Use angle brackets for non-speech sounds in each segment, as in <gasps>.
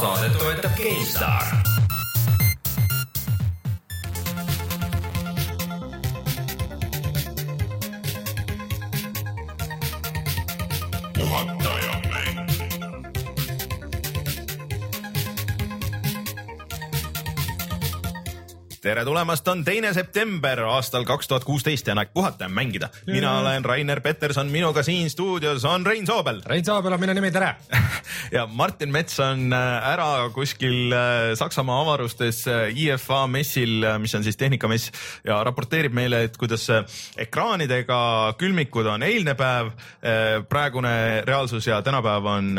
saadet toetab tere tulemast, on teine september aastal kaks tuhat kuusteist ja on aeg puhata ja mängida. mina olen Rainer Peterson, minuga siin stuudios on Rein Soobel Rein Soobel on minu nimi, tere. <laughs> ja Martin Mets on äh, ära kuskil äh, Saksamaa avarustes äh, IFA messil, mis on siis tehnikamess ja raporteerib meile, et kuidas ekraanidega külmikud on eilne päev, praegune reaalsus ja tänapäev on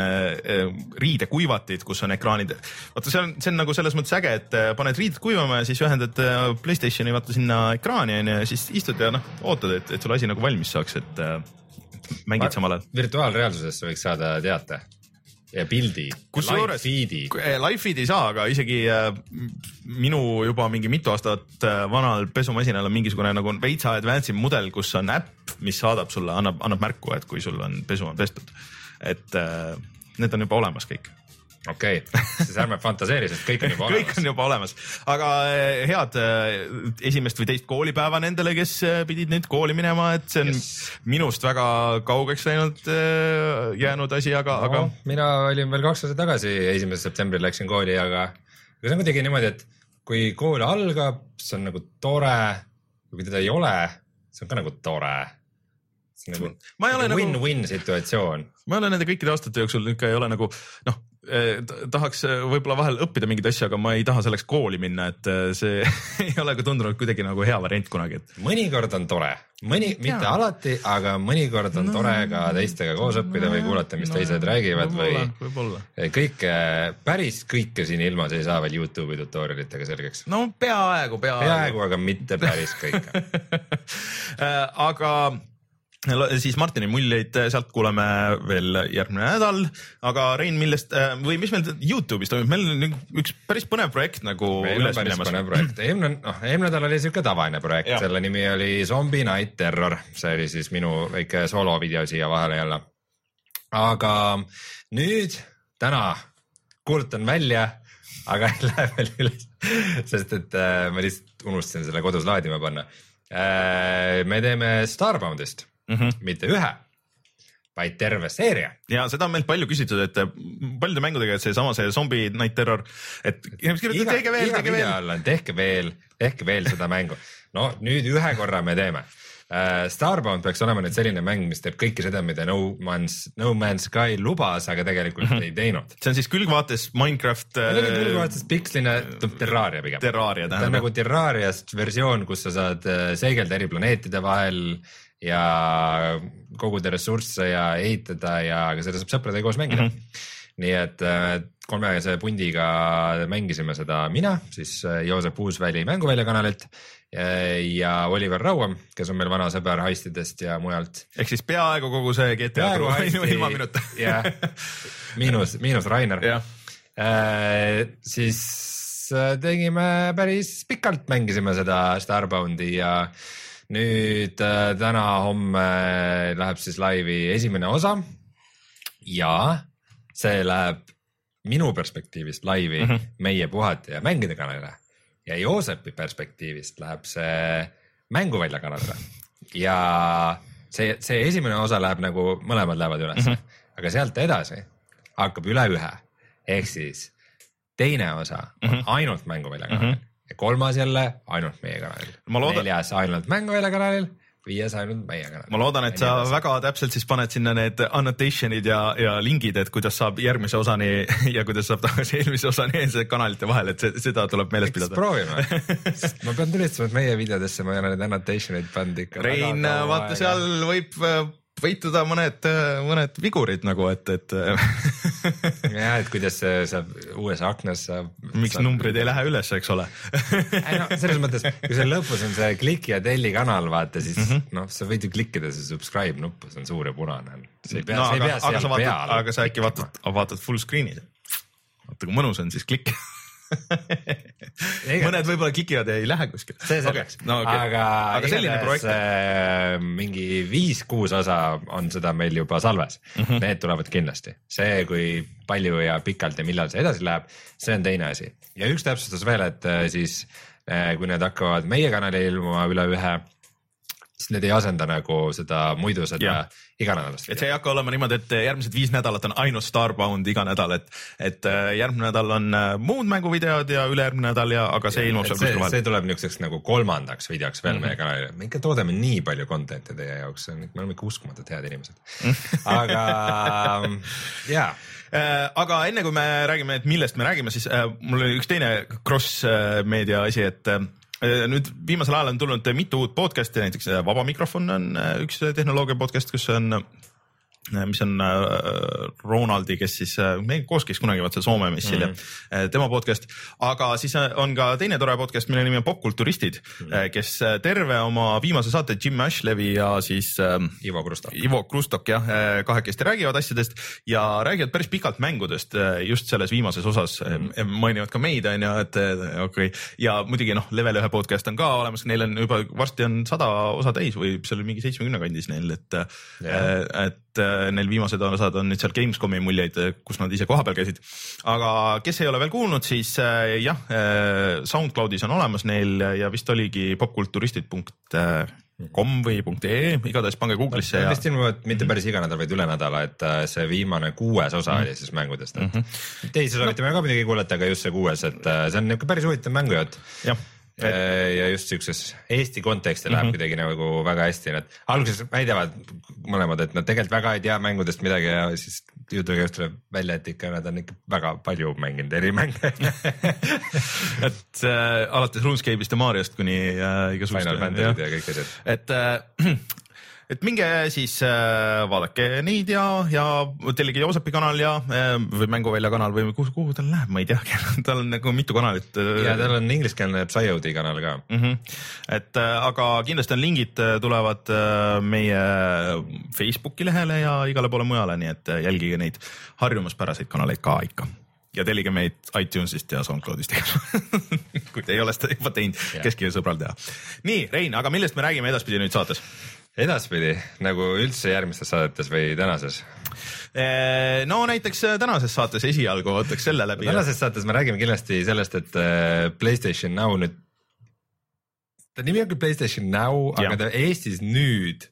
riidekuivatid, kus on ekraanid. vaata, see on, see on nagu selles mõttes äge, et paned riided kuivama ja siis ühendad äh, Playstationi vaata sinna ekraani onju ja siis istud ja noh, ootad, et, et sul asi nagu valmis saaks, et äh, mängid samal ajal. virtuaalreaalsusesse võiks saada teate ja pildi. kusjuures feed'i. live feed'i ei saa, aga isegi äh, minu juba mingi mitu aastat vanal pesumasinal on mingisugune nagu veitsa advanced mudel, kus on äpp, mis saadab sulle, annab, annab märku, et kui sul on pesu on pestud. et need on juba olemas kõik. Okei okay., siis ärme fantaseeri, sest kõik on juba <laughs> kõik olemas on. juba olemas, aga äh, head äh, esimest või teist koolipäeva nendele, kes äh, pidid nüüd kooli minema, et see on Yes. minust väga kaugeks läinud jäänud asi, aga no., aga mina olin veel kaks aastat tagasi, esimesel septembril läksin kooli, aga, aga see on kuidagi niimoodi, et kui kool algab, see on nagu tore. kui teda ei ole, see on ka nagu tore. nagu Ma ei ole nagu- win-win situatsioon. ma ei ole nende kõikide aastate jooksul ikka ei ole nagu noh, tahaks äh, võib-olla vahel õppida mingeid asju, aga ma ei taha selleks kooli minna, et äh, see <laughs> ei ole ka tundunud kuidagi nagu hea variant kunagi, et mõnikord on tore, mõni, mitte Jaa. alati, aga mõnikord on no, tore ka teistega koos õppida või kuulata, mis no, teised räägivad või kõike, päris kõike siin ilmas ei saa veel Youtube'i tutorialitega selgeks. no peaaegu, peaaegu, peaaegu, aga mitte päris kõike. <laughs> Aga siis Martini muljeid äh, sealt kuuleme veel järgmine nädal, aga Rein, millest äh, või mis meil Youtube'is toimub, meil on üks päris põnev projekt nagu meil üles minemas. <clears throat> eelmine, noh, eelmine nädal oli siuke tavaline projekt. Selle nimi oli Zombie Night Terror, see oli siis minu väike soolovideo siia vahele jälle. aga nüüd, täna kuulutan välja, aga <laughs> ei lähe veel üles, sest et äh, ma lihtsalt unustasin selle kodus laadima panna. Äh,. me teeme Starboundist mm. -hmm. mitte ühe, vaid terve seeria. ja seda on meilt palju küsitud, et äh, paljude mängudega, et seesama see Zombie Night Terror, et inimesed kirjutavad, tehke veel, tehke veel. tehke veel, tehke veel seda mängu. no nüüd ühe korra me teeme uh,. Starbound peaks olema nüüd selline mäng, mis teeb kõike seda, mida No Man's, No Man's Sky lubas, aga tegelikult mm -hmm. ei teinud. see on siis külgvaates Minecraft äh, vaatasin piksline Terraria pigem. Terraria ta on tähendab nagu Terrariast versioon, kus sa saad äh, seegelda eri planeetide vahel ja koguda ressursse ja ehitada ja, aga seda saab sõpradega koos mängida mm. -hmm. nii et äh, kolmekese pundiga mängisime seda mina, siis äh, Joosep Uusväli Mänguvälja kanalilt äh, ja Oliver Rauam, kes on meil vana sõber heistidest ja mujalt. ehk siis peaaegu kogu see GTA turu ilma minuta. <laughs> jah, miinus, miinus Rainer Äh, siis äh, tegime päris pikalt, mängisime seda Starboundi ja nüüd äh, täna-homme läheb siis laivi esimene osa. ja see läheb minu perspektiivist laivi mm Mhm. -hmm. meie puhata ja mängida kanalile ja Joosepi perspektiivist läheb see mänguvälja kanalile ja see, see esimene osa läheb nagu mõlemad lähevad üles mm, Mhm. -hmm. aga sealt edasi hakkab üle ühe ehk siis teine osa on mm Mhm. -hmm. ainult mänguvälja kanalil mm -hmm. Ja kolmas jälle ainult meie kanalil. Ma loodan- neljas ainult mänguvälja kanalil, viies ainult meie kanalil. ma loodan, et sa väga täpselt siis paned sinna need annotation'id ja, ja lingid, et kuidas saab järgmise osani <laughs> ja kuidas saab tagasi eelmise osani see kanalite vahel, et seda tuleb meeles pidada. proovime, ma pean tunnistama, et meie videodesse ma ei ole neid annotation eid pannud ikka. Rein, vaata seal võib peituda mõned, mõned vigurid nagu, et, et <laughs> jah, et kuidas see saab uues aknas saab. miks numbrid ei lähe üles, eks ole. ei no selles mõttes, kui seal lõpus on see kliki ja telli kanal, vaata siis mm. -hmm. noh, sa võid ju klikkida see subscribe nuppu, see on suur ja punane. sa ei pea no sa ei aga, pea seal vaatad, peal. aga sa äkki vaatad, vaatad full screen'i. vaata kui mõnus on siis klikk. <laughs> <laughs> mõned võib-olla klikivad ja ei lähe kuskile. see selleks okay. no, okay. aga, aga selline projekt äh, mingi viis-kuus osa on seda meil juba salves mm, -hmm. need tulevad kindlasti. see, kui palju ja pikalt ja millal see edasi läheb, see on teine asi. ja üks täpsustus veel, et äh, siis äh, kui need hakkavad meie kanalil ilmuma üle ühe siis need ei asenda nagu seda muidu seda iganädalast. et see ei hakka olema niimoodi, et järgmised viis nädalat on ainult Starbound iga nädal, et, et äh, järgmine nädal on äh, muud mänguvideod ja ülejärgmine nädal ja, aga see ilmub seal kuskil vahel. see tuleb niisuguseks nagu kolmandaks videoks veel mm -hmm. meie kanalile, me ikka toodame nii palju content'i teie jaoks, me oleme ikka uskumatult head inimesed aga jaa äh, aga enne kui me räägime, et millest me räägime, siis mul oli üks teine cross meedia asi, et nüüd viimasel ajal on tulnud mitu uut podcast'i, näiteks äh, Vaba Mikrofon on äh, üks tehnoloogia podcast, kus on Äh, mis on äh, Ronaldi, kes siis, äh, me koos käis kunagi vaata Soome messil mm -hmm. ja tema podcast, aga siis on ka teine tore podcast, mille nimi on Popkulturistid mm, -hmm. kes terve oma viimase saate Jim Ashlevi ja siis Ivo Krustok, Ivo Krustok jah, kahekesti räägivad asjadest ja räägivad päris pikalt mängudest just selles viimases osas mm -hmm. mainivad ka meid on ju, et okei okay. ja muidugi noh, level ühe podcast on ka olemas, neil on juba varsti on sada osa täis või seal mingi seitsmekümne kandis neil, et yeah., et et äh, neil viimased osad on nüüd seal Gamescomi muljeid, äh, kus nad ise kohapeal käisid. aga kes ei ole veel kuulnud, siis äh, jah, SoundCloudis on olemas neil ja vist oligi popkulturistid.com või .ee, igatahes pange Google'isse ja. vist ilmuvad mitte päris iga nädal, vaid üle nädala, et see viimane kuues osa mm -hmm. oli siis mängudest, et mm -hmm. teisi soovitame no. ka muidugi kuulata, aga just see kuues, et see on niisugune päris huvitav mängujutt. jah ja just siukses Eesti konteksti läheb mm -hmm. kuidagi nagu väga hästi, nad alguses väidavad mõlemad, et nad tegelikult väga ei tea mängudest midagi ja siis jutu käest tuleb välja, et ikka nad on ikka väga palju mänginud eri mänge <laughs> et äh, alates RuneScape'ist ja Mariost kuni äh, igasuguste. Final Fantasy'd ja kõik asjad. et äh, <clears throat> et minge siis äh, vaadake neid ja, ja tellige Joosepi kanal ja äh, või Mänguvälja kanal või kuhu, kuhu tal läheb, ma ei tea <laughs> tal on nagu mitu kanalit äh,. ja tal on ingliskeelne Psyodi kanal ka mm. -hmm. et äh, aga kindlasti on lingid äh, tulevad äh, meie Facebooki lehele ja igale poole mujale, nii et äh, jälgige neid harjumuspäraseid kanaleid ka ikka ja tellige meid iTunesist ja SoundCloudist <laughs> kui te ei ole seda juba teinud yeah., käskige sõbral teha. nii, Rein, aga millest me räägime edaspidi nüüd saates? Edaspidi nagu üldse järgmistes saadetes või tänases? no näiteks äh, tänases saates esialgu võtaks selle läbi. tänases saates me räägime kindlasti sellest, et äh, Playstation Now nüüd, ta nimi on küll Playstation Now, aga ta Eestis nüüd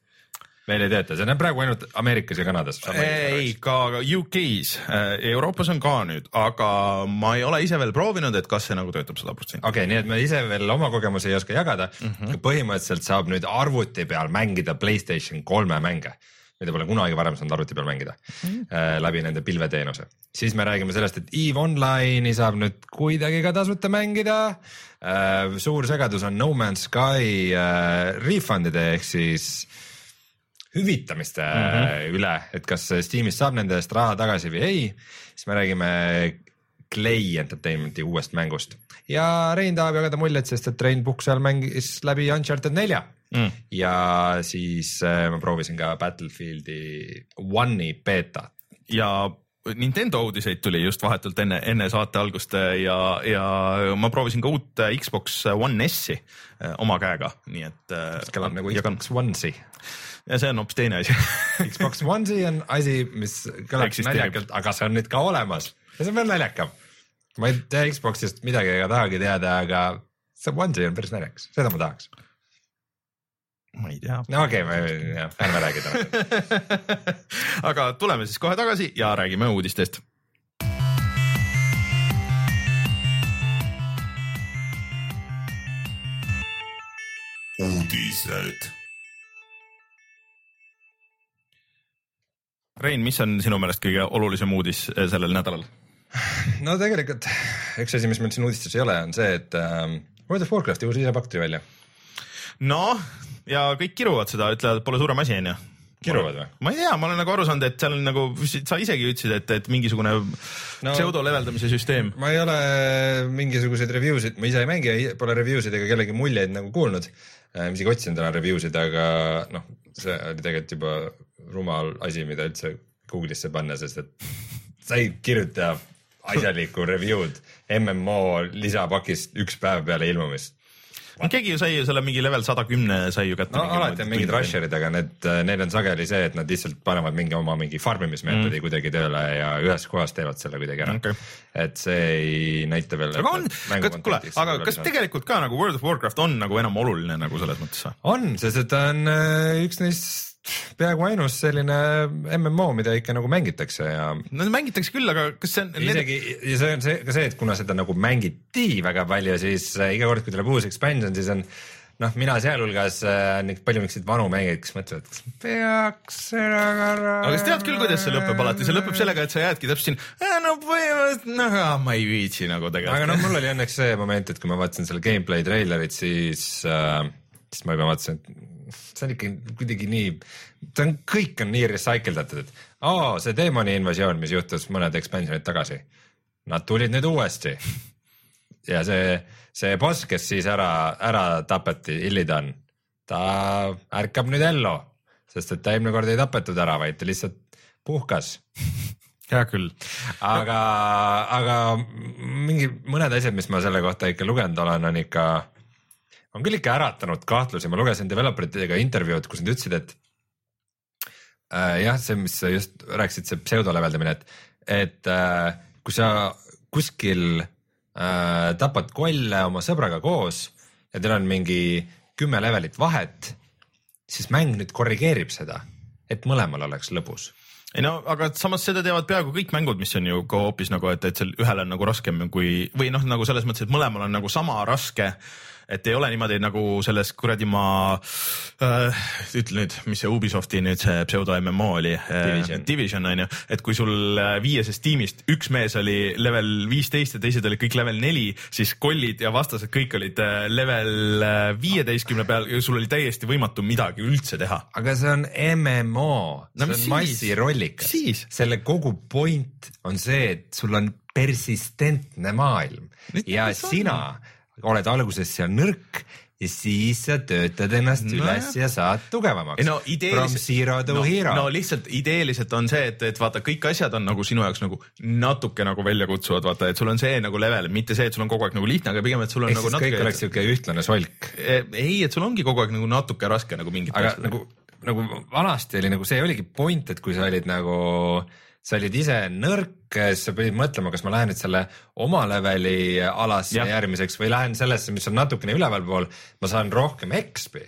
veel ei tööta, see on praegu ainult Ameerikas ja Kanadas. ei, ka UK-s, äh, Euroopas on ka nüüd, aga ma ei ole ise veel proovinud, et kas see nagu töötab sada protsenti. okei okay,, nii et me ise veel oma kogemusi ei oska jagada mm. -hmm. põhimõtteliselt saab nüüd arvuti peal mängida Playstation kolme mänge mida pole kunagi varem saanud arvuti peal mängida mm äh, läbi nende pilveteenuse. siis me räägime sellest, et EVE Online'i saab nüüd kuidagi ka tasuta mängida äh,. suur segadus on No Man's Sky äh, refund'ide ehk siis äh, hüvitamiste mm -hmm. üle, et kas Steamis saab nende eest raha tagasi või ei, siis me räägime Clay Entertainmenti uuest mängust ja Rein tahab jagada muljet, sest et Rein Pukk seal mängis läbi Uncharted nelja mm. ja siis äh, ma proovisin ka Battlefieldi One'i beetat. ja Nintendo uudiseid tuli just vahetult enne, enne saate algust ja, ja ma proovisin ka uut Xbox One S-i äh, oma käega, nii et. mis kõlab nagu Xbox One-si ja see on hoopis teine asi. <laughs> Xbox One-si on asi, mis kõlab naljakalt, aga see on nüüd ka olemas. Ja see on veel naljakam. ma ei tea Xbox'ist midagi ega tahagi teada, aga see One-si on päris naljakas, seda ma tahaks. ma ei tea. no okei okay,, jah, ärme räägi täna. <laughs> Aga tuleme siis kohe tagasi ja räägime uudistest. Uudised Rein, mis on sinu meelest kõige olulisem uudis eh, sellel nädalal? no tegelikult üks asi, mis meil siin uudistes ei ole, on see, et äh, World of Warcrafti uus isepakk tuli välja. noh, ja kõik kiruvad seda, ütlevad, et pole suurem asi, onju kiruvad või? ma ei tea, ma olen nagu aru saanud, et seal on nagu, sa isegi ütlesid, et, et mingisugune no, pseudo leveldamise süsteem. ma ei ole mingisuguseid review sid, ma ise ei mängi, pole review sid ega kellegi muljeid nagu kuulnud. ma isegi otsisin täna review sid, aga noh, see oli tegelikult juba rumal asi, mida üldse Google'isse panna, sest et sa ei kirjuta asjalikku review'd MMO lisapakist üks päev peale ilmumist. keegi ju sai ju selle mingi level sada kümne sai ju kätte. no alati on mingid rusher'id, aga need, neil on sageli see, et nad lihtsalt panevad mingi oma mingi farmimismeetodi mm. kuidagi tööle ja ühes kohas teevad selle kuidagi ära okay.. et see ei näita veel. aga on, kuule, aga kas tegelikult ka nagu World of Warcraft on nagu enam oluline nagu selles mõttes on, sest et ta on äh, üks neist peaaegu ainus selline MMO, mida ikka nagu mängitakse ja no mängitakse küll, aga kas see on, isegi ja see on see ka see, et kuna seda nagu mängiti väga palju, siis äh, iga kord, kui tuleb uus expansion, siis on noh, mina sealhulgas äh, palju niisuguseid vanu mängijaid, kes mõtlevad, kas peaks seda ka aga sa tead küll, kuidas see lõpeb alati, see lõpeb sellega, et sa jäädki täpselt siin, no põhimõtteliselt, noh, ma ei viitsi nagu aga tegelikult. noh, mul oli õnneks see moment, et kui ma vaatasin selle gameplay treilerit, siis äh,, siis ma juba mõtlesin, et <laughs> see on ikka kuidagi nii, ta on, kõik on nii recycle datud, et aa, see teemani invasioon, mis juhtus mõned expansion'id tagasi. Nad tulid nüüd uuesti. ja see, see boss, kes siis ära, ära tapeti, Illidan, ta ärkab nüüd ellu, sest et ta eelmine kord ei tapetud ära, vaid ta lihtsalt puhkas hea küll. aga, aga mingi mõned asjad, mis ma selle kohta ikka lugenud olen, on ikka, on küll ikka äratanud kahtlusi, ma lugesin developer itega intervjuud, kus nad ütlesid, et äh, jah, see, mis sa just rääkisid, see pseudoleveldamine, et, et äh, kui sa kuskil äh, tapad kolle oma sõbraga koos ja teil on mingi kümme levelit vahet, siis mäng nüüd korrigeerib seda, et mõlemal oleks lõbus ei no aga samas seda teevad peaaegu kõik mängud, mis on ju ka hoopis nagu, et, et seal ühel on nagu raskem kui või noh, nagu selles mõttes, et mõlemal on nagu sama raske. Et ei ole niimoodi nagu selles kuradi ma äh,, ütle nüüd, mis see Ubisofti nüüd see pseudo MMO oli äh, Division. On ju, et kui sul äh, viiesest tiimist üks mees oli level viisteist ja teised olid kõik level neli, siis kollid ja vastased kõik olid äh, level viieteistkümne peal ja sul oli täiesti võimatu midagi üldse teha. aga see on MMO, No see on siis? massirollikas selle kogu point on see, et sul on persistentne maailm Mis- ja mis on? Oled alguses seal nõrk ja siis sa töötad ennast No üles jah. ja saad tugevamaks. no ideeliselt, no, hero no lihtsalt ideeliselt on see, et, et vaata, kõik asjad on nagu sinu jaoks nagu natuke nagu väljakutsuvad, vaata, et sul on see nagu level, mitte see, et sul on kogu aeg nagu lihtne, aga pigem, et sul on ehk nagu siis kõik oleks natuke. siuke ühtlane solk. ei, et sul ongi kogu aeg nagu natuke raske nagu mingit aga nagu, nagu vanasti oli nagu see oligi point, et kui sa olid nagu, sa olid ise nõrk, siis sa pidid mõtlema, kas ma lähen nüüd selle oma leveli alasse Jah. järgmiseks või lähen sellesse, mis on natukene ülevalpool, ma saan rohkem XP.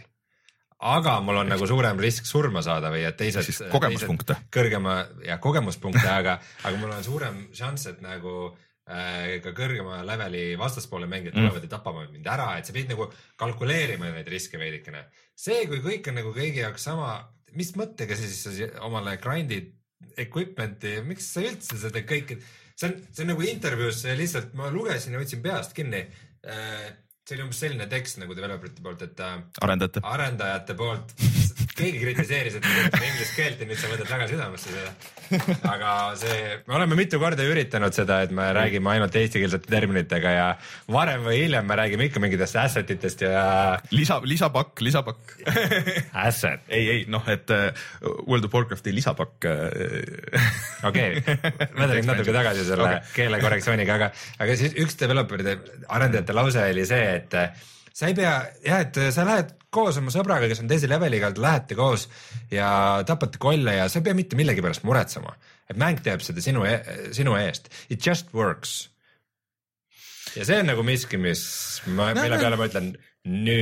aga mul on nagu suurem risk surma saada või et teised. Kogemuspunkte. kõrgema ja kogemuspunkte, aga, aga mul on suurem šanss, et nagu äh, ka kõrgema leveli vastaspoole mängijad Mm. tulevad ja tapavad mind ära, et sa pidid nagu kalkuleerima neid riske veidikene. see, kui kõik on nagu kõigi jaoks sama, mis mõttega sa siis omale grind'id equipment'i, miks sa üldse seda kõike, see on, see on nagu intervjuus lihtsalt, ma lugesin ja võtsin peast kinni. See oli umbes selline tekst nagu developerite poolt, et äh, arendajate. arendajate poolt, keegi kritiseeris, et inglise keelt ja nüüd sa võtad väga südamesse seda. aga see, me oleme mitu korda üritanud seda, et me räägime ainult eestikeelsete terminitega ja varem või hiljem me räägime ikka mingitest asset itest ja lisa, lisapakk, lisapakk. asset, ei, ei noh, et äh, World of Warcrafti lisapakk äh,. okei, <laughs> ma tulin natuke tagasi selle Okei. okay. keelekorrektsiooniga, aga, aga siis üks developeride, arendajate lause oli see, et äh, sa ei pea, jah, et äh, sa lähed koos oma sõbraga, kes on teise leveliga, lähete koos ja tapate kolle ja sa ei pea mitte millegi pärast muretsema. et mäng teeb seda sinu, sinu eest, it just works. ja see on nagu miski, mis ma, No, mille no. peale ma ütlen no,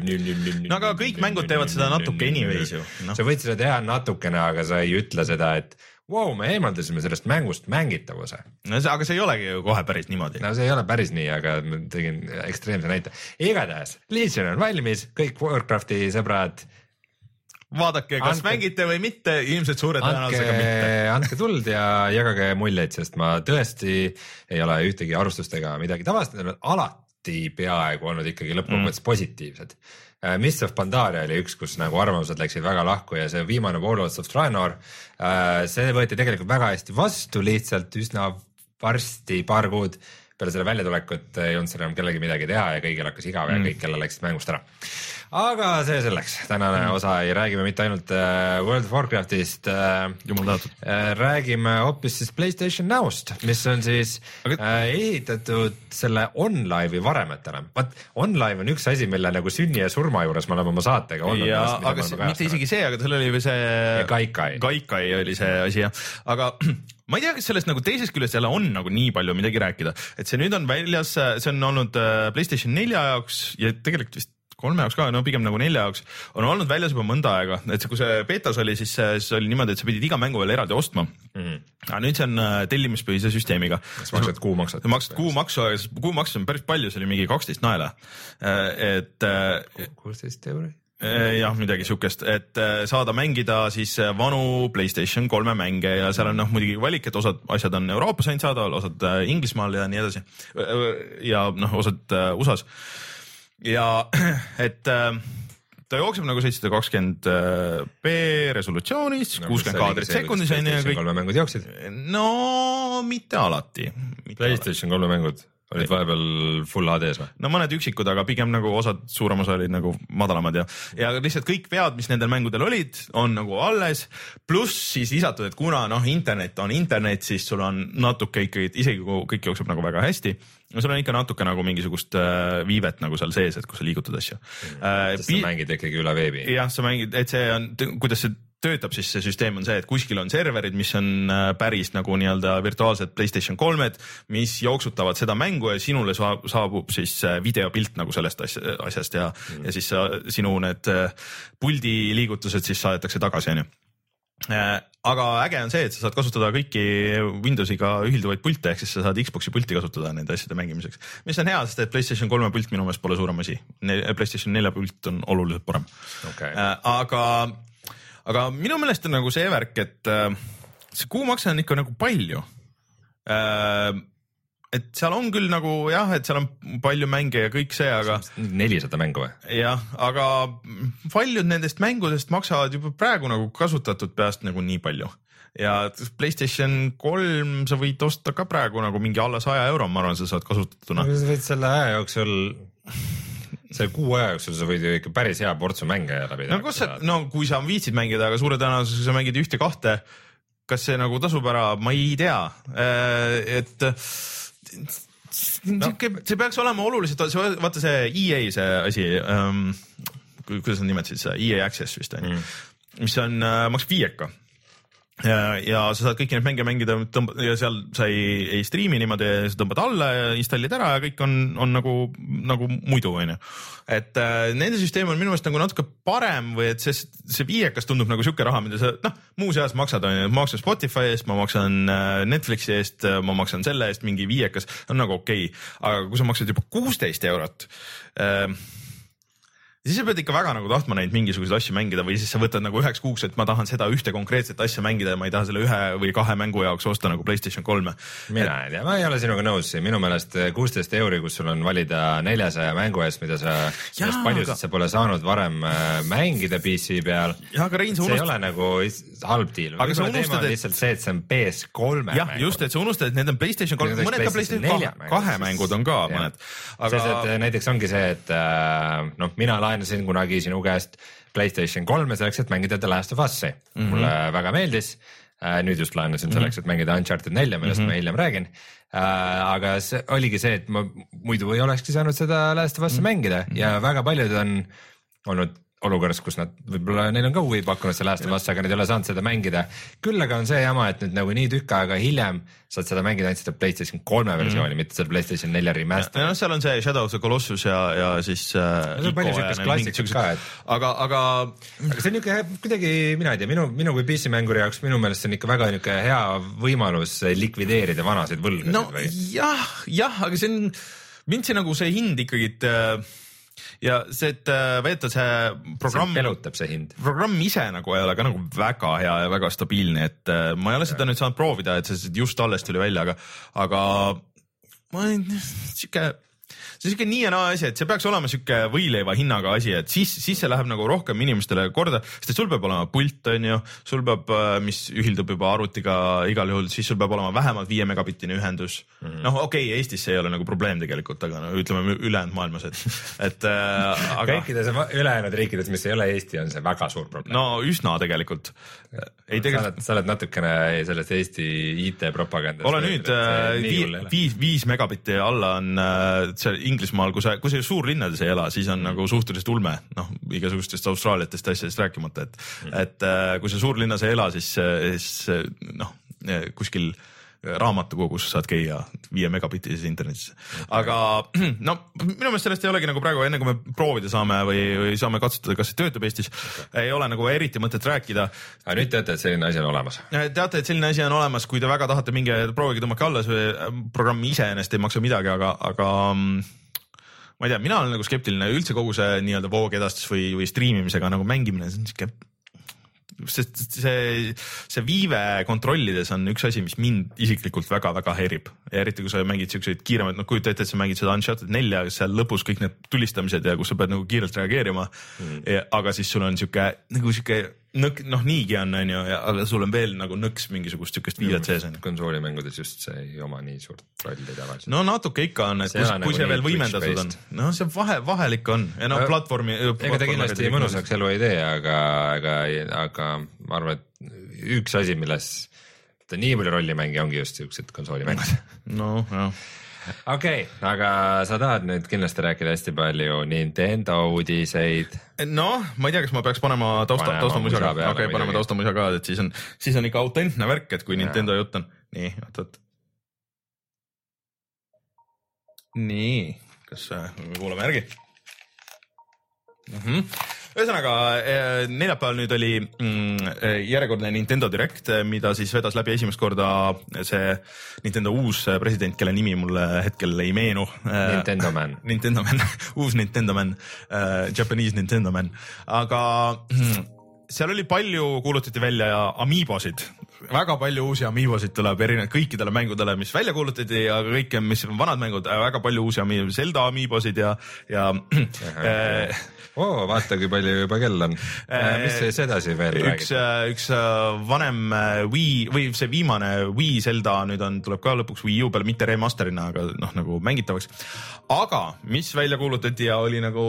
no, no, no, no. no aga kõik mängud teevad seda natuke anyways ju, noh. sa võid seda teha natukene, aga sa ei ütle seda, et wow,, me eemaldasime sellest mängust mängitavuse. no see, aga see ei olegi ju kohe päris niimoodi. no see ei ole päris nii, aga ma tegin ekstreemse näite. igatahes, Legion on valmis, kõik Warcrafti sõbrad, vaadake, kas Andke- mängite või mitte, ilmselt suure tõenäosusega mitte., andke tuld ja jagage muljeid, sest ma tõesti ei ole ühtegi arvustust ega midagi tavastanud, alati peaaegu olnud ikkagi lõppkokkuvõttes mm. positiivsed. Mists of Pandaria oli üks, kus nagu arvamused läksid väga lahku ja see viimane Warlords of Draenor, see võeti tegelikult väga hästi vastu, lihtsalt üsna varsti, paar kuud peale selle väljatulekut ei olnud seal enam kellelgi midagi teha ja kõigil hakkas igav ja kõik jälle läksid mängust ära. Aga see selleks, tänane osa ei räägi me mitte ainult äh, World of Warcraftist äh,. jumal tänatud. äh, räägime hoopis siis Playstation Nowst, mis on siis Aga- ehitatud selle OnLive'i varemetele. vaat OnLive on üks asi, mille nagu sünni ja surma juures me oleme oma saatega olnud. ja, aga see, mitte isegi see, aga seal oli veel see. Gaikai. Gaikai oli see asi jah, aga <clears throat> ma ei tea, kas sellest nagu teisest küljest jälle on nagu nii palju midagi rääkida, et see nüüd on väljas, see on olnud Playstation nelja jaoks ja tegelikult vist kolme jaoks ka, no pigem nagu nelja jaoks, on olnud väljas juba mõnda aega, et see, kui see betas oli, siis, siis oli niimoodi, et sa pidid iga mängu veel eraldi ostma mm. -hmm. aga nüüd see on äh, tellimuspõhise süsteemiga. kas maksad kuumaksut? sa maksad kuumaksu, aga kuumaksu on päris palju, see oli mingi kaksteist naela. et äh, kuusteist euri jah, midagi siukest, et saada mängida siis vanu Playstation kolme mänge ja seal on noh muidugi valik, et osad asjad on Euroopas ainult saadaval, osad Inglismaal ja nii edasi. ja noh, osad USA-s. Ja <clears throat> et ta jookseb nagu seitsesada kakskümmend B resolutsioonis kuuskümmend kaadrit sekundis on ju kõik. kolme mängud jooksid? no mitte alati. Playstation kolme mängud olid vahepeal full HD-s või? no mõned üksikud, aga pigem nagu osad, suurem osa olid nagu madalamad ja, ja lihtsalt kõik vead, mis nendel mängudel olid, on nagu alles. pluss siis lisatud, et kuna noh, internet on internet, siis sul on natuke ikkagi, isegi kui kõik jookseb nagu väga hästi, no sul on ikka natuke nagu mingisugust äh, viivet nagu seal sees, et kui sa liigutad asju äh,. sest sa mängid ikkagi üle veebi. jah, sa mängid, et see on, kuidas see töötab, siis see süsteem on see, et kuskil on serverid, mis on äh, päris nagu nii-öelda virtuaalsed Playstation kolmed, mis jooksutavad seda mängu ja sinule saab, saabub siis videopilt nagu sellest asja, asjast ja mm., ja siis sa, sinu need puldi liigutused siis saadetakse tagasi, onju aga äge on see, et sa saad kasutada kõiki Windowsiga ühilduvaid pilte, ehk siis sa saad Xbox'i pulti kasutada nende asjade mängimiseks. mis on hea, sest et Playstation kolme pult minu meelest pole suurem asi. Playstation nelja pult on oluliselt parem okay.. aga aga minu meelest on nagu see värk, et äh, see kuumakse on ikka nagu palju äh,. Et seal on küll nagu jah, et seal on palju mänge ja kõik see, aga. nelisada mängu või? jah, aga paljud nendest mängudest maksavad juba praegu nagu kasutatud peast nagu nii palju ja Playstation kolm sa võid osta ka praegu nagu mingi alla saja euro, ma arvan, sa saad kasutatuna. sa võid selle aja jooksul selle kuu aja jooksul sa võid ju ikka päris hea portsu mänge läbi teha. no kus sa, no kui sa viitsid mängida, aga suure tõenäosusega sa mängid ühte-kahte. kas see nagu tasub ära, ma ei tea, et no. see peaks olema oluliselt, vaata see EA see asi ähm,, kuidas nad nimetasid seda, EA Access vist on ju mm., mis on äh,, maksab viieka ja, ja sa saad kõiki neid mänge mängida ja seal sa ei, ei striimi niimoodi, sa tõmbad alla ja installid ära ja kõik on, on nagu, nagu muidu, onju. et äh, nende süsteem on minu meelest nagu natuke parem või et see, see viiekas tundub nagu sihuke raha, mida sa noh, muuseas maksad, onju, ma maksan Spotify eest, ma maksan äh, Netflixi eest, ma maksan selle eest mingi viiekas, on nagu okei okay., aga kui sa maksad juba kuusteist eurot äh, siis sa pead ikka väga nagu tahtma neid mingisuguseid asju mängida või siis sa võtad nagu üheks kuuks, et ma tahan seda ühte konkreetset asja mängida ja ma ei taha selle ühe või kahe mängu jaoks osta nagu Playstation kolme. mina et... ei tea, ma ei ole sinuga nõus, minu meelest kuusteist euri, kus sul on valida neljasaja mängu eest, mida sa, millest paljusid aga... sa pole saanud varem äh, mängida PC peal. jah, aga Rein, sa unustad. see ei ole nagu halb deal. aga sa unustad, et lihtsalt see, et see on PS3-e jah, just, et sa unustad, et need on Playstation kolm, mõned ka Playstation kahe mängud on ka mõned. aga. et näiteks ongi see, et äh, noh, mina laenasin kunagi sinu käest Playstation kolme selleks, et mängida The Last of Us'i mm. -hmm. mulle väga meeldis. nüüd just laenasin selleks, et mängida Uncharted nelja, millest mm -hmm. ma hiljem räägin. aga see oligi see, et ma muidu ei olekski saanud seda Last of Us'i mm -hmm. mängida ja väga paljud on olnud olukorras, kus nad võib-olla neil on ka huvi pakkunud selle aasta vastu, aga nad ei ole saanud seda mängida. küll aga on see jama, et nüüd nagu nii tükk aega hiljem saad seda mängida ainult seda Playstation kolme versiooni mm., mitte seda Playstation nelja remaster'i. noh, seal on see Shadow of the Colossus ja, ja siis äh,. on palju siukest klassikat ka, et. aga, aga. aga see on niuke kuidagi, mina ei tea, minu, minu kui PC mänguri jaoks minu meelest see on ikka väga niuke hea võimalus likvideerida vanasid võlgasid no, või? jah, jah, aga see on, mind see nagu see hind ikkagi äh, ja see, et veeta see programm. pelutab see hind. programm ise nagu ei ole ka nagu väga hea ja väga stabiilne, et äh, ma ei ole seda nüüd saanud proovida, et see just alles tuli välja, aga, aga ma olen sihuke see on siuke nii ja naa asi, et see peaks olema siuke võileiva hinnaga asi, et siis, siis see läheb nagu rohkem inimestele korda, sest et sul peab olema pult, on ju, sul peab, äh, mis ühildub juba arvutiga igal juhul, siis sul peab olema vähemalt viie megabittine ühendus mm -hmm.. noh, okei okay,, Eestis see ei ole nagu probleem tegelikult, aga no ütleme ülejäänud maailmas, et, et äh, <laughs> aga. kõikides ülejäänud riikides, mis ei ole Eesti, on see väga suur probleem. no üsna tegelikult. ei tegelikult. sa oled natukene sellest Eesti IT-propagandast. ole nüüd, äh, viis, viis megabitti alla on seal Inglismaal, kui sa, kui sa suurlinnades ei ela, siis on mm. nagu suhteliselt ulme, noh igasugustest Austraaliatest asjadest rääkimata, et mm., et äh, kui sa suurlinnas ei ela, siis, siis noh kuskil raamatukogus saad käia viie megabitises internetis. aga <clears throat> no minu meelest sellest ei olegi nagu praegu, enne kui me proovida saame või, või saame katsetada, kas see töötab Eestis okay., ei ole nagu eriti mõtet rääkida. aga nüüd teate, et selline asi on olemas? teate, et selline asi on olemas, kui te väga tahate, minge proovige tõmmake alla, see programm iseenesest ei maksa midagi, aga, aga ma ei tea, mina olen nagu skeptiline üldse kogu see nii-öelda voogedastus või, või striimimisega nagu mängimine, see on siuke sest see, see viive kontrollides on üks asi, mis mind isiklikult väga-väga häirib. Eriti kui sa mängid siukseid kiiremaid, noh kujuta ette, et sa mängid seda Uncharted nelja, seal lõpus kõik need tulistamised ja kus sa pead nagu kiirelt reageerima. Mm.. aga siis sul on siuke nagu siuke nõk-, noh, niigi on, on ju, aga sul on veel nagu nõks mingisugust siukest viidet sees on ju. konsoolimängudes just see ei oma nii suurt rolli tavaliselt. no natuke ikka on, et kus, kui nagu see veel võimendatud on, no see vahe, vahel ikka on ja noh, platvormi. ega ta kindlasti mõnusaks elu ei tee, aga, aga, aga ma arvan, et üks asi, milles ta nii palju rolli mängija ongi just siuksed konsoolimängud. noh, jah okei okay,, aga sa tahad nüüd kindlasti rääkida hästi palju Nintendo uudiseid. noh, ma ei tea, kas ma peaks panema tausta, taustamuisa ka, okei okay,, paneme taustamuisa ka, et siis on, siis on ikka autentne värk, et kui Nintendo jutt on. nii, oot-oot. nii, kas äh, kuulame järgi mm? -hmm ühesõnaga eh, neljapäeval nüüd oli mm, eh, järjekordne Nintendo Direct, eh, mida siis vedas läbi esimest korda see Nintendo uus president, kelle nimi mulle hetkel ei meenu. Nintendo Man. <laughs> Nintendo Man <laughs> uus Nintendo Man Japanese Nintendo Man, aga mm, seal oli palju, kuulutati välja amiibosid, väga palju uusi amiibosid tuleb erinevaid kõikidele mängudele, mis välja kuulutati ja kõike, mis on vanad mängud, väga palju uusi amiibosid, Zelda amiibosid ja, ja <clears throat> äh, oo oh,, vaata, kui palju juba kell on. Äh, mis siis edasi veel üks, äh, üks äh, vanem Wii või see viimane Wii Zelda nüüd on, tuleb ka lõpuks Wii U peale, mitte remaster'ina, aga noh, nagu mängitavaks. aga mis välja kuulutati ja oli nagu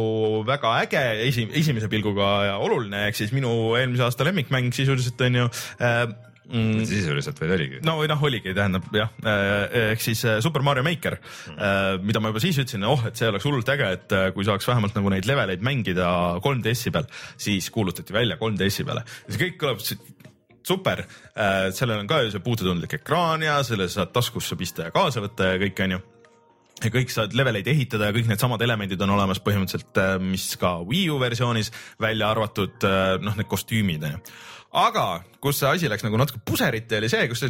väga äge esi, esimese pilguga ja oluline, ehk siis minu eelmise aasta lemmikmäng sisuliselt on ju äh, mm.. sisuliselt vaid oligi. no või noh, oligi, tähendab jah, äh, ehk siis äh, Super Mario Maker mm., mida ma juba siis ütlesin, oh, et see oleks hullult äge, et kui saaks vähemalt nagu neid leveleid mängida 3DS-i peal, siis kuulutati välja 3DS-i peale. see kõik kõlab super, sellel on ka ju see puututundlik ekraan ja selle saad taskusse pista ja kaasa võtta ja kõik onju ja kõik saad leveleid ehitada ja kõik needsamad elemendid on olemas põhimõtteliselt, mis ka Wii U versioonis välja arvatud noh, need kostüümid onju aga kus see asi läks nagu natuke puseriti, oli see, kus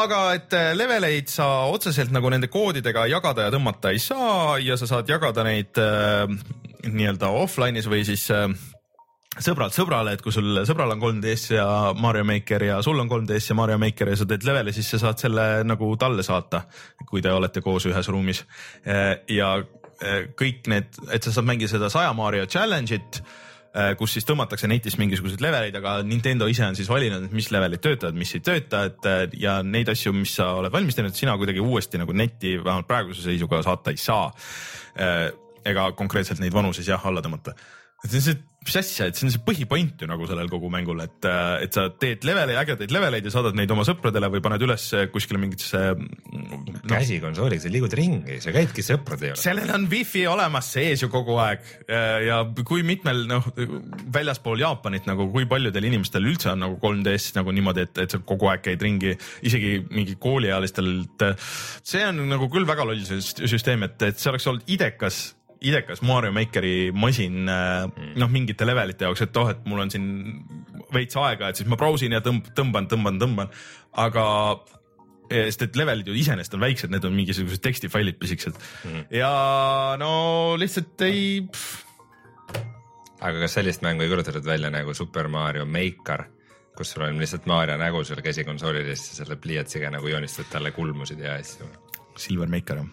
aga et äh, leveleid sa otseselt nagu nende koodidega jagada ja tõmmata ei saa ja sa saad jagada neid äh, nii-öelda offline'is või siis äh, sõbralt sõbrale, et kui sul sõbral on 3DS ja Mario Maker ja sul on 3DS ja Mario Maker ja sa teed leveli, siis sa saad selle nagu talle saata, kui te olete koos ühes ruumis. Äh, ja äh, kõik need, et sa saad mängida seda saja Mario challenge'it kus siis tõmmatakse netist mingisuguseid leveleid, aga Nintendo ise on siis valinud, mis levelid töötavad, mis ei tööta, et äh, ja neid asju, mis sa oled valmis teinud, sina kuidagi uuesti nagu netti vähemalt praeguse seisuga saata ei saa. Äh, ega konkreetselt neid vanu siis jah alla tõmmata. See on see mis asja, et see on see põhipoint ju nagu sellel kogu mängul, et, et sa teed leveleid, ägedaid leveleid ja saadad neid oma sõpradele või paned üles kuskile mingitesse no.. käsikonsooliga, sa liigud ringi, sa käidki sõprade juures. sellel on wifi olemas sees ju kogu aeg ja kui mitmel noh, väljaspool Jaapanit nagu, kui paljudel inimestel üldse on nagu 3DS nagu niimoodi, et, et sa kogu aeg käid ringi, isegi mingi kooliealistel. see on nagu küll väga loll süsteem, et, et see oleks olnud idekas idekas Mario Makeri masin äh, mm. noh, mingite levelite jaoks, et oh, et mul on siin veits aega, et siis ma brausin ja tõmb-, tõmban, tõmban, tõmban, aga eh, sest et levelid ju iseenesest on väiksed, need on mingisugused tekstifailid pisikesed mm. ja no lihtsalt ei. aga kas sellist mängu ei kulutatud välja nagu Super Mario Maker, kus sul on lihtsalt Mario nägu seal käsikonsoolil ja siis selle pliiatsiga nagu joonistad talle kulmusid ja asju? Silver Maker jah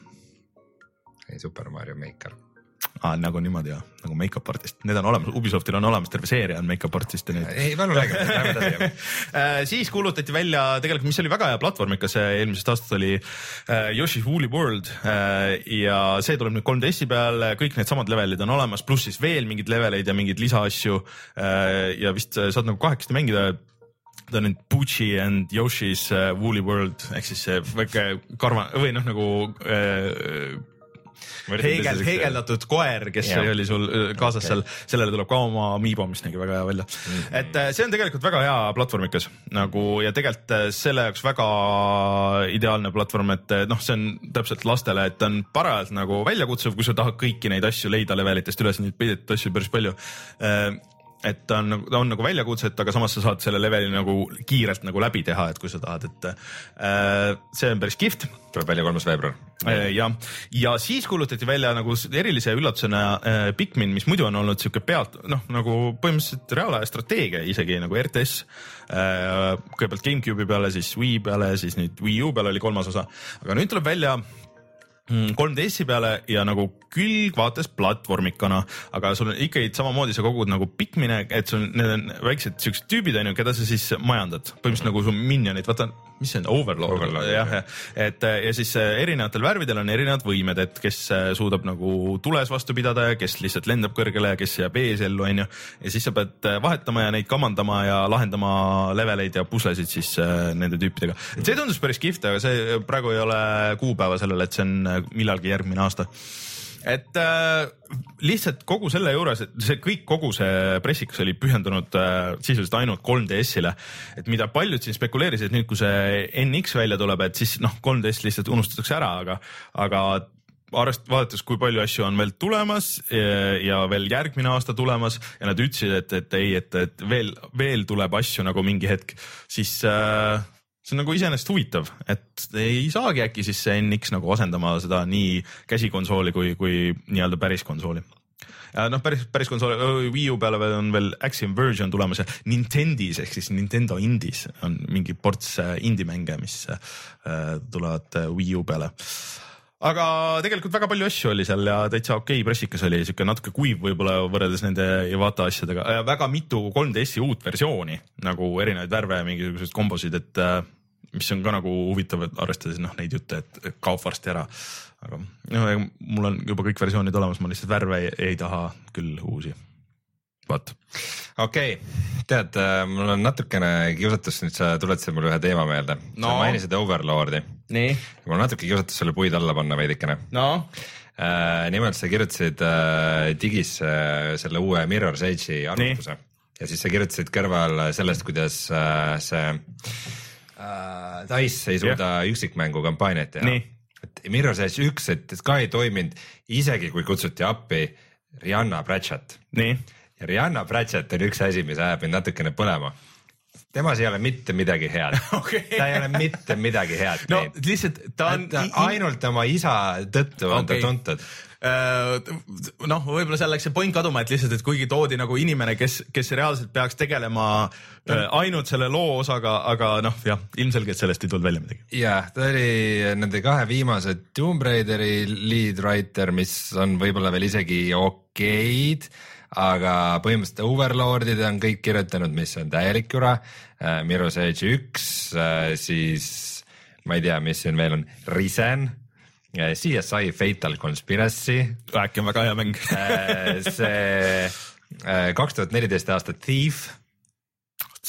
Super Mario Maker ah, nagu niimoodi jah, nagu make-up artist, need on olemas, Ubisoftil on olemas terve seeria on make-up artist'e nüüd. ei, palun räägi, lähme edasi siis kuulutati välja tegelikult, mis oli väga hea platvormikas eelmisest aastast oli äh, Yoshi's Woolly World äh, ja see tuleb nüüd 3DS-i peale, kõik needsamad levelid on olemas, pluss siis veel mingeid leveleid ja mingeid lisaasju äh, ja vist saad nagu kahekesti mängida ta on nüüd Pucci and Yoshi's uh, Woolly World ehk siis see väike karva või noh, nagu äh, heegel, heegeldatud koer, kes Jah. oli sul äh, kaasas Okei. seal, sellele tuleb ka oma amiibo, mis nägi väga hea välja mm. -hmm. et äh, see on tegelikult väga hea platvormikas nagu ja tegelikult äh, selle jaoks väga ideaalne platvorm, et noh, see on täpselt lastele, et ta on parajalt nagu väljakutsuv, kui sa tahad kõiki neid asju leida levelitest üles, neid peidetud asju päris palju et ta on nagu, ta on nagu väljakutse, et aga samas sa saad selle leveli nagu kiirelt nagu läbi teha, et kui sa tahad, et äh, see on päris kihvt tuleb välja kolmas veebruar. Äh, jah, ja siis kuulutati välja nagu erilise üllatusena äh, Pikmin, mis muidu on olnud sihuke pealt noh, nagu põhimõtteliselt reaalaja strateegia isegi nagu RTS äh,. kõigepealt GameCube'i peale, siis Wii peale, siis nüüd Wii U peale oli kolmas osa, aga nüüd tuleb välja 3DS-i peale ja nagu külgvaates platvormikana, aga sul on ikkagi samamoodi sa kogud nagu Pikmine, et sul need on väiksed siuksed tüübid onju, keda sa siis majandad, põhimõtteliselt nagu su minionid, vaata, mis see on, Overlord, Overlord, jah, jah. et äh, ja siis äh, erinevatel värvidel on erinevad võimed, et kes äh, suudab nagu tules vastu pidada ja kes lihtsalt lendab kõrgele ja kes jääb ees ellu, onju. ja siis sa pead vahetama ja neid kamandama ja lahendama leveleid ja puslesid siis nende tüüpidega. et see tundus päris kihvt, aga see praegu ei ole kuupäeva sellele, et see on millalgi järgmine aasta et äh, lihtsalt kogu selle juures, et see kõik, kogu see pressikas oli pühendunud äh, sisuliselt ainult 3DS-ile. et mida paljud siin spekuleerisid, nüüd, kui see NX välja tuleb, et siis noh, 3DS lihtsalt unustatakse ära, aga, aga arvest-, vaadates, kui palju asju on veel tulemas ja, ja veel järgmine aasta tulemas ja nad ütlesid, et, et ei, et, et veel, veel tuleb asju nagu mingi hetk, siis äh, see on nagu iseenesest huvitav, et ei saagi äkki siis see NX nagu asendama seda nii käsikonsooli kui, kui nii-öelda päris konsooli. Noh, päris, päris konsooli, Wii U peale on veel Axiom version tulemas ja Nintendis ehk siis Nintendo Indies on mingi ports äh, indie-mänge, mis äh, tulevad äh, Wii U peale aga tegelikult väga palju asju oli seal ja täitsa okei pressikas oli, siuke natuke kuiv võib-olla võrreldes nende Iwata asjadega, väga mitu 3DS-i uut versiooni nagu erinevaid värve ja mingisuguseid kombosid, et äh, mis on ka nagu huvitav, et arvestades noh neid jutte, et kaob varsti ära. aga noh, mul on juba kõik versioonid olemas, ma lihtsalt värve ei, ei taha küll uusi. Vot. okei okay., tead, mul on natukene kiusatus nüüd, sa tuletasid mulle ühe teema meelde No. sa mainisid Overlordi. nii, mul on natuke kiusatus sulle puid alla panna veidikene no äh,. nimelt sa kirjutasid äh, digisse äh, selle uue Mirror's Edge'i arvutuse ja siis sa kirjutasid kõrval sellest, kuidas äh, see äh, Dice ei suuda yeah. üksikmängu kampaaniat teha Nii.. et Mirror's Edge üks, et ka ei toiminud isegi kui kutsuti appi Rihanna Pratchett nii Rihanna Pratchett on üks asi, mis ajab mind natukene põlema. temas ei ole mitte midagi head <laughs> Okei. ta ei ole mitte midagi head no teinud. lihtsalt ta on ainult oma isa tõttu on Okei. ta tuntud. Äh, noh, võib-olla seal läks see point kaduma, et lihtsalt, et kuigi toodi nagu inimene, kes, kes reaalselt peaks tegelema äh, ainult selle loo osaga, aga noh, jah, ilmselgelt sellest ei tulnud välja midagi. jah, ta oli nende kahe viimase Tomb Raideri lead writer, mis on võib-olla veel isegi okeid, aga põhimõtteliselt Overlordid on kõik kirjutanud, mis on täielik jura. Mirror's Edge üks, siis ma ei tea, mis siin veel on, Risen, CSI Fatal Conspiracy, äkki on väga hea mäng. see kaks tuhat neliteist aasta Thief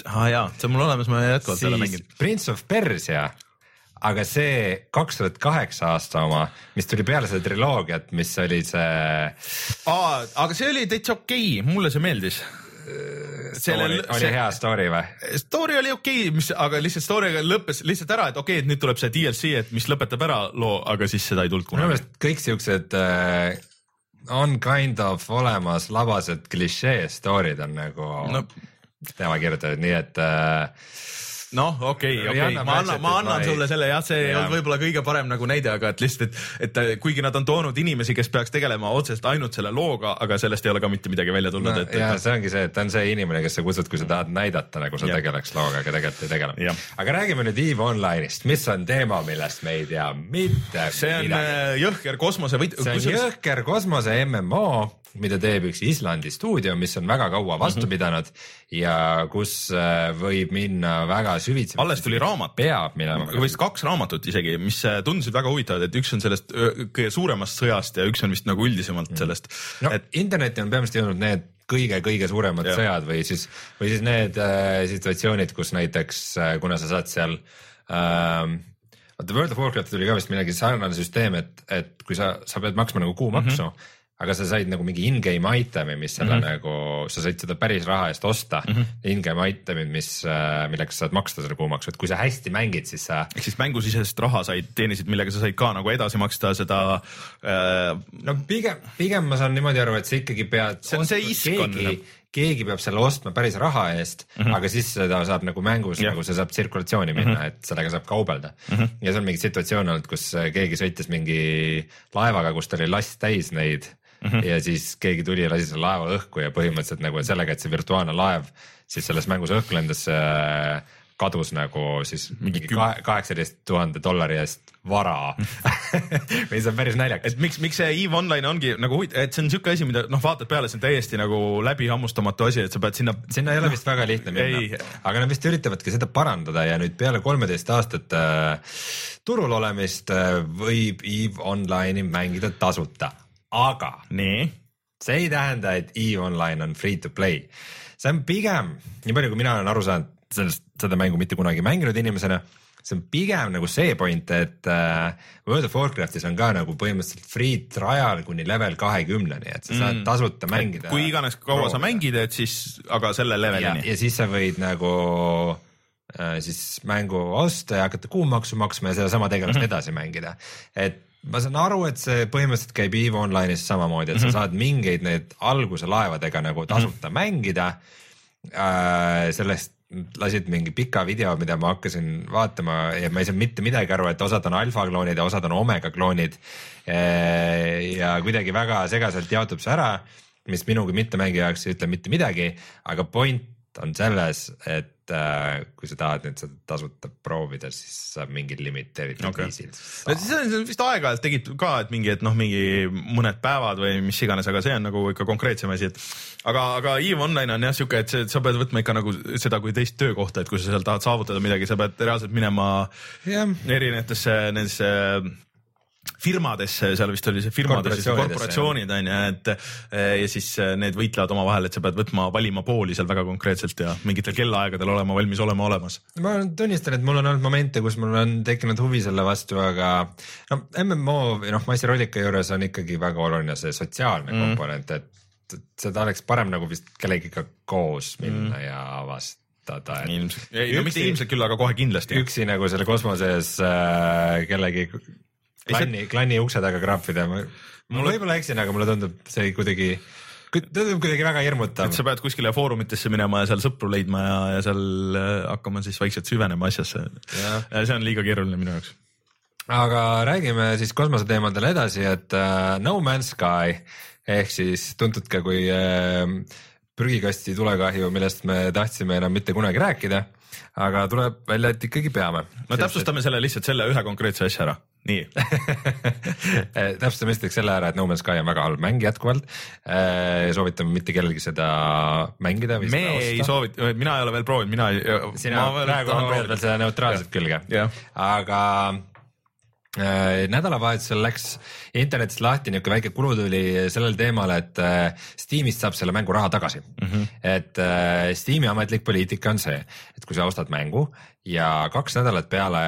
aa jaa, see on mul olemas, ma jätkuvalt ei ole mänginud. Prince of Persia, aga see kaks tuhat kaheksa aasta oma, mis tuli peale seda triloogiat, mis oli see aga see oli täitsa okei okay., mulle see meeldis. oli, oli hea story või? Story oli okei okay,, mis, aga lihtsalt story'ga lõppes lihtsalt ära, et okei okay,, et nüüd tuleb see DLC, et mis lõpetab ära loo, aga siis seda ei tulnud minu kunagi. meelest kõik siuksed äh, on kind of olemas labased klišee story'd on nagu no. tema kirjutatud, nii et äh, noh, okei okei ma annan, ma annan sulle selle jah, see ei olnud võib-olla kõige parem nagu näide, aga et lihtsalt, et, et kuigi nad on toonud inimesi, kes peaks tegelema otseselt ainult selle looga, aga sellest ei ole ka mitte midagi välja tulnud no, ja et see ongi see, et ta on see inimene, kes sa kutsud, kui sa tahad näidata, nagu sa Jah. tegeleks looga, aga tegelikult ei tegele aga räägime nüüd EVE Online'ist, mis on teema, millest me ei tea mitte see on midagi. äh, jõhker kosmosevõit-. see on jõhker kosmose MMO, mida teeb üks Islandi stuudio, mis on väga kaua vastu Mhm. pidanud ja kus äh, võib minna väga süvitsi. alles tuli raamat. peab minema. vist kaks raamatut isegi, mis äh, tundusid väga huvitavad, et üks on sellest kõige suuremast sõjast ja üks on vist nagu üldisemalt sellest no et et... internetti on peamiselt jõudnud need kõige-kõige suuremad Jah. sõjad või siis, või siis need äh, situatsioonid, kus näiteks äh, kuna sa saad seal ähm, vaata World of Warcrafti tuli ka vist midagi sarnane süsteem, et, et kui sa, sa pead maksma nagu kuumaksu mm, -hmm. Aga sa said nagu mingi in-game item'i, mis selle mm -hmm. nagu, sa said seda päris raha eest osta mm -hmm. in-game item'id, mis, millega sa saad maksta selle kuumaksu, et kui sa hästi mängid, siis sa ehk siis mängusisest raha said, teenisid, millega sa said ka nagu edasi maksta seda äh, no pigem, pigem ma saan niimoodi aru, et sa ikkagi pead. See on see iskon, keegi keegi peab selle ostma päris raha eest mm, -hmm. aga siis seda saab nagu mängus Jah. nagu see saab tsirkulatsiooni minna mm, -hmm. et sellega saab kaubelda mm. -hmm. ja seal on mingi situatsioon olnud, kus äh, keegi sõitis mingi laevaga, kus tal oli last täis neid mm. -hmm. ja siis keegi tuli ja lasi selle laeva õhku ja põhimõtteliselt nagu sellega, et see virtuaalne laev siis selles mängus õhku lendas, kadus nagu siis mingi kaheksateist tuhande dollari eest vara <laughs> või see on päris naljakas et miks, miks see EVE Online ongi nagu huvitav, et see on siuke asi, mida noh, vaatad peale, see on täiesti nagu läbihammustamatu asi, et sa pead sinna sinna ei ole vist väga lihtne minna, aga nad vist üritavadki seda parandada ja nüüd peale kolmeteist aastat äh, turul olemist äh, võib EVE Online'i mängida tasuta, aga nii, see ei tähenda, et EVE Online on free to play. see on pigem, nii palju kui mina olen aru saanud sellest, seda mängu mitte kunagi mänginud inimesena, see on pigem nagu see point, et äh, World of Warcraftis on ka nagu põhimõtteliselt free trial kuni level kahekümneni, et sa saad Mm. tasuta mängida. kui iganes kaua sa mängid, et siis, aga selle levelini. ja siis sa võid nagu äh, siis mängu osta ja hakata kuumaksu maksma ja sedasama tegelast mm -hmm. edasi mängida. et ma saan aru, et see põhimõtteliselt käib EVE Online'is samamoodi, et mm -hmm. sa saad mingeid neid alguse laevadega nagu tasuta mm -hmm. mängida äh,. sellest lasid mingi pika video, mida ma hakkasin vaatama ja ma ei saanud mitte midagi aru, et osad on alfa kloonid ja osad on omega kloonid. ja kuidagi väga segaselt jaotub see ära, mis minu kui mittemängija jaoks ei ütle mitte midagi, aga point on selles, et äh, kui sa tahad nüüd seda tasuta proovida, siis saab mingil limiteeritud okay. viisil no siis on vist aeg-ajalt tegid ka, et mingi, et noh, mingi mõned päevad või mis iganes, aga see on nagu ikka konkreetsem asi, et aga, aga EVE Online on jah siuke, et see, sa pead võtma ikka nagu seda kui teist töökohta, et kui sa seal tahad saavutada midagi, sa pead reaalselt minema jah, erinevatesse nendesse firmadesse, seal vist oli see firmadesse, Korporatsioonidesse, korporatsioonid on ju, et eh, ja siis eh, need võitlevad omavahel, et sa pead võtma, valima pooli seal väga konkreetselt ja mingitel kellaaegadel olema valmis olema olemas. ma tunnistan, et mul on olnud momente, kus mul on tekkinud huvi selle vastu, aga no MMO või noh, massirallika juures on ikkagi väga oluline see sotsiaalne mm. komponent, et et seda oleks parem nagu vist kellegiga koos minna mm. ja avastada. ilmselt, ei no mitte ilmselt küll, aga kohe kindlasti. üksi nagu selle kosmoses äh, kellegi klanni, klanni ukse taga kraapida, ma, ma Mulle- võib-olla eksin, aga mulle tundub see kuidagi, tundub kuidagi väga hirmutav et sa. pead kuskile foorumitesse minema ja seal sõpru leidma ja, ja seal eh, hakkama siis vaikselt süvenema asjasse. Jah. see on liiga keeruline minu jaoks. aga räägime siis kosmoseteemadel edasi, et uh, No Man's Sky ehk siis tuntud ka kui uh, prügikasti tulekahju, millest me tahtsime enam mitte kunagi rääkida, aga tuleb välja, et ikkagi peame. no täpsustame selle lihtsalt selle ühe konkreetse asja ära. nii, täpsustame esiteks selle ära, et No Man's Sky on väga halb mäng jätkuvalt. soovitame mitte kellelgi seda mängida või me seda ei osta. soovi, mina ei ole veel proovinud, mina ei. sina praegu hoiad veel seda neutraalset külge, jah, aga nädalavahetusel läks internetist lahti niisugune väike kulutuli sellel teemal, et äh, Steamist saab selle mängu raha tagasi mm. -hmm. et äh, Steam'i ametlik poliitika on see, et kui sa ostad mängu ja kaks nädalat peale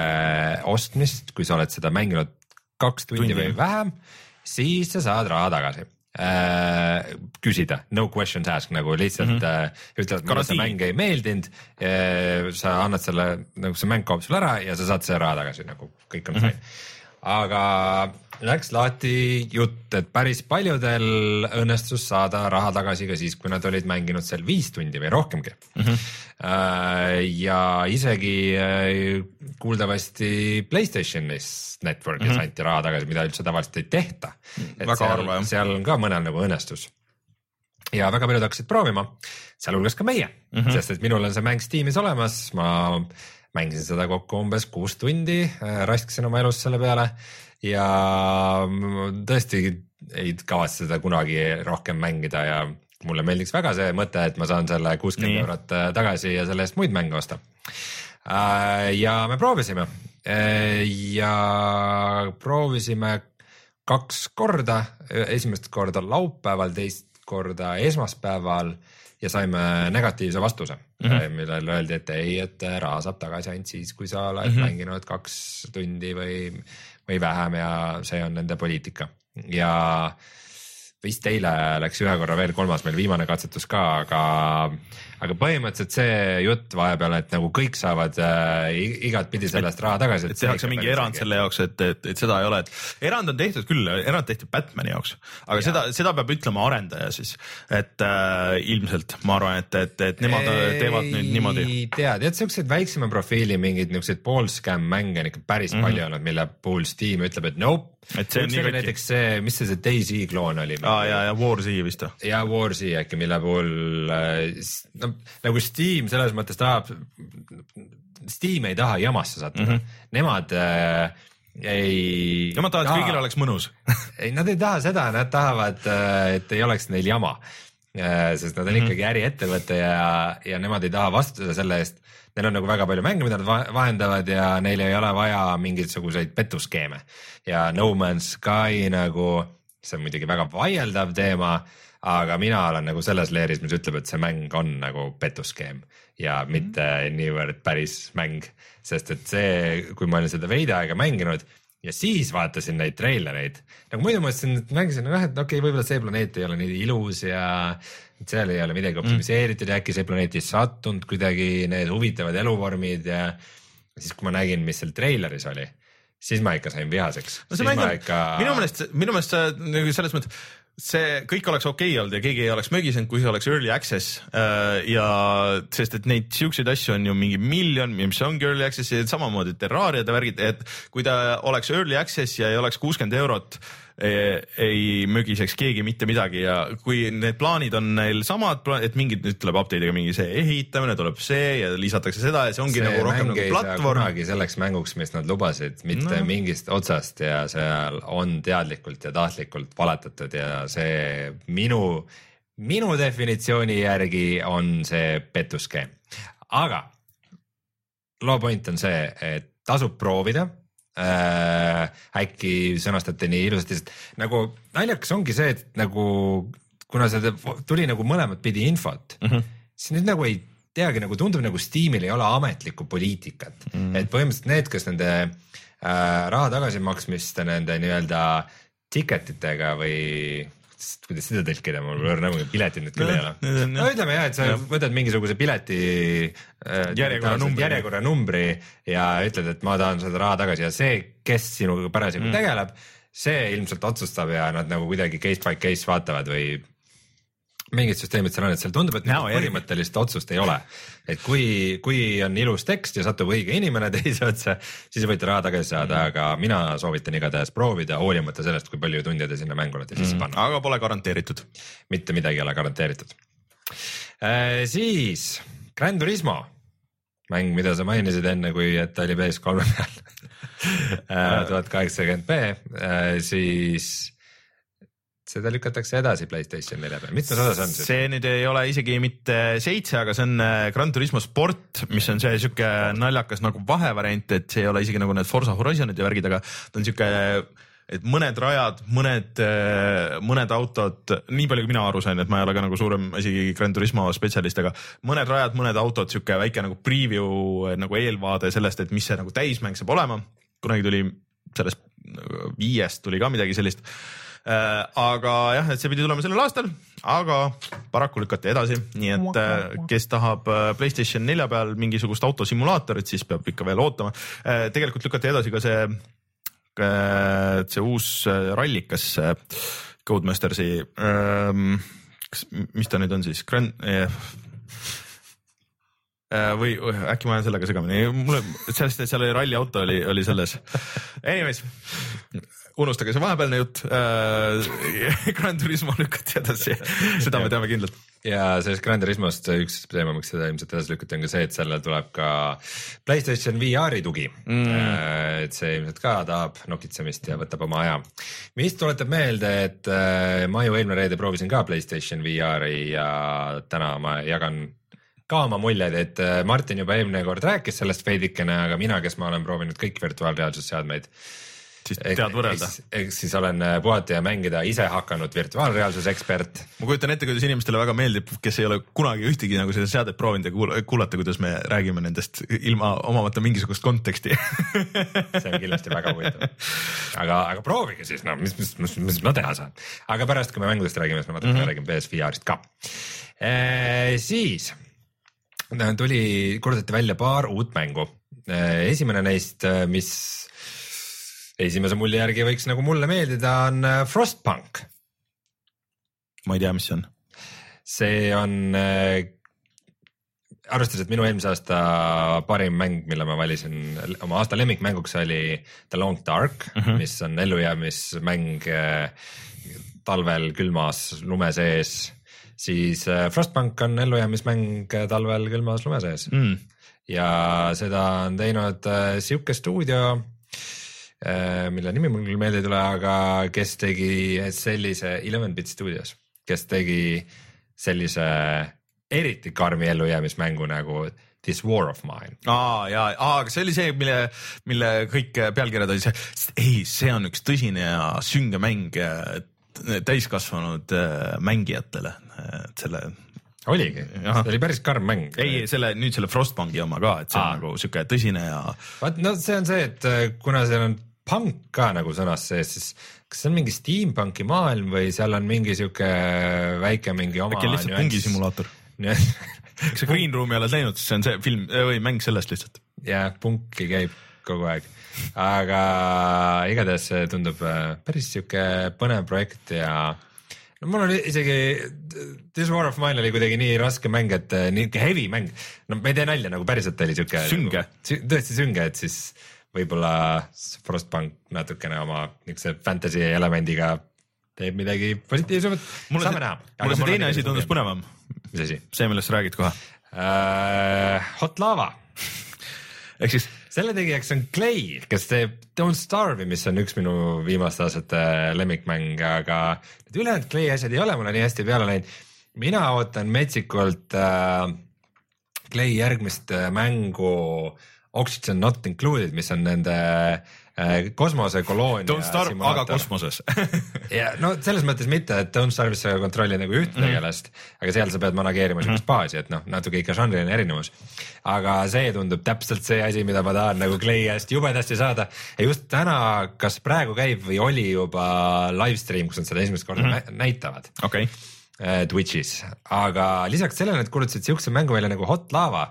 ostmist, kui sa oled seda mänginud kaks tundi, Tundi. või vähem, siis sa saad raha tagasi äh, küsida, no questions asked nagu lihtsalt mm -hmm. äh, ütlevad, mulle see mäng ei meeldinud äh,. sa annad selle, nagu see mäng kaob sul ära ja sa saad selle raha tagasi nagu kõik on fine mm. -hmm. aga läks lahti jutt, et päris paljudel õnnestus saada raha tagasi ka siis, kui nad olid mänginud seal viis tundi või rohkemgi mm. -hmm. ja isegi äh, kuuldavasti Playstationis Networkis mm -hmm. anti raha tagasi, mida üldse tavaliselt ei tehta. väga seal, seal ka mõnel nagu õnnestus ja väga paljud hakkasid proovima, sealhulgas ka meie. Mm, -hmm. sest et minul on see mäng Steamis olemas, ma mängisin seda kokku umbes kuus tundi, raiskasin oma elust selle peale. Ja tõesti ei kavatse seda kunagi rohkem mängida ja mulle meeldiks väga see mõte, et ma saan selle kuuskümmend eurot äh, tagasi ja selle eest muid mänge osta. Äh, ja me proovisime. Äh, ja proovisime kaks korda, esimest korda laupäeval, teist korda esmaspäeval ja saime negatiivse vastuse mm, -hmm. millel öeldi, et ei, et raha saab tagasi ainult siis, kui sa oled mm -hmm. mänginud kaks tundi või või vähem ja see on nende poliitika ja vist eile läks ühe korra veel kolmas meil viimane katsetus ka, aga, aga põhimõtteliselt see jutt vahepeal, et nagu kõik saavad äh, igatpidi sellest raha tagasi. et tehakse mingi erand selle jaoks, et, et, et seda ei ole, et erand on tehtud küll, erand tehti Batman'i jaoks, aga ja. seda, seda peab ütlema arendaja siis, et äh, ilmselt ma arvan, et, et, et nemad ei, teevad nüüd niimoodi. tead, et siukseid väiksema profiili mingeid niukseid poolscam mänge on ikka päris mm -hmm. palju olnud, mille puhul Steam ütleb, et nope et see on nii katki. näiteks see, mis see, see Daisy kloon oli? aa ja, ja War Z vist või? ja War Z äkki, mille puhul äh, no nagu Steam selles mõttes tahab, Steam ei taha jamasse sattuda mm, -hmm. nemad äh, ei. Nemad tahavad, et kõigil oleks mõnus <laughs> ei, nad ei taha seda, nad tahavad, äh, et ei oleks neil jama äh, sest nad on mm -hmm. ikkagi äriettevõte ja, ja nemad ei taha vastutada selle eest neil on nagu väga palju mänge, mida nad vahendavad ja neil ei ole vaja mingisuguseid petuskeeme ja No Man's Sky nagu, see on muidugi väga vaieldav teema, aga mina olen nagu selles leeris, mis ütleb, et see mäng on nagu petuskeem ja mitte mm -hmm. niivõrd päris mäng, sest et see, kui ma olin seda veidi aega mänginud ja siis vaatasin neid treilereid, nagu muidu mõtlesin, et mängisin, noh, et okei okay,, võib-olla see planeet ei ole nii ilus ja et seal ei ole midagi optimiseeritud mm. ja äkki see planeet ei sattunud kuidagi need huvitavad eluvormid ja siis, kui ma nägin, mis seal treileris oli, siis ma ikka sain vihaseks. no ikka... minu meelest, minu meelest nagu selles mõttes see kõik oleks okei okay olnud ja keegi ei oleks mögisenud, kui see oleks early access. Äh, ja sest et neid siukseid asju on ju mingi miljon, mis ongi early access ja samamoodi Terrariad ja värgid, et kui ta oleks early access ja ei oleks kuuskümmend eurot äh, ei mögiseks keegi mitte midagi ja kui need plaanid on neil samad, et mingid nüüd tuleb update'iga mingi see ehitamine, tuleb see ja lisatakse seda ja see ongi see nagu rohkem nagu platvorm. kunagi selleks mänguks, mis nad lubasid, mitte no. mingist otsast ja seal on teadlikult ja tahtlikult valetatud ja see minu, minu definitsiooni järgi on see pettuskeem, aga loo point on see, et tasub proovida äh, äkki sõnastati nii ilusasti, sest nagu naljakas ongi see, et nagu kuna see tuli nagu mõlemat pidi infot mm, -hmm. siis nüüd nagu ei teagi, nagu tundub nagu Steamil ei ole ametlikku poliitikat mm, -hmm. et põhimõtteliselt need, kes nende äh, raha tagasimaksmiste nende nii-öelda ticket itega või kuidas seda tõlkida, mul võõr nägu, piletid nüüd küll ei ole. no ütleme jah, et sa ja. võtad mingisuguse pileti äh, järjekorranumbri järjekorranumbri ja ütled, et ma tahan seda raha tagasi ja see, kes sinuga parasjagu mm. tegeleb, see ilmselt otsustab ja nad nagu kuidagi case by case vaatavad või mingid süsteemid seal on, et seal tundub, et no, põhimõttelist otsust ei ole. et kui, kui on ilus tekst ja satub õige inimene <laughs> teise otsa, siis võite raha tagasi saada mm, -hmm. aga mina soovitan igatahes proovida, hoolimata sellest, kui palju tunde te sinna mängu olete sisse mm -hmm. pannud. aga pole garanteeritud. mitte midagi ei ole garanteeritud äh,. siis Gran Turismo, mäng, mida sa mainisid enne, kui et ta oli PS3 peal <laughs> äh, tuhat kaheksakümmend B, äh, siis seda lükatakse edasi Playstation nelja peale, mitmes osa see on siis? see nüüd ei ole isegi mitte seitse, aga see on äh, Gran Turismo Sport, mis on see sihuke naljakas nagu vahevariant, et see ei ole isegi nagu need Forza Horizonid ja värgid, aga ta on sihuke et mõned rajad, mõned, äh, mõned autod, nii palju kui mina aru sain, et ma ei ole ka nagu suurem isegi Gran Turismo spetsialist, aga mõned rajad, mõned autod, sihuke väike nagu preview nagu eelvaade sellest, et mis see nagu täismäng saab olema. kunagi tuli sellest viiest tuli ka midagi sellist Äh, aga jah, et see pidi tulema sellel aastal, aga paraku lükati edasi, nii et äh, kes tahab äh, Playstation nelja peal mingisugust autosimulaatorit, siis peab ikka veel ootama. tegelikult lükati edasi ka see äh, see uus äh, rallikas äh, Codemastersi ähm,, kas, mis ta nüüd on siis, Grand äh, äh, või äh, äkki ma olen sellega segamini, mulle sellest, et seal oli ralliauto oli, oli selles. Anyways, unustage see vahepealne jutt äh,. <laughs> Gran Turismo lükati edasi, seda me teame kindlalt ja sellest Gran Turismost üks teema, miks seda ilmselt edasi lükati, on ka see, et sellel tuleb ka Playstation VR-i tugi mm.. et see ilmselt ka tahab nokitsemist ja võtab oma aja. mis tuletab meelde, et äh, ma ju eelmine reede proovisin ka Playstation VR-i ja täna ma jagan ka oma muljeid, et äh, Martin juba eelmine kord rääkis sellest veidikene, aga mina, kes ma olen proovinud kõiki virtuaalreaalsusseadmeid siis tead võrrelda. eks siis olen äh, puhata ja mängida ise hakanud virtuaalreaalsuse ekspert. ma kujutan ette, kuidas inimestele väga meeldib, kes ei ole kunagi ühtegi nagu seda seadet proovinud ja kuulata, kuidas me räägime nendest ilma omamata mingisugust konteksti <laughs> see on kindlasti väga huvitav. aga, aga proovige siis, no mis, mis, mis, mis ma teha saan. aga pärast, kui me mängudest räägime, siis me natuke mm -hmm. räägime PSVR-ist ka e,. siis tuli, kuulutati välja paar uut mängu. esimene neist, mis esimese mulje järgi võiks nagu mulle meeldida, on äh, Frostpunk. ma ei tea, mis see on. see on äh,, arvestades, et minu eelmise aasta parim mäng, mille ma valisin oma aasta lemmikmänguks oli The Long Dark mm, -hmm. mis on ellujäämismäng äh, talvel külmas lume sees, siis äh, Frostpunk on ellujäämismäng äh, talvel külmas lume sees mm. ja seda on teinud sihuke stuudio mille nimi mul küll meelde ei tule, aga kes tegi sellise Eleven Bit Studios, kes tegi sellise eriti karmi ellujäämismängu nagu This War of Mine. aa ja, aga see oli see, mille, mille kõik pealkirjad olid see, ei, see on üks tõsine ja sünge mäng täiskasvanud äh, mängijatele, et selle oligi, see oli päris karm mäng. ei, selle nüüd selle Frostbanki oma ka, et see Aa. on nagu sihuke tõsine ja. vaat no see on see, et äh, kuna seal on punk ka nagu sõnas sees, siis kas see on mingi steampunki maailm või seal on mingi sihuke väike mingi oma. äkki lihtsalt pungisimulaator <laughs> kui sa Green Room'i oled näinud, siis see on see film või mäng sellest lihtsalt. jah, punki käib kogu aeg, aga igatahes see tundub äh, päris sihuke põnev projekt ja no mul oli isegi, This War of Mine oli kuidagi nii raske mäng, et äh, niisugune heavy mäng, no ma ei tee nalja, nagu päriselt oli sihuke. sünge nagu,. tõesti sünge, et siis võib-olla Frostbank natukene oma niisuguse fantasy elemendiga teeb midagi positiivsemat, saame näha. mulle see teine asi tundus põnevam. mis asi? see, millest sa räägid kohe uh,. Hot Lava ehk siis selle tegijaks on Clay, kes teeb Don't Starve'i, mis on üks minu viimaste aastate lemmikmänge, aga need ülejäänud Clay asjad ei ole mulle nii hästi peale läinud. mina ootan metsikult äh, Clay järgmist äh, mängu äh, Oxygen not included, mis on nende äh, kosmosekoloonia. Don't starve, aga kosmoses <laughs> ja no selles mõttes mitte, et Don't Starve'is sa kontrollid nagu ühte mm. tegelast, aga seal sa pead manageerima mm. sihukest baasi, et noh, natuke ikka žanriline erinevus. aga see tundub täpselt see asi, mida ma tahan nagu Clay hästi jubedasti saada ja just täna, kas praegu käib või oli juba live stream, kus nad seda esimest korda mm. näitavad. okei okay äh, Twitch'is, aga lisaks sellele nad kuulutasid siukse mängu välja nagu Hot Lava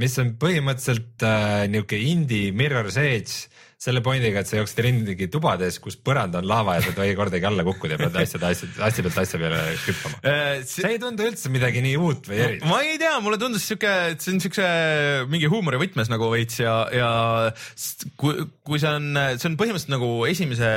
mis on põhimõtteliselt äh, niuke indie mirror's edge selle pointiga, et sa jooksed ringi tubades, kus põrand on laava ja sa ei tohi kordagi alla kukkuda ja pead asjad, asjad, asja pealt asja peale hüppama äh,. See... see ei tundu üldse midagi nii uut või erilist. ma ei tea, mulle tundus siuke, et see on siukse mingi huumori võtmes nagu veits ja, ja kui, kui see on, see on põhimõtteliselt nagu esimese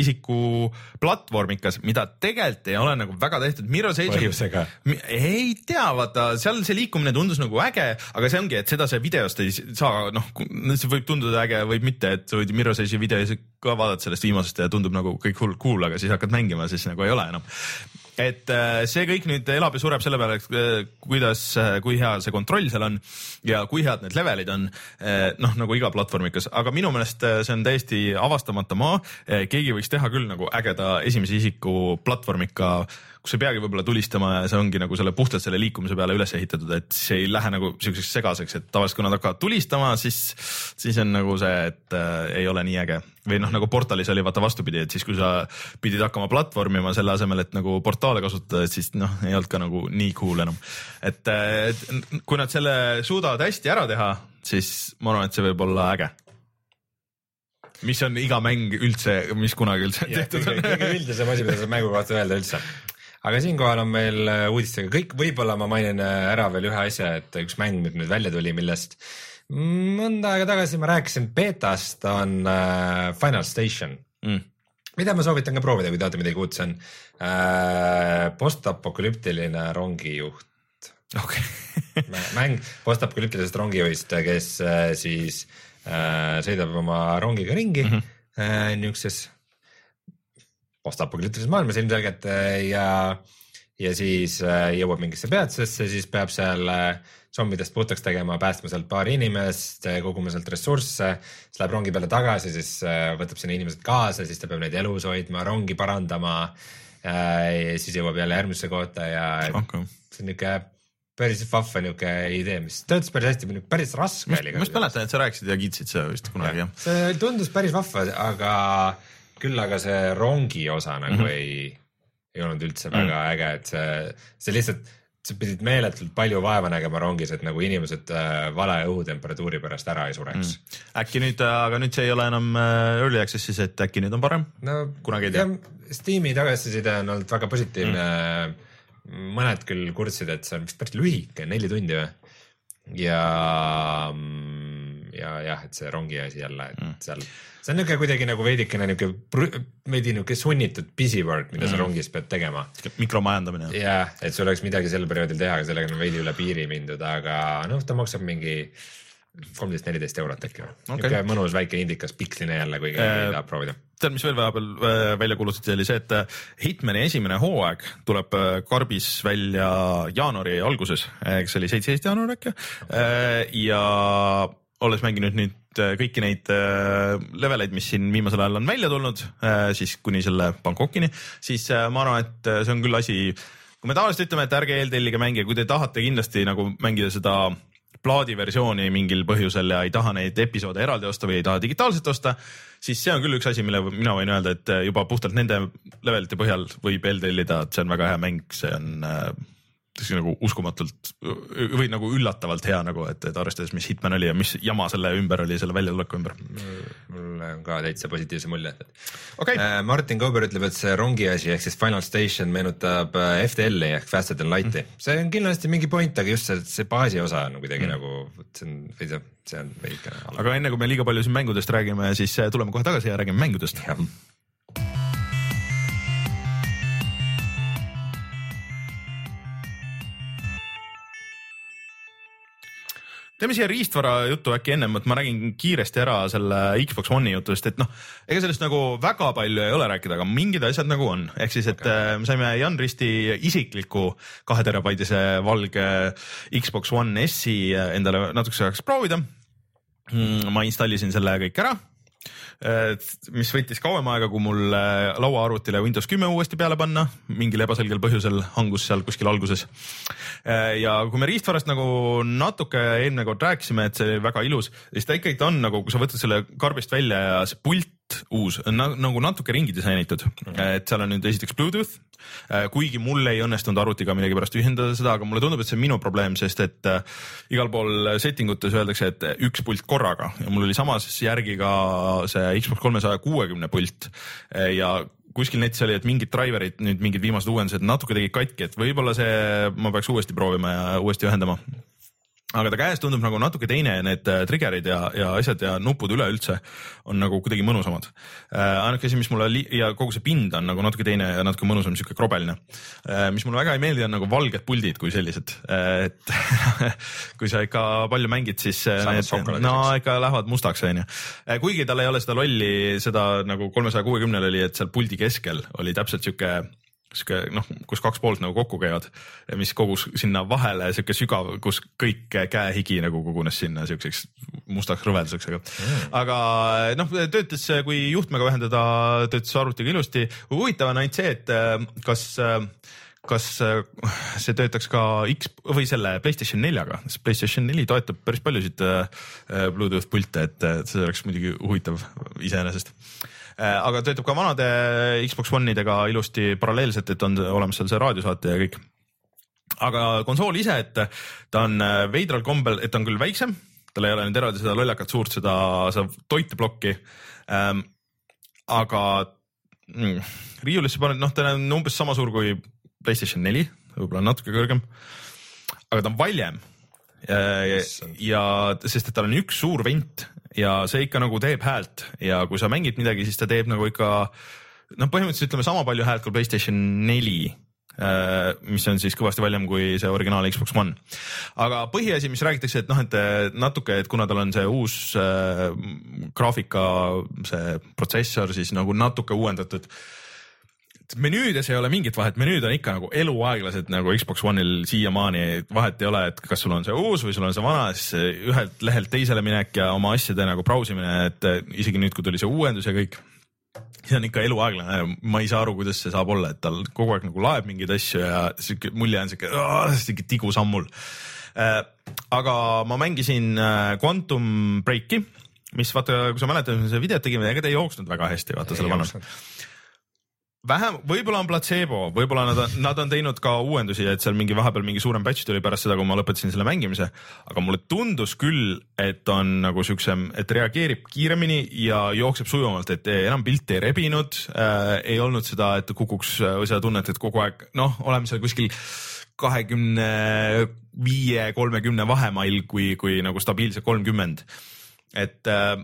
isiku platvormikas, mida tegelikult ei ole nagu väga tehtud. Põhjusega. ei tea, vaata seal see liikumine tundus nagu äge, aga see ongi, et seda sa videost ei saa, noh, see võib tunduda äge, võib mitte, et sa võid Mirror's Edge'i videosid ka vaadata sellest viimasest ja tundub nagu kõik hull cool, aga siis hakkad mängima, siis nagu ei ole enam et äh, see kõik nüüd elab ja sureb selle peale, äh, kuidas, äh, kui hea see kontroll seal on ja kui head need levelid on. noh, nagu iga platvormikas, aga minu meelest see on täiesti avastamata maa. keegi võiks teha küll nagu ägeda esimese isiku platvormika kus ei peagi võib-olla tulistama ja see ongi nagu selle puhtalt selle liikumise peale üles ehitatud, et see ei lähe nagu siukseks segaseks, et tavaliselt kui nad hakkavad tulistama, siis, siis on nagu see, et äh, ei ole nii äge. või noh, nagu portalis oli vaata vastupidi, et siis kui sa pidid hakkama platvormima selle asemel, et nagu portaale kasutada, et siis noh, ei olnud ka nagu nii cool enam. et, äh, kui nad selle suudavad hästi ära teha, siis ma arvan, et see võib olla äge mis on iga mäng üldse, mis kunagi üldse tehtud on. kõige üldisem asi, mida saab mängu kohta öelda üldse. Aga siinkohal on meil äh, uudistega kõik, võib-olla ma mainin äh, ära veel ühe asja, et üks mäng, mis nüüd välja tuli, millest mõnda aega tagasi ma rääkisin betast, on äh, Final Station mm. mida ma soovitan ka proovida, kui teate midagi uut, see on äh, postapokalüptiline rongijuht okay. <laughs> mäng postapokalüptilisest rongijuhist, kes äh, siis äh, sõidab oma rongiga ringi mm -hmm. äh, niisuguses postapokalüptilises maailmas ilmselgelt äh, ja, ja siis äh, jõuab mingisse peatusesse, siis peab seal äh, zombidest puhtaks tegema, päästma sealt paari inimest, koguma sealt ressursse, siis läheb rongi peale tagasi, siis võtab sinna inimesed kaasa, siis ta peab neid elus hoidma, rongi parandama. ja siis jõuab jälle järgmisse kohta ja okay. see on niuke päris vahva niuke idee, mis töötas päris hästi, päris raske oli. ma just mäletan, et sa rääkisid ja kiitsid seda vist kunagi jah. see tundus päris vahva, aga küll aga see rongi osa nagu mm -hmm. ei, ei olnud üldse väga mm -hmm. äge, et see, see lihtsalt, sa pidid meeletult palju vaeva nägema rongis, et nagu inimesed äh, vale õhutemperatuuri pärast ära ei sureks mm. äkki nüüd, aga nüüd see ei ole enam äh, early access'is, et äkki nüüd on parem no,? kunagi ei tea. Steam'i tagasiside on olnud väga positiivne mm. mõned küll kurtsid, et see on vist päris lühike, neli tundi või? ja, ja jah, et see rongi asi jälle, et mm. seal, see on niuke kuidagi nagu veidikene niuke, veidi niuke sunnitud busy work, mida mm. sa rongis pead tegema. mikromajandamine. jah, et sul oleks midagi sel perioodil teha, aga sellega on veidi üle piiri mindud, aga noh, ta maksab mingi kolmteist, neliteist eurot äkki okay.. niuke mõnus väike indikas, piksline jälle, kui keegi äh, tahab proovida. tead, mis veel vahepeal äh, välja kuulutati, oli see, et äh, Hitmani esimene hooaeg tuleb karbis välja jaanuari alguses, eks see oli seitseteist jaanuar äkki ja olles mänginud nüüd kõiki neid leveleid, mis siin viimasel ajal on välja tulnud, siis kuni selle Bangkokini, siis ma arvan, et see on küll asi, kui me tavaliselt ütleme, et ärge eeltellige mänge, kui te tahate kindlasti nagu mängida seda plaadiversiooni mingil põhjusel ja ei taha neid episoode eraldi osta või ei taha digitaalselt osta, siis see on küll üks asi, mille mina võin öelda, et juba puhtalt nende levelite põhjal võib eeltellida, et see on väga hea mäng, see on äh, nagu uskumatult või nagu üllatavalt hea nagu, et, et arvestades, mis Hitman oli ja mis jama selle ümber oli, selle väljatuleku ümber. mul on ka täitsa positiivse mulje okay.. Äh, Martin Kauber ütleb, et see rongi asi ehk siis Final Station meenutab äh, FTL-i ehk Faster than light'i mm.. see on kindlasti mingi point, aga just see, see baasi osa on kuidagi mm. nagu, see on veidi, see on veidikene. aga enne kui me liiga palju siin mängudest räägime, siis äh, tuleme kohe tagasi ja räägime mängudest. Teeme siia riistvara juttu äkki ennem, et ma räägin kiiresti ära selle Xbox One'i jutust, et noh, ega sellest nagu väga palju ei ole rääkida, aga mingid asjad nagu on, ehk siis, et okay. Me saime Jan Risti isikliku kahe terabaidise valge Xbox One S-i endale natukese ajaks proovida. Mm, ma installisin selle kõik ära mis võttis kauem aega, kui mul äh, lauaarvutile Windows kümme uuesti peale panna, mingil ebaselgel põhjusel hangus seal kuskil alguses. Äh, ja kui me riistvarast nagu natuke eelmine kord rääkisime, et see väga ilus, siis ta ikkagi on nagu, kui sa võtad selle karbist välja ja see pult uus on nagu natuke ringi disainitud. Mm, -hmm. et seal on nüüd esiteks Bluetooth, äh, kuigi mul ei õnnestunud arvutiga millegipärast ühendada seda, aga mulle tundub, et see on minu probleem, sest et äh, igal pool setting utes öeldakse, et üks pult korraga. Ja mul oli samas järgi ka see Xbox kolmesaja kuuekümne pult. Äh, ja kuskil netis oli, et mingid driver'id nüüd mingid viimased uuendused natuke tegid katki, et võib-olla see, ma peaks uuesti proovima ja uuesti ühendama aga ta käes tundub nagu natuke teine, need äh, trigger'id ja, ja asjad ja nupud üleüldse on nagu kuidagi mõnusamad äh,. ainuke asi, mis mulle ja kogu see pind on nagu natuke teine ja natuke mõnusam, sihuke krobeline äh,. mis mulle väga ei meeldi, on nagu valged puldid kui sellised äh,, et <laughs> kui sa ikka palju mängid, siis äh, need, no ikka lähevad mustaks, onju. Äh, kuigi tal ei ole seda lolli, seda nagu kolmesaja kuuekümnel oli, et seal puldi keskel oli täpselt sihuke sihuke noh, kus kaks poolt nagu kokku käivad, mis kogus sinna vahele sihuke sügav, kus kõik käehigi nagu kogunes sinna siukseks mustaks rõveduseks, aga mm., aga noh, töötas, kui juhtmega ühendada, töötas arvutiga ilusti. huvitav on ainult see, et kas kas see töötaks ka X või selle Playstation neljaga, sest Playstation neli toetab päris paljusid Bluetooth pilte, et see oleks muidugi huvitav iseenesest Äh, aga töötab ka vanade Xbox One idega ilusti paralleelselt, et on olemas seal see raadiosaate ja kõik. aga konsool ise, et ta on äh, veidral kombel, et ta on küll väiksem, tal ei ole nüüd eraldi seda lollakat suurt seda, seda toiteplokki ähm,. aga mm, riiulisse paned, noh, ta on umbes sama suur kui Playstation neli, võib-olla natuke kõrgem. aga ta on valjem. Issand. ja sest, et tal on üks suur vent ja see ikka nagu teeb häält ja kui sa mängid midagi, siis ta teeb nagu ikka noh, põhimõtteliselt ütleme sama palju häält kui Playstation neli äh, mis on siis kõvasti valjem kui see originaal Xbox One. aga põhiasi, mis räägitakse, et noh, et äh, natuke, et kuna tal on see uus äh, graafika, see protsessor siis nagu natuke uuendatud. Menüüdes ei ole mingit vahet, menüüd on ikka nagu eluaeglased nagu Xbox One'il siiamaani, vahet ei ole, et kas sul on see uus või sul on see vana, siis ühelt lehelt teisele minek ja oma asjade nagu brausimine, et äh, isegi nüüd, kui tuli see uuendus ja kõik see on ikka eluaeglane, ma ei saa aru, kuidas see saab olla, et tal kogu aeg nagu laeb mingeid asju ja sihuke mulje on sihuke, sihuke tigusammul. aga ma mängisin äh, Quantum Breaki, mis vaata, kui sa mäletad, me seda videot tegime, ega ta ei jooksnud väga hästi, vaata selle vanus. vähem, võib-olla on platseebo, võib-olla nad nad on teinud ka uuendusi, et seal mingi vahepeal mingi suurem batch tuli pärast seda, kui ma lõpetasin selle mängimise. aga mulle tundus küll, et on nagu siuksem, et reageerib kiiremini ja jookseb sujuvamalt, et enam pilti ei rebinud äh,, ei olnud seda, et kukuks või seda tunnet, et kogu aeg noh, oleme seal kuskil kahekümne viie, kolmekümne vahemail, kui, kui nagu stabiilselt kolmkümmend. et äh,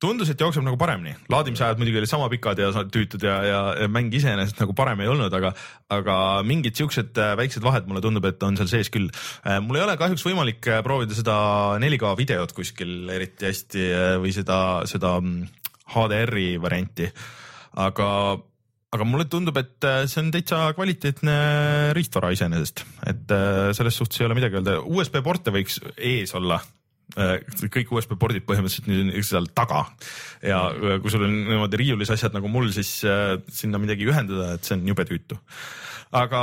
tundus, et jookseb nagu paremini, laadimisajad muidugi olid sama pikad ja tüütud ja, ja, ja mäng iseenesest nagu parem ei olnud, aga, aga mingid siuksed äh, väiksed vahed mulle tundub, et on seal sees küll. mul ei ole kahjuks võimalik äh, proovida seda 4K videot kuskil eriti hästi äh, või seda, seda mm, HDR-i varianti, aga aga mulle tundub, et äh, see on täitsa kvaliteetne riistvara iseenesest, et äh, selles suhtes ei ole midagi öelda, USB porte võiks ees olla. äh, kõik USB pordid põhimõtteliselt nüüd on seal taga ja äh, kui sul on niimoodi riiulis asjad nagu mul, siis äh, sinna midagi ühendada, et see on jube tüütu. aga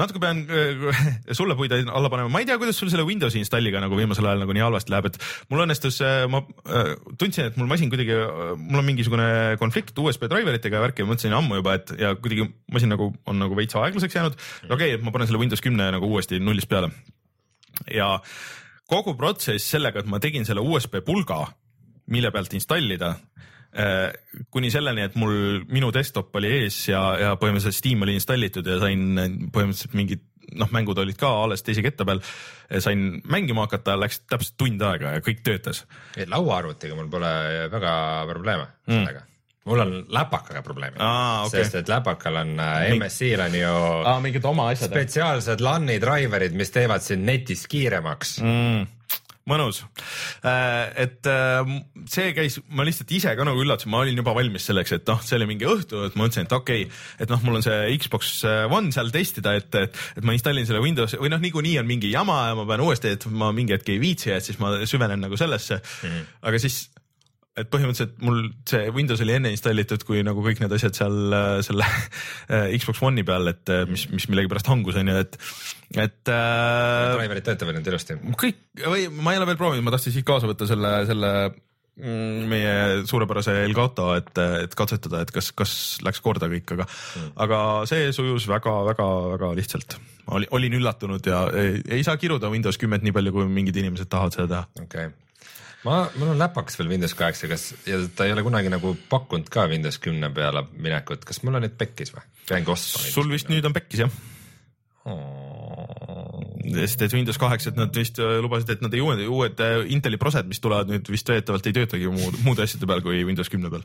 natuke pean äh, <laughs> sulle puid alla panema, ma ei tea, kuidas sul selle Windowsi installiga nagu viimasel ajal nagu nii halvasti läheb, et mul õnnestus, ma äh, tundsin, et mul masin kuidagi, mul on mingisugune konflikt USB driveritega ja värki ja mõtlesin ammu juba, et ja kuidagi masin nagu on nagu veits aeglaseks jäänud. okei okay,, et ma panen selle Windows kümne nagu uuesti nullist peale ja kogu protsess sellega, et ma tegin selle USB pulga, mille pealt installida äh, kuni selleni, et mul minu desktop oli ees ja, ja põhimõtteliselt Steam oli installitud ja sain põhimõtteliselt mingid noh, mängud olid ka alles teise ketta peal, sain mängima hakata, läks täpselt tund aega ja kõik töötas. lauaarvutiga mul pole väga probleeme Mm. sellega. Mul on läpakaga probleemid Aa, okei. sest et läpakal on äh, MSI-l on ju aa, mingid oma asjad. spetsiaalsed LAN-i driver'id, mis teevad sind netist kiiremaks mm,. mõnus, et äh, see käis, ma lihtsalt ise ka nagu üllatasin, ma olin juba valmis selleks, et noh, see oli mingi õhtu, et ma mõtlesin, et okei okay,, et noh, mul on see Xbox One seal testida, et, et ma installin selle Windows või noh, niikuinii on mingi jama ja ma pean uuesti, et ma mingi hetk ei viitsi, et siis ma süvenen nagu sellesse mm. -hmm. aga siis et põhimõtteliselt mul see Windows oli enne installitud kui nagu kõik need asjad seal äh, selle äh, Xbox One'i peal, et äh, mis, mis millegipärast hangus on ju, et, et driver'id töötavad nüüd ilusti. kõik või ma ei ole veel proovinud, ma tahtsin siit kaasa võtta selle, selle mm, meie suurepärase Elgato, et, et katsetada, et kas, kas läks korda kõik, aga mm., aga see sujus väga-väga-väga lihtsalt. oli, olin üllatunud ja ei, ei saa kiruda Windows kümmet nii palju, kui mingid inimesed tahavad seda teha. okei okay. ma, mul on läpaks veel Windows kaheksa, kas ja ta ei ole kunagi nagu pakkunud ka Windows kümne peale minekut, kas mul on nüüd pekkis või? peangi ostma. sul vist nüüd on pekkis jah? Sest et Windows kaheksa, et nad vist äh, lubasid, et nad ei uued, uued äh, Inteli prosed, mis tulevad nüüd vist veetavalt ei töötagi muud, muude asjade peal kui Windows kümne peal.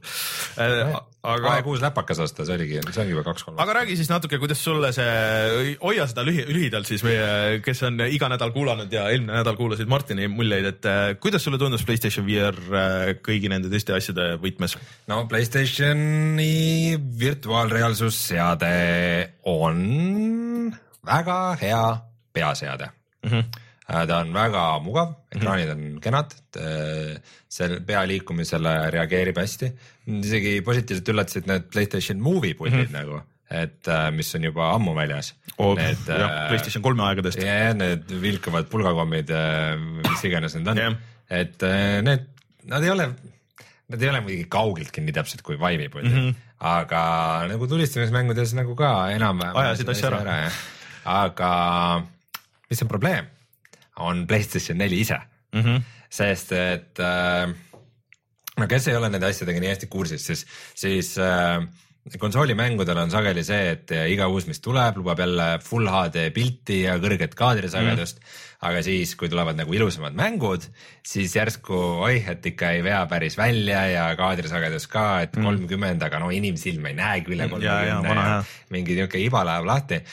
aga aeg uus läpakas osta, see oligi, see ongi juba kaks-kolm. aga räägi siis natuke, kuidas sulle see, hoia seda lühi, lühidalt siis meie, kes on iga nädal kuulanud ja eelmine nädal kuulasid Martini muljeid, et äh, kuidas sulle tundus Playstation VR äh, kõigi nende teiste asjade võtmes? no Playstationi virtuaalreaalsusseade on väga hea peaseade Mm -hmm. ta on väga mugav, ekraanid on kenad, seal pea liikumisele reageerib hästi. isegi positiivselt üllatasid need Playstation Movie puldid mm -hmm. nagu, et äh, mis on juba ammu väljas. Need, jah, PlayStation kolme aegadest. ja need vilkavad pulgakommid, mis iganes need on Jah. yeah., et äh, need, nad ei ole, nad ei ole muidugi kaugeltki nii täpsed kui Vive'i puldid mm, -hmm. aga nagu tulistamismängudes nagu ka enam-vähem. Ajasid asja ära.. aga mis on probleem, on Playstation neli ise Mm -hmm. sest et äh, no kes ei ole nende asjadega nii hästi kursis, siis, siis äh, konsoolimängudel on sageli see, et iga uus, mis tuleb, lubab jälle full HD pilti ja kõrget kaadrisagedust mm.. aga siis, kui tulevad nagu ilusamad mängud, siis järsku oih, et ikka ei vea päris välja ja kaadrisagedus ka, et mhm. kolmkümmend mm., aga no inimsilm ei näegi üle kolmekümne ja, ja mingi niuke iba läheb lahti.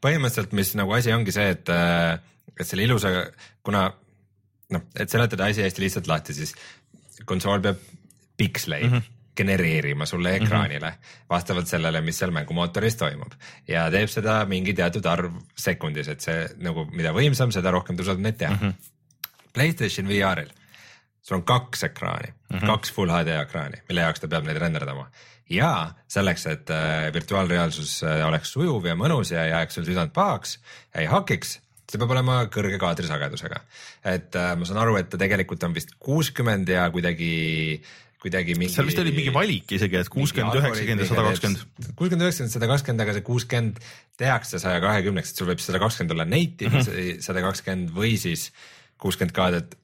Põhimõtteliselt, mis nagu asi ongi see, et, et selle ilusa, kuna noh, et seletada asi hästi lihtsalt lahti, siis konsool peab piksleid mm. -hmm genereerima sulle mhm. ekraanile mm -hmm. vastavalt sellele, mis seal mängumootoris toimub ja teeb seda mingi teatud arv sekundis, et see nagu, mida võimsam, seda rohkem ta suudab neid teha mm. -hmm. Playstation VR-il sul on kaks ekraani mm, -hmm. kaks full HD ekraani, mille jaoks ta peab neid renderdama ja selleks, et äh, virtuaalreaalsus äh, oleks sujuv ja mõnus ja ei jääks sul südant pahaks, ei hakiks see peab olema kõrge kaadrisagedusega. et äh, ma saan aru, et ta tegelikult on vist kuuskümmend ja kuidagi kuidagi mingi. seal vist oli mingi valik isegi, et kuuskümmend, üheksakümmend ja sada kakskümmend. kuuskümmend, üheksakümmend, sada kakskümmend, aga see kuuskümmend tehakse saja kahekümneks, et sul võib sada kakskümmend olla native -hmm. sada kakskümmend või siis kuuskümmend kaadrit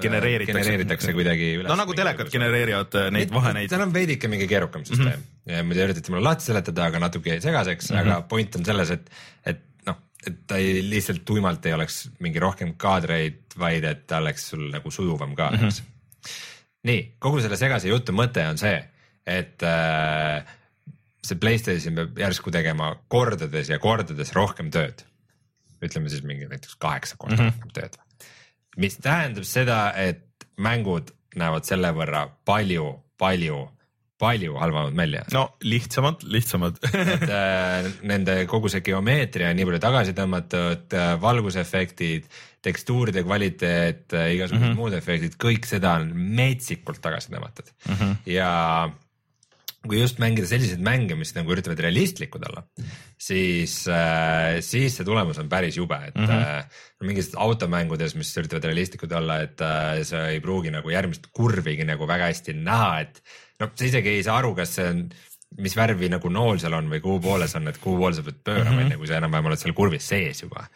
genereeritakse, genereeritakse kuidagi üles. no nagu telekad genereerivad äh, neid vaheneid. seal on veidike mingi keerukam süsteem mm -hmm. ja muidu üritati mulle lahti seletada, aga natuke jäi segaseks mm, -hmm. aga point on selles, et, et noh, et ta ei, lihtsalt tuimalt ei oleks mingi rohkem kaadreid, vaid et ta oleks sul nagu sujuvam ka mm, -hmm. nii, kogu selle segase jutu mõte on see, et äh, see Playstation peab järsku tegema kordades ja kordades rohkem tööd. ütleme siis mingi näiteks kaheksa korda mm -hmm. rohkem tööd. Mis tähendab seda, et mängud näevad selle võrra palju, palju palju halvemad välja. no lihtsamad, lihtsamad et äh, nende kogu see geomeetria on nii palju tagasi tõmmatud äh,, valgusefektid, tekstuuride kvaliteet, igasugused mm -hmm. muud efektid, kõik seda on metsikult tagasi tõmmatud mm. -hmm. ja kui just mängida selliseid mänge, mis nagu üritavad realistlikud olla, siis äh,, siis see tulemus on päris jube, et mm -hmm. äh, mingis automängudes, mis üritavad realistlikud olla, et äh, sa ei pruugi nagu järgmist kurvigi nagu väga hästi näha, et noh, sa isegi ei saa aru, kas see on mis värvi nagu nool seal on või kuhu poole see on, et kuhu poole sa pead pöörama, enne mm -hmm. kui sa enam-vähem oled seal kurvis sees juba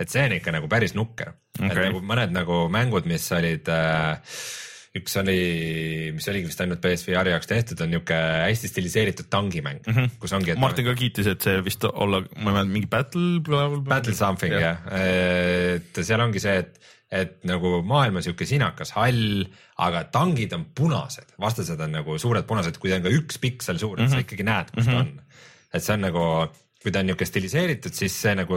et see on ikka nagu päris nukker okay., et nagu mõned nagu mängud, mis olid äh, üks oli, mis oligi vist ainult BSVR jaoks tehtud, on niuke hästi stiliseeritud tangimäng mm, -hmm. kus ongi. Martin ka kiitis, et see vist olla, ma ei mäleta, mingi battle. Battle something jah ja., et seal ongi see, et, et nagu maailm on siuke sinakas hall, aga tangid on punased, vastased on nagu suured punased, kui ta on ka üks piksel suur mm, -hmm. sa mhm. ikkagi näed, kus mm -hmm. ta on. et see on nagu kui ta on niisugune stiliseeritud, siis see nagu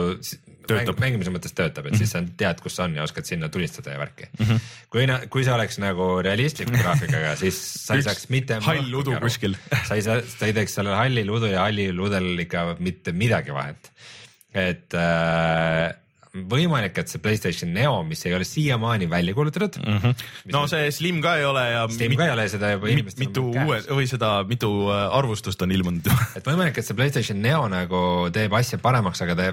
töötab. mängimise mõttes töötab, et mm -hmm. siis sa tead, kus see on ja oskad sinna tulistada ja värki mm. -hmm. kui, kui see oleks nagu realistliku <laughs> graafikaga, siis sa ei saaks mitte. hall udu kuskil <laughs> sa ei saa, sa ei teeks sellel hallil udu ja hallil udel ikka mitte midagi vahet. et äh, võimalik, et see Playstation Neo, mis ei ole siiamaani välja kuulutatud mm. -hmm. no see Slim ka ei ole ja. Slim ka ei ole, seda juba inimestel mit, mitu uue või seda, mitu äh, arvustust on ilmunud et võimalik, et see Playstation Neo nagu teeb asja paremaks, aga ta,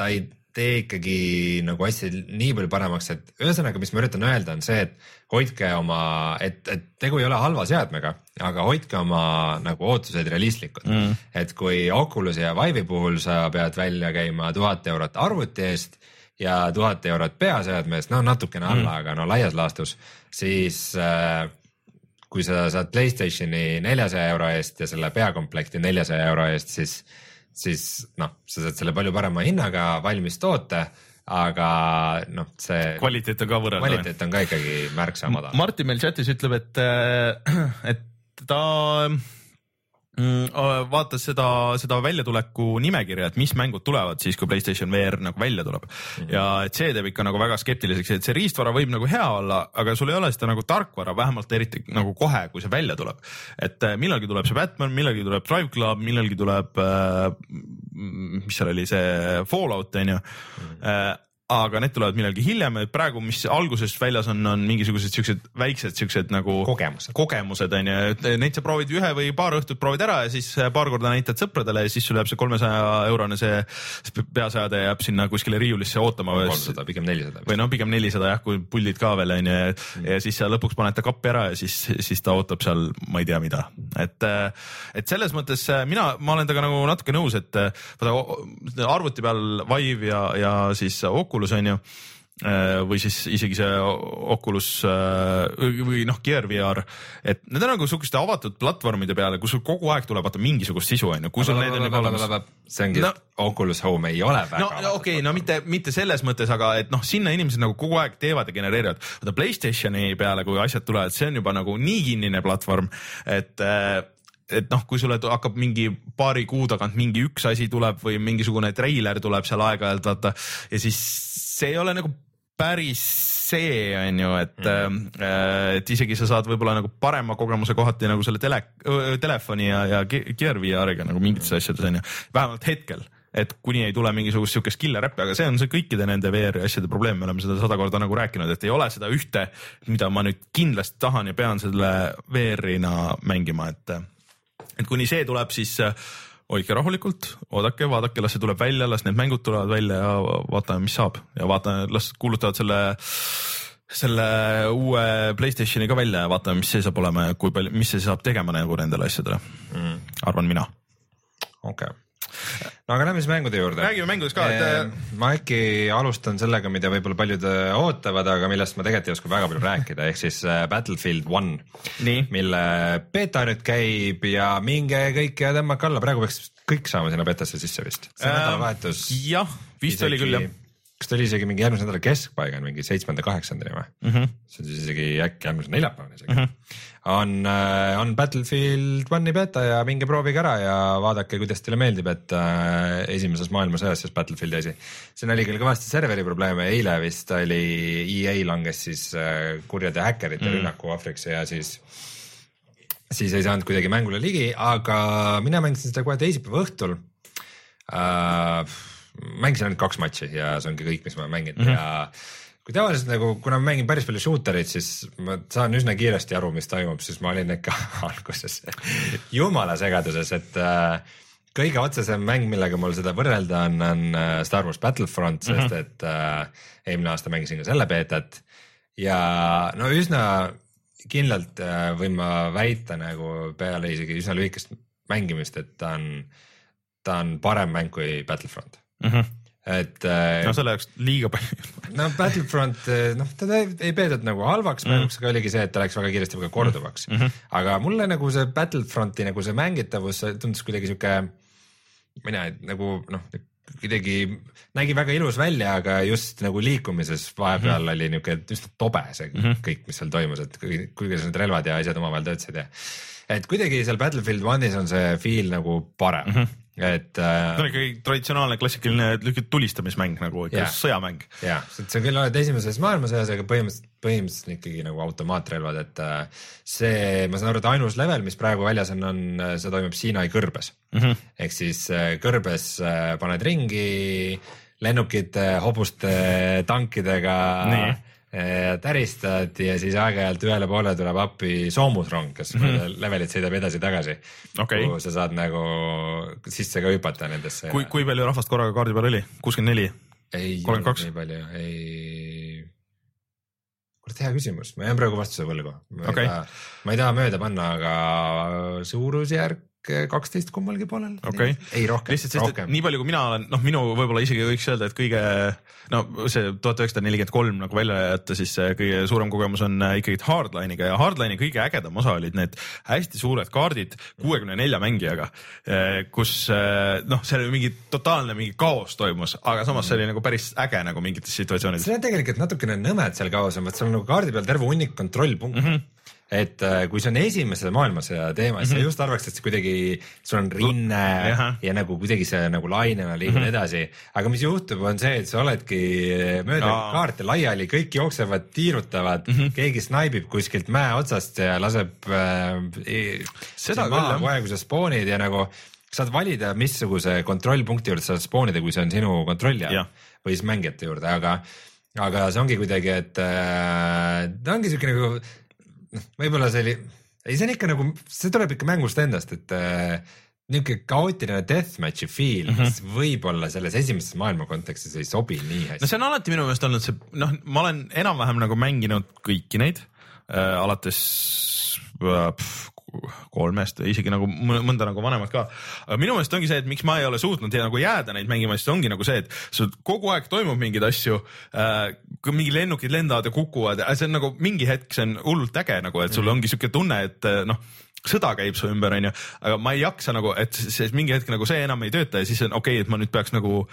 ta ei tee ikkagi nagu asja nii palju paremaks, et ühesõnaga, mis ma üritan öelda, on see, et hoidke oma, et, et tegu ei ole halva seadmega, aga hoidke oma nagu ootused realistlikud mm.. et kui Oculus'i ja Vive'i puhul sa pead välja käima tuhat eurot arvuti eest ja tuhat eurot peaseadme eest, no natukene alla mm., aga no laias laastus, siis äh, kui sa saad Playstationi neljasaja euro eest ja selle peakomplekti neljasaja euro eest, siis siis noh, sa saad selle palju parema hinnaga valmis toote aga noh, see. kvaliteet on ka võrreldav. kvaliteet on ka ikkagi märksa madalam. Martin meil chatis ütleb, et, <clears throat> et ta vaatas seda, seda väljatuleku nimekirja, et mis mängud tulevad siis, kui Playstation VR nagu välja tuleb mm. ja et see teeb ikka nagu väga skeptiliseks, et see riistvara võib nagu hea olla, aga sul ei ole seda nagu tarkvara, vähemalt eriti nagu kohe, kui see välja tuleb. et äh, millalgi tuleb see Batman, millalgi tuleb Drive Club, millalgi tuleb äh,, mis seal oli, see Fallout on ju mm. Äh, aga need tulevad millalgi hiljem, et praegu, mis alguses väljas on, on mingisugused siuksed väiksed siuksed nagu kogemused, kogemused on ju, et neid sa proovid ühe või paar õhtut proovid ära ja siis paar korda näitad sõpradele ja siis sul jääb see kolmesaja eurone see peaseade jääb sinna kuskile riiulisse ootama. kolmsada, pigem nelisada. või no pigem nelisada jah, kui puldid ka veel on ju mm. ja siis sa lõpuks paned ta kappi ära ja siis, siis ta ootab seal, ma ei tea, mida, et, et selles mõttes mina, ma olen temaga nagu natuke nõus, et vaata arvuti peal Vive ja, ja siis Oculus Oculus on ju äh, või siis isegi see Oculus äh, või noh, Gear VR, et need on nagu siukeste avatud platvormide peale, kus sul kogu aeg tuleb vaata mingisugust sisu on ju, kui sul need on juba olemas. see ongi No- Oculus Home ei ole väga no okei okay,, no mitte, mitte selles mõttes, aga et noh, sinna inimesed nagu kogu aeg teevad ja genereerivad. vaata Playstationi peale, kui asjad tulevad, see on juba nagu nii kinnine platvorm, et äh, et noh, kui sulle hakkab mingi paari kuu tagant mingi üks asi tuleb või mingisugune treiler tuleb seal aeg-ajalt vaata ja siis see ei ole nagu päris see on ju, et mm., et isegi sa saad võib-olla nagu parema kogemuse kohati nagu selle tele, telefoni ja, ja Ge- Gear VR-iga nagu mingites asjades on ju, vähemalt hetkel et kuni ei tule mingisugust siukest killer äppi, aga see on see kõikide nende VR asjade probleem, me oleme seda sada korda nagu rääkinud, et ei ole seda ühte, mida ma nüüd kindlasti tahan ja pean selle VR-ina mängima, et et kuni see tuleb, siis äh, hoidke rahulikult, oodake, vaadake, las see tuleb välja, las need mängud tulevad välja ja vaatame, mis saab ja vaatame, las kuulutavad selle selle uue Playstationi ka välja ja vaatame, mis see saab olema ja kui palju, mis see saab tegema nagu nendele asjadele mm., arvan mina. okei okay., no aga lähme siis mängude juurde. räägime mängudest ka, et ma äkki alustan sellega, mida võib-olla paljud äh, ootavad, aga millest ma tegelikult ei oska väga palju rääkida, ehk siis äh, Battlefield One, mille beeta nüüd käib ja minge kõik ja tõmmake alla, praegu peaks kõik saama sinna betasse sisse vist. see Ähm, nädalavahetus. jah, vist oli küll jah. kas ta oli isegi mingi järgmise nädala keskpaigal, mingi seitsmenda, kaheksandani või? Mm -hmm. see on siis isegi äkki järgmise neljapäevani isegi mm. -hmm. on, on Battlefield One'i beeta ja minge proovige ära ja vaadake, kuidas teile meeldib, et äh, esimeses maailmasõjas siis Battlefieldi asi. siin oli küll kõvasti serveri probleeme, eile vist oli EA langes siis äh, kurjade häkkerite mm. rünnaku ohvriks ja siis siis ei saanud kuidagi mängule ligi, aga mina mängisin seda kohe teisipäeva õhtul äh,. mängisin ainult kaks matši ja see ongi kõik, mis ma olen mänginud mm -hmm. ja kui tavaliselt nagu, kuna ma mängin päris palju shooterit, siis ma saan üsna kiiresti aru, mis toimub, siis ma olin ikka <laughs> alguses jumala segaduses, et äh, kõige otsesem mäng, millega mul seda võrrelda on, on äh, Star Wars Battlefront, sest mm -hmm. et äh, eelmine aasta mängisin ka selle beetat ja no üsna kindlalt äh, võin ma väita nagu peale isegi üsna lühikest mängimist, et ta on, ta on parem mäng kui Battlefront, Mm -hmm. Et äh, no selle jaoks liiga palju. no Battlefront, noh, teda ei, ei peetud nagu halvaks mänguks, aga oligi see, et ta läks väga kiiresti väga korduvaks mm. -hmm. aga mulle nagu see Battlefronti nagu see mängitavus tundus kuidagi sihuke, mina ei- nagu noh, kuidagi nägi väga ilus välja, aga just nagu liikumises vahepeal mm -hmm. oli niuke üsna tobe see mm -hmm. kõik, mis seal toimus, et kui- kuidas need relvad ja asjad omavahel töötasid ja et kuidagi seal Battlefield One'is on see feel nagu parem mm, -hmm. Et äh, see on ikkagi traditsionaalne klassikaline lühike tulistamismäng nagu ikka Jah. sõjamäng. jah, sa küll oled esimeses maailmasõjas, aga põhimõtteliselt, põhimõtteliselt on ikkagi nagu automaatrelvad, et äh, see, ma saan aru, et ainus level, mis praegu väljas on, on, see toimub Siinai kõrbes mm. -hmm. ehk siis äh, kõrbes äh, paned ringi lennukite, hobuste, tankidega Nii. Äh, täristad ja siis aeg-ajalt ühele poole tuleb appi soomusrong, kes mm -hmm. levelit sõidab edasi-tagasi Okei. kuhu sa saad nagu sisse ka hüpata nendesse. kui, kui palju rahvast korraga kaardi peal oli? kuuskümmend neli? ei 32? olnud nii palju, ei. kurat, hea küsimus, ma jään praegu vastuse võlgu. ma Okei. ei taha, ma ei taha mööda panna, aga suurusjärk kaksteist kummalgi poolel. Okei. ei rohkem, lihtsalt sest, et nii palju kui mina olen, noh, minu võib-olla isegi võiks öelda, et kõige no see tuhat üheksasada nelikümmend kolm nagu välja jätta, siis kõige suurem kogemus on äh, ikkagi Hardline'iga ja Hardline'i kõige ägedam osa olid need hästi suured kaardid kuuekümne nelja mängijaga, kus äh, noh, seal oli mingi totaalne mingi kaos toimus, aga samas see oli nagu päris äge nagu mingites situatsioonides. see on tegelikult natukene nõmed seal kaos on, vaat seal on nagu kaardi peal terve hunnik kontrollpunkte mm. -hmm et äh, kui see on esimese maailmasõja teema, siis mm -hmm. sa just arvaks, et see kuidagi, sul on rinne Jah. ja nagu kuidagi see nagu lainena liigub mm -hmm. edasi, aga mis juhtub, on see, et sa oledki mööda Aa. kaarte laiali, kõik jooksevad, tiirutavad mm, -hmm. keegi snaibib kuskilt mäe otsast ja laseb äh, Seda maha kohe, kui sa spoonid ja nagu saad valida, missuguse kontrollpunkti juurde sa saad spoonida, kui see on sinu kontrolli all või siis mängijate juurde, aga, aga see ongi kuidagi, et äh, ta ongi siuke nagu võib-olla see oli, ei, see on ikka nagu, see tuleb ikka mängust endast, et äh, niisugune kaootiline deathmatch'i feel mm, -hmm. mis võib-olla selles esimeses maailma kontekstis ei sobi nii no hästi. see on alati minu meelest olnud see, noh, ma olen enam-vähem nagu mänginud kõiki neid äh, alates äh, pff, kolmest isegi nagu mõ- mõnda nagu vanemat ka. aga minu meelest ongi see, et miks ma ei ole suutnud ja nagu jääda neid mängima, siis ongi nagu see, et sul kogu aeg toimub mingeid asju äh,. Kui mingi lennukid lendavad ja kukuvad, see on nagu mingi hetk, see on hullult äge nagu, et sul Mhm. ongi siuke tunne, et äh, noh sõda käib su ümber, onju, aga ma ei jaksa nagu, et see mingi hetk nagu see enam ei tööta ja siis on okei okay,, et ma nüüd peaks nagu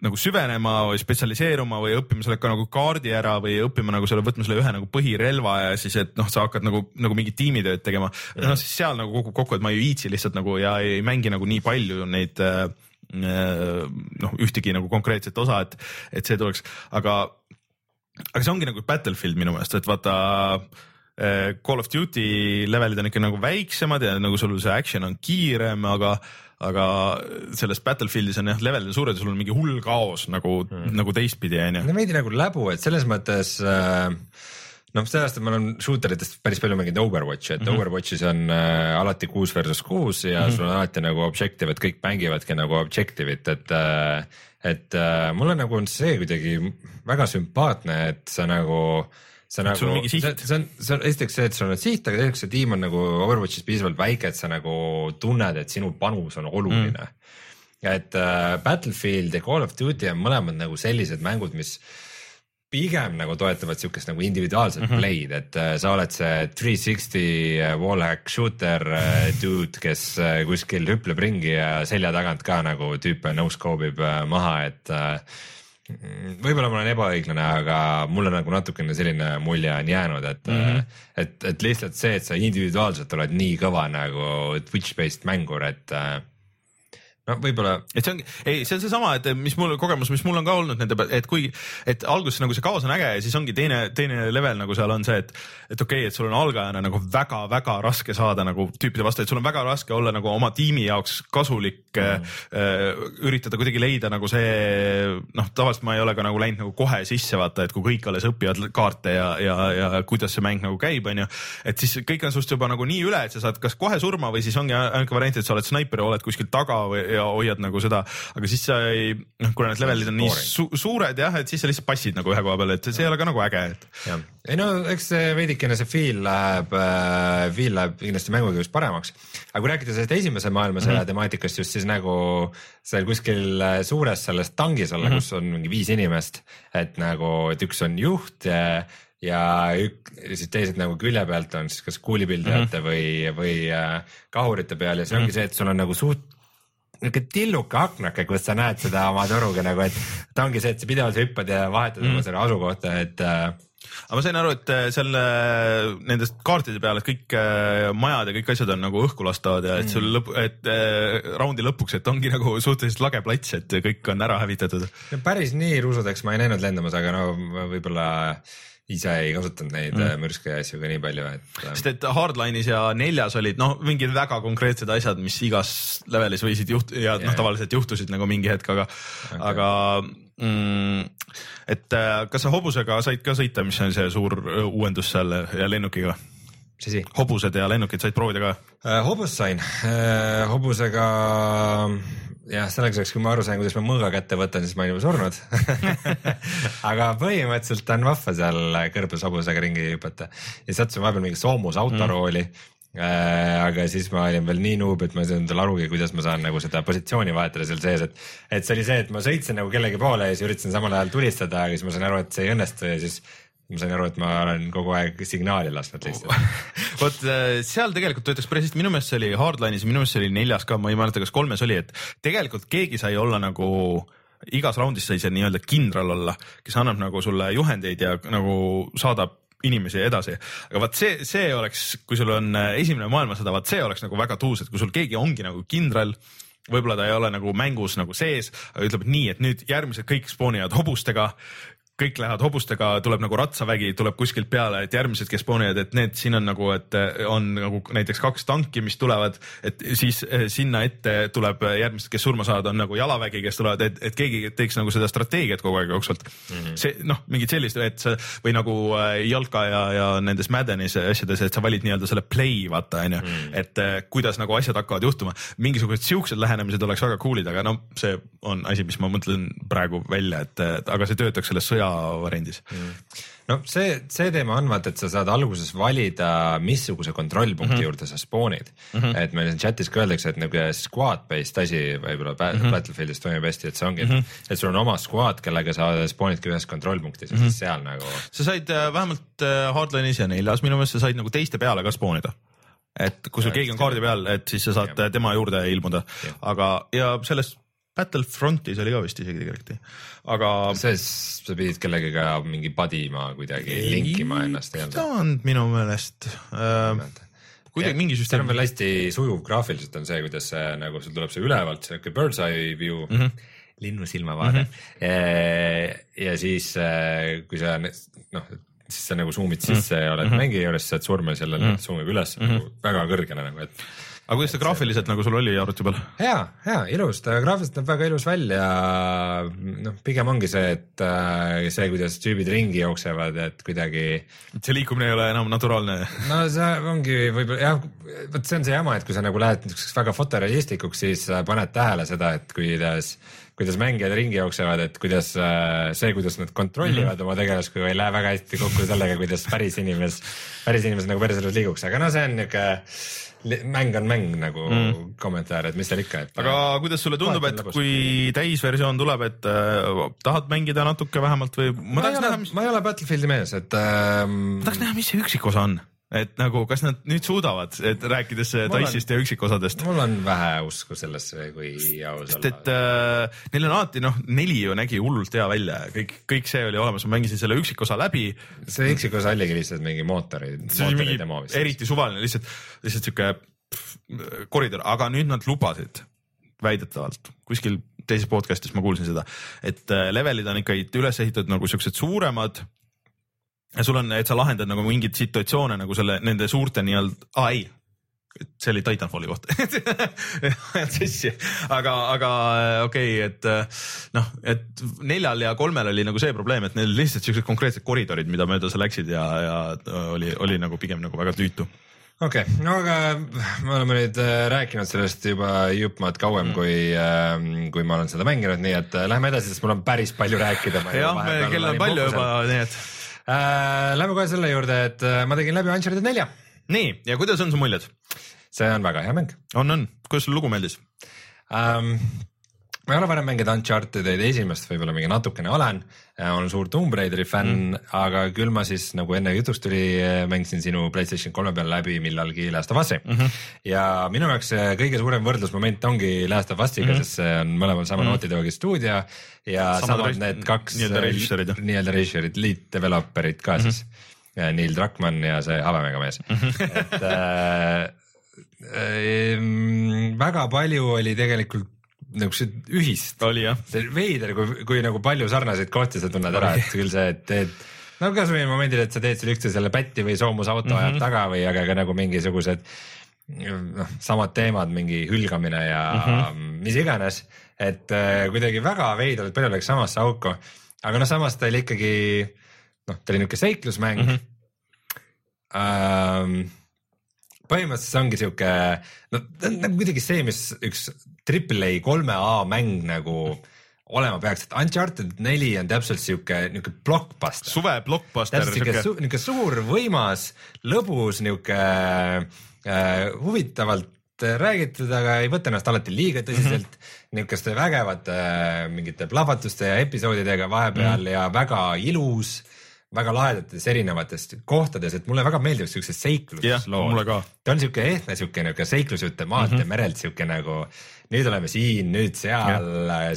nagu süvenema või spetsialiseeruma või õppima selle ka nagu kaardi ära või õppima nagu selle, võtma selle ühe nagu põhirelva ja siis, et noh, sa hakkad nagu, nagu mingit tiimitööd tegema. noh, siis seal nagu kukub kokku, et ma ei viitsi lihtsalt nagu ja ei mängi nagu nii palju neid äh, noh, ühtegi nagu konkreetset osa, et, et see tuleks, aga, aga see ongi nagu Battlefield minu meelest, et vaata äh, Call of Duty levelid on ikka nagu väiksemad ja nagu sul see action on kiirem, aga, aga selles Battlefieldis on jah, levelid on suured ja sul on mingi hull kaos nagu mm., nagu teistpidi onju. no veidi nagu läbu, et selles mõttes äh, noh, sellest, et ma olen shooter itest päris palju mänginud Overwatchi, et mm -hmm. Overwatchis on äh, alati kuus versus kuus ja mm -hmm. sul on alati nagu objective, et kõik mängivadki nagu objective'it, et äh, et äh, mulle nagu on see kuidagi väga sümpaatne, et sa nagu sa nagu, siht. see on, see on esiteks see, et sul on siht, aga teiseks see tiim on nagu Overwatchis piisavalt väike, et sa nagu tunned, et sinu panus on oluline mm. et äh, Battlefield ja Call of Duty on mõlemad nagu sellised mängud, mis pigem nagu toetavad siukest nagu individuaalset mm -hmm. play'd, et äh, sa oled see three sixty wallhack shooter äh, dude, kes äh, kuskil hüpleb ringi ja selja tagant ka nagu tüüpe no-scope ib äh, maha, et äh, võib-olla ma olen ebaõiglane, aga mulle nagu natukene selline mulje on jäänud, et mm, -hmm. et, et lihtsalt see, et sa individuaalselt oled nii kõva nagu Twitch-based mängur, et äh, no võib-olla et see on, ei, see on seesama, et mis mul kogemus, mis mul on ka olnud nende peal, et kui, et alguses nagu see kaos on äge ja siis ongi teine, teine level nagu seal on see, et, et okei okay,, et sul on algajana nagu väga-väga raske saada nagu tüüpide vastu, et sul on väga raske olla nagu oma tiimi jaoks kasulik mm. äh,, üritada kuidagi leida nagu see, noh, tavaliselt ma ei ole ka nagu läinud nagu kohe sisse vaata, et kui kõik alles õpivad kaarte ja, ja, ja kuidas see mäng nagu käib, onju. et siis kõik on sinust juba nagu nii üle, et sa saad kas kohe surma või siis ongi ainuke variant, et sa oled snaiper ja oled kuskil taga või ja hoiad nagu seda, aga siis sa ei, noh, kuna need levelid on nii su suured jah, et siis sa lihtsalt passid nagu ühe koha peal, et see ei ole ka nagu äge, et. ei no eks see veidikene see feel läheb äh,, feel läheb kindlasti mänguga just paremaks. aga kui rääkida sellest esimese maailmasõja mm -hmm. temaatikast just siis nagu seal kuskil suures selles tangis olla mm, -hmm. kus on mingi viis inimest, et nagu, et üks on juht ja ja ük, siis teised nagu külje pealt on siis kas kuulipildujate mm -hmm. või, või äh, kahurite peal ja see ongi mm -hmm. see, et sul on nagu suht niisugune tilluke aknake, kus sa näed seda oma toruga nagu, et ta ongi see, et sa pidevalt hüppad ja vahetad mm. oma selle asukohta, et äh, aga ma sain aru, et seal nendest kaartide peal, et kõik äh, majad ja kõik asjad on nagu õhku lastavad ja et sul lõpp, et äh, raundi lõpuks, et ongi nagu suhteliselt lage plats, et kõik on ära hävitatud. päris nii rusudeks ma ei näinud lendamas, aga no võib-olla ise ei kasutanud neid mm. mürske ja asju ka nii palju, et. sest et Hardline'is ja neljas olid noh, mingid väga konkreetsed asjad, mis igas levelis võisid juht- ja yeah. noh, tavaliselt juhtusid nagu mingi hetk, aga okay., aga mm, et kas sa hobusega said ka sõita, mis on see suur uuendus seal ja lennukiga? mis asi? hobused ja lennukid said proovida ka hobust sain hobusega jah, selleks ajaks, kui ma aru sain, kuidas ma mõõga kätte võtan, siis ma olin juba surnud. <laughs> Aga põhimõtteliselt on vahva seal kõrbes hobusega ringi hüpata. Ja sattusin vahepeal mingi soomuse autorooli mm. äh, aga siis ma olin veel nii noob, et ma ei saanud endale arugi, kuidas ma saan nagu seda positsiooni vahetada seal sees, et. et see oli see, et ma sõitsin nagu kellegi poole ja siis üritasin samal ajal tulistada, aga siis ma sain aru, et see ei õnnestu ja siis ma sain aru, et ma olen kogu aeg signaali lasknud lihtsalt. <laughs> vot seal tegelikult töötas päris hästi, minu meelest see oli Hardline'is, minu meelest see oli neljas ka, ma ei mäleta, kas kolmes oli, et tegelikult keegi sai olla nagu igas raundis sai see nii-öelda kindral olla, kes annab nagu sulle juhendeid ja nagu saadab inimesi edasi, aga vaat see, see oleks, kui sul on esimene maailmasõda, vaat see oleks nagu väga tuus, et kui sul keegi ongi nagu kindral võib-olla ta ei ole nagu mängus nagu sees, aga ütleb nii, et nüüd järgmised kõik spoonivad hobustega, kõik lähevad hobustega, tuleb nagu ratsavägi tuleb kuskilt peale, et järgmised, kes spoonivad, et need siin on nagu, et on nagu näiteks kaks tanki, mis tulevad, et siis sinna ette tuleb järgmised, kes surma saavad, on nagu jalavägi, kes tulevad, et, et keegi teeks nagu seda strateegiat kogu aeg jooksvalt mm. -hmm. see noh, mingid sellised, et sa või nagu Jalka ja, ja nendes Maddenis asjades, et sa valid nii-öelda selle play vaata onju mm, -hmm. et kuidas nagu asjad hakkavad juhtuma. mingisugused siuksed lähenemised oleks väga cool'id, aga no see on asi, mis ma mõtlen praegu välja, et aga see töötaks selles sõja variandis no see, see teema on vaata, et sa saad alguses valida, missuguse kontrollpunkti mm Mhm. -hmm. juurde sa spoonid mm. -hmm. et meil siin chatis ka öeldakse, et niisugune squad based asi võib-olla mm Mhm. -hmm. Battlefieldis toimib hästi, et see ongi mm, -hmm. et sul on oma squad, kellega sa spoonidki ühes kontrollpunktis ja Mhm. siis seal nagu sa said äh, vähemalt äh, Hardline'is ja neljas minu meelest sa said nagu teiste peale ka spoonida. et kui sul Ja, keegi on kaardi peal, et siis sa saad äh, tema juurde ilmuda, aga ja selles Battlefrontis oli ka vist isegi tegelikult, aga see, sa pidid kellegagi mingi padima kuidagi linkima ennast nii-öelda. saanud minu meelest äh, kuidagi mingi seal on süsteem veel hästi sujuv graafiliselt on see, kuidas see nagu sul tuleb see ülevalt siuke bird's eye view mm. Mhm. -hmm linnu silmavaade mm. -hmm. ja siis, äh, kui sa noh, siis sa nagu zoom'id sisse ja oled mm -hmm. mängija juures, saad surma selle mm -hmm. zoom ib üles mm -hmm. nagu väga kõrgele nagu, et aga kuidas ta graafiliselt nagu sul oli arvuti peal? hea, hea, ilus, ta graafiliselt näeb väga ilus välja. noh, pigem ongi see, et äh, see, kuidas tüübid ringi jooksevad, et kuidagi see liikumine ei ole enam naturaalne. no see ongi võib-olla jah, vot see on see jama, et kui sa nagu lähed niisuguseks väga fotorealistlikuks, siis paned tähele seda, et kuidas, kuidas mängijad ringi jooksevad, et kuidas äh, see, kuidas nad kontrollivad mm -hmm. oma tegelaskuga ei lähe väga hästi kokku sellega, kuidas päris inimes, päris inimesed nagu päriselus liiguks, aga no see on niisugune mäng on mäng nagu mm. kommentaar, et mis seal ikka, et. aga kuidas sulle tundub, et kui täisversioon tuleb, et äh, tahad mängida natuke vähemalt või? ma, ma tahaks näha, mis. ma ei ole Battlefieldi mees, et ähm.... ma tahaks näha, mis see üksikosa on et nagu, kas nad nüüd suudavad, et rääkides Dice'ist ja üksikosadest? mul on vähe usku sellesse, kui aus sest et äh, neil on alati noh, neli ju nägi hullult hea välja ja kõik, kõik see oli olemas, ma mängisin selle üksikosa läbi. see üksikosa oligi lihtsalt mingi mootori, mootori demo vist. eriti suvaline, lihtsalt, lihtsalt sihuke koridor, aga nüüd nad lubasid väidetavalt kuskil teises podcast'is ma kuulsin seda, et äh, levelid on ikkagi üles ehitatud nagu siuksed suuremad ja sul on, et sa lahendad nagu mingeid situatsioone nagu selle, nende suurte nii-öelda, aa ei, see oli Titanfalli kohta <laughs> ajad sassi, aga, aga okei okay,, et noh, et neljal ja kolmel oli nagu see probleem, et neil lihtsalt siuksed konkreetsed koridorid, mida mööda sa läksid ja, ja oli, oli nagu pigem nagu väga tüütu okei okay., no aga me oleme nüüd rääkinud sellest juba jupp maad kauem mm., kui, kui ma olen seda mänginud, nii et lähme edasi, sest mul on päris palju rääkida. jah, kell on palju juba, nii et äh,. Lähme kohe selle juurde, et ma tegin läbi Uncharted nelja. nii, ja kuidas on su muljed? see on väga hea mäng. on, on, kuidas sulle lugu meeldis um,? Ma ei ole varem mänginud Uncharted'id esimest, võib-olla mingi natukene olen, olen suur Tomb Raideri fänn mm., aga küll ma siis nagu enne jutuks tuli, mängisin sinu Playstation kolme peal läbi millalgi Last of Us'i mm. -hmm. ja minu jaoks kõige suurem võrdlusmoment ongi Last of Us'iga mm, -hmm. sest see on mõlemal sama mm -hmm. Naughty Dogi stuudio ja samad, samad need kaks nii-öelda režissöörid, nii-öelda režissöörid, lead developer'id ka mm -hmm. siis. Neil Druckmann ja see habemega mees mm, -hmm. et äh, <laughs> äh, väga palju oli tegelikult niisugused ühist. oli jah. see on veider, kui, kui nagu palju sarnaseid kohti sa tunned ära, et küll see, et teed no kasvõi momendil, et sa teed seal üksteisele pätti või soomusauto mm -hmm. ajab taga või aga ka nagu mingisugused noh, samad teemad, mingi hülgamine ja mm -hmm. mis iganes, et äh, kuidagi väga veidralt palju läks samasse auku, aga noh, samas ta oli ikkagi noh, ta oli niisugune seiklusmäng mm. -hmm. Ähm, põhimõtteliselt see ongi sihuke, no ta on nagu kuidagi see, mis üks Triple A kolme A mäng nagu olema peaks, et Uncharted neli on täpselt sihuke, nihuke blockbuster. suve blockbuster. täpselt sihuke su, nihuke suur, võimas, lõbus, nihuke äh, huvitavalt räägitud, aga ei võta ennast alati liiga tõsiselt mm -hmm. niisuguste vägevate äh, mingite plahvatuste ja episoodidega vahepeal mm -hmm. ja väga ilus väga lahedates erinevates kohtades, et mulle väga meeldivad siuksed seikluslood. ta on siuke ehtne, siuke niuke seiklusjutt temaatia mm -hmm. merelt siuke nagu nüüd oleme siin, nüüd seal,